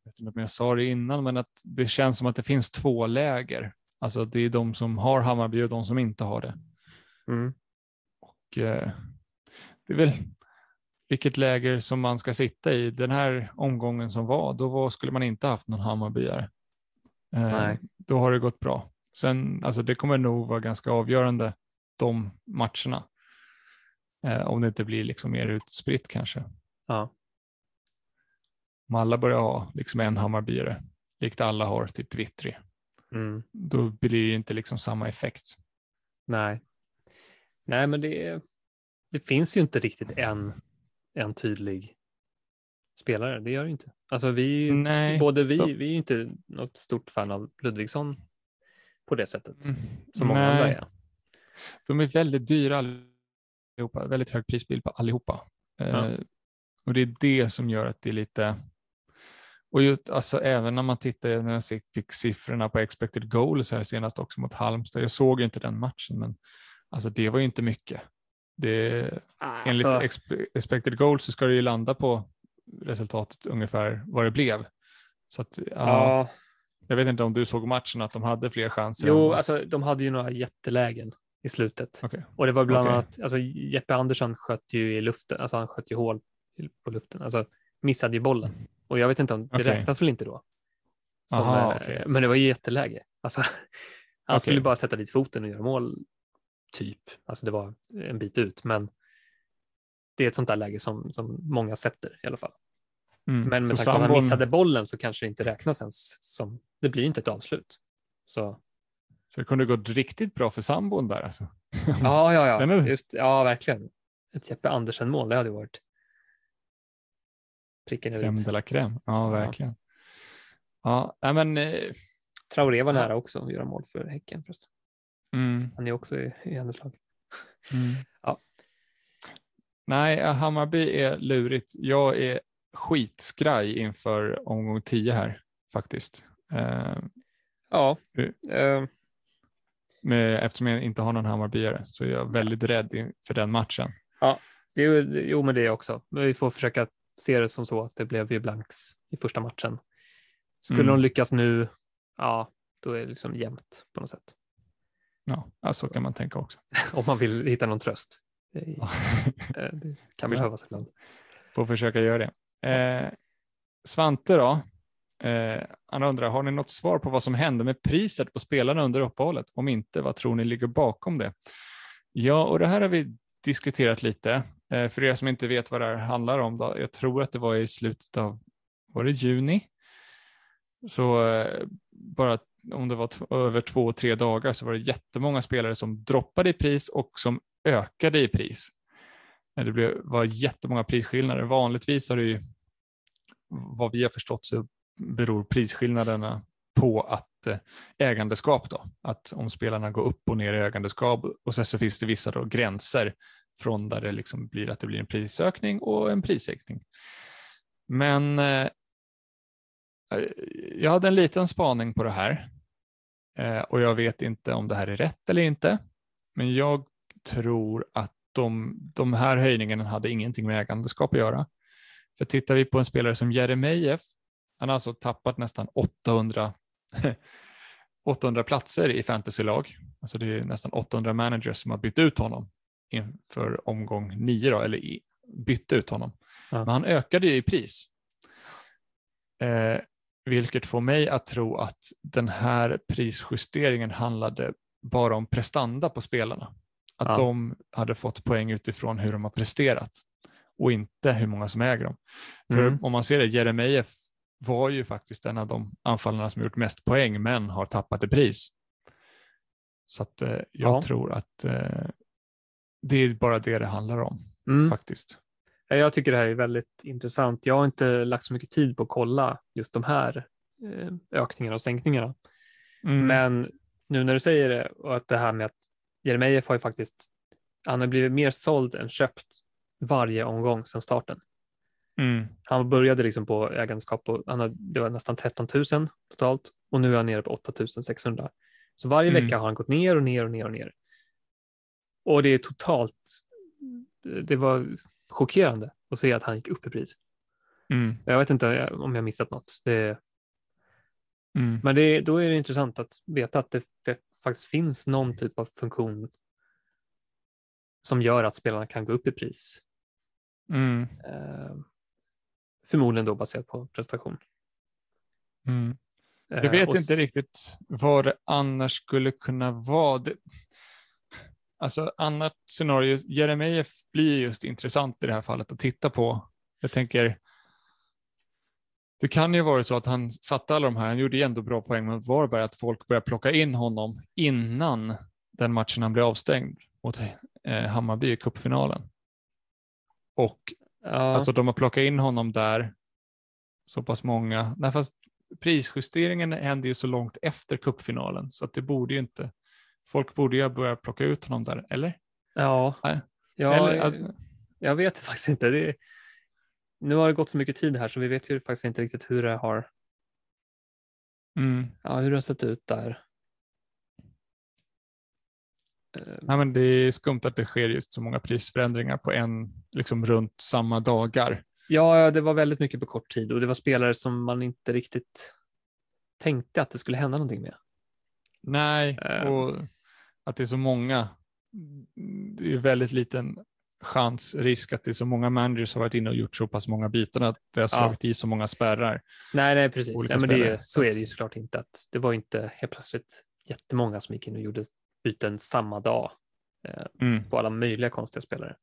vet inte om jag sa det innan, men att det känns som att det finns två läger. Alltså det är de som har Hammarby och de som inte har det. mm. Och, eh, det är väl vilket läger som man ska sitta i. Den här omgången som var, då var, skulle man inte haft någon Hammarbyare. Eh, Nej. Då har det gått bra. Sen, alltså det kommer nog vara ganska avgörande de matcherna. Eh, om det inte blir liksom mer utspritt kanske. Ja. Om alla börjar ha liksom en Hammarbyare, likt alla har typ Vittry, Mm. då blir det inte liksom samma effekt. Nej. Nej, men det, det finns ju inte riktigt en, en tydlig spelare. Det gör det inte. Alltså vi, Nej. både vi, vi är ju inte något stort fan av Ludvigsson på det sättet som många Nej. andra är. De är väldigt dyra allihopa, väldigt hög prisbild på allihopa. Ja. Eh, och det är det som gör att det är lite, och just, alltså, även när man tittar, när jag fick siffrorna på expected goals här senast också mot Halmstad, jag såg ju inte den matchen, men alltså det var ju inte mycket. Det, enligt Alltså, expe- expected goals så ska det ju landa på resultatet ungefär vad det blev. Så att, ja, ja, Jag vet inte om du såg matchen, att de hade fler chanser. än jo, vad- alltså de hade ju några jättelägen i slutet. Okej. Och det var bland Okej. annat, alltså Jeppe Andersson sköt ju i luften, alltså han sköt ju hål på luften, alltså missade ju bollen. Och jag vet inte om, det räknas väl inte då? Som, Aha, eh, okej. Men det var ju jätteläge. Alltså, han skulle bara sätta dit foten och göra mål, typ. Alltså det var en bit ut, men det är ett sånt där läge som, som många sätter i alla fall. Mm. Men med tanke på att han missade bollen så kanske det inte räknas ens som, det blir inte ett avslut. Så Så det kunde gått riktigt bra för sambon där alltså. Ja, ja, ja. är- Just, ja, verkligen. Ett Jeppe Andersen-mål, det hade varit pricken över Crème i. de la crème. Ja, verkligen. Ja, nej, men eh, Traoré var Ja. nära också att göra mål för Häcken förresten. mm, Han är också i, i hennes lag. mm. Ja. Nej, ja, Hammarby är lurigt. Jag är skitskraj inför omgång 10 här faktiskt. Eh, Ja, Mm. Med, eftersom jag inte har någon Hammarbyare så är jag väldigt rädd för den matchen. Det är, ju- jo, men det är också. Men vi får försöka se det som så att det blev ju blanks i första matchen. Skulle Mm. de lyckas nu, ja, då är det liksom jämnt på något sätt. Ja, ja, så kan man tänka också. Om man vill hitta någon tröst. Det, Ja. eh, det kan Ja. behövas ibland. Får försöka göra det. Eh, Svante då? Eh, han undrar, har ni något svar på vad som hände med priset på spelarna under uppehållet? Om inte, vad tror ni ligger bakom det? Ja, och det här har vi diskuterat lite. Eh, för er som inte vet vad det här handlar om, då, jag tror att det var i slutet av, var det juni? Så eh, bara om det var över två, tre dagar så var det jättemånga spelare som droppade i pris och som ökade i pris. Eh, det blev, var jättemånga prisskillnader. Vanligtvis har det ju, vad vi har förstått så beror prisskillnaderna på att eh, ägandeskap då, att om spelarna går upp och ner i ägandeskap och sen så finns det vissa då gränser från där det liksom blir att det blir en prisökning och en prissänkning. Men eh, jag hade en liten spaning på det här eh, och jag vet inte om det här är rätt eller inte. Men jag tror att de, de här höjningarna hade ingenting med ägandeskap att göra. För tittar vi på en spelare som Jeremejeff, han har alltså tappat nästan 800, 800 platser i fantasylag. Alltså det är nästan 800 managers som har bytt ut honom inför omgång nio, då, eller i, bytt ut honom. Ja. Men han ökade ju i pris. Eh, vilket får mig att tro att den här prisjusteringen handlade bara om prestanda på spelarna. Att Ja. de hade fått poäng utifrån hur de har presterat och inte hur många som äger dem. För Mm. om man ser det, Jeremejeff var ju faktiskt en av de anfallarna som gjort mest poäng men har tappat i pris. Så att eh, jag Ja. tror att eh, det är bara det det handlar om Mm. faktiskt. Ja, Jag tycker det här är väldigt intressant. Jag har inte lagt så mycket tid på att kolla just de här eh, ökningarna och sänkningarna. Mm. Men nu när du säger det och att det här med att Jeremejeff har ju faktiskt, han har blivit mer såld än köpt varje omgång sedan starten. Mm. Han började liksom på ägandeskap och han hade, det var nästan 13 000 totalt och nu är han nere på 8 600. Så varje Mm. vecka har han gått ner och ner och ner och ner. Och det är totalt, det var chockerande att se att han gick upp i pris. Mm. Jag vet inte om jag missat något. Det, Mm. men det, då är det intressant att veta att det faktiskt finns någon typ av funktion som gör att spelarna kan gå upp i pris. Mm. Förmodligen då baserat på prestation. Mm. Eh, Jag vet och inte riktigt vad det annars skulle kunna vara. Det, alltså annat scenario, Jeremejeff blir just intressant i det här fallet att titta på. Jag tänker, det kan ju vara så att han satte alla de här, han gjorde ju ändå bra poäng mot Varberg, att folk började plocka in honom innan den matchen han blev avstängd mot eh, Hammarby i cupfinalen. Och Ja, Alltså de har plockat in honom där, så pass många. Nej, fast prisjusteringen hände ju så långt efter kuppfinalen så att det borde ju inte, folk borde ju ha börjat plocka ut honom där, eller? ja, Nej. ja eller jag, jag vet faktiskt inte. Det, nu har det gått så mycket tid här så vi vet ju faktiskt inte riktigt hur det har, mm. ja, hur det har sett ut där. Nej, men det är skumt att det sker just så många prisförändringar på en, liksom runt samma dagar. Ja, det var väldigt mycket på kort tid och det var spelare som man inte riktigt tänkte att det skulle hända någonting med. Nej, Eh. och att det är så många. Det är väldigt liten chans, risk att det är så många managers som har varit inne och gjort så pass många bitar att det har slagit i så många spärrar. Nej, nej precis. Ja, men det, är- så är det ju såklart inte. Att det var inte helt plötsligt jättemånga som gick in och gjorde byten samma dag eh, Mm. på alla möjliga konstiga spelare.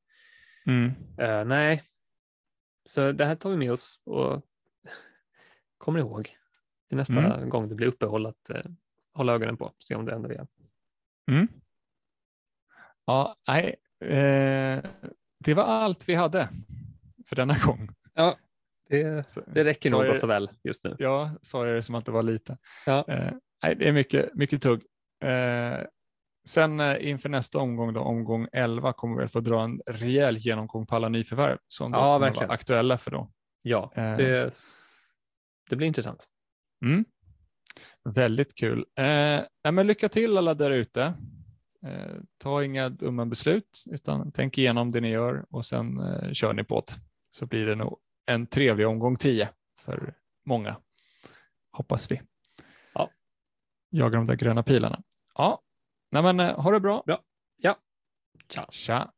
Mm. Eh, nej, så det här tar vi med oss och kommer ihåg till nästa Mm. gång det blir uppehåll att eh, hålla ögonen på, se om det händer igen. Mm. Ja, nej, eh, det var allt vi hade för denna gång. Ja, det, det räcker nog gott och väl just nu. Ja, sa jag det som att det var lite. Ja. Eh, nej, det är mycket, mycket tugg. Eh, sen eh, inför nästa omgång, då, omgång 11, kommer vi att få dra en rejäl genomgång på alla nyförvärv som Ja, kommer verkligen. vara aktuella för då. Ja, Eh. det, det blir intressant. Mm. Väldigt kul. Eh, men lycka till alla där ute. Eh, ta inga dumma beslut, utan tänk igenom det ni gör och sen eh, kör ni på det. Så blir det nog en trevlig omgång 10 för många, hoppas vi. Ja. Jagar de där gröna pilarna. Ja, Nej, men, ha det bra. Bra. Ja. Ciao. Tja.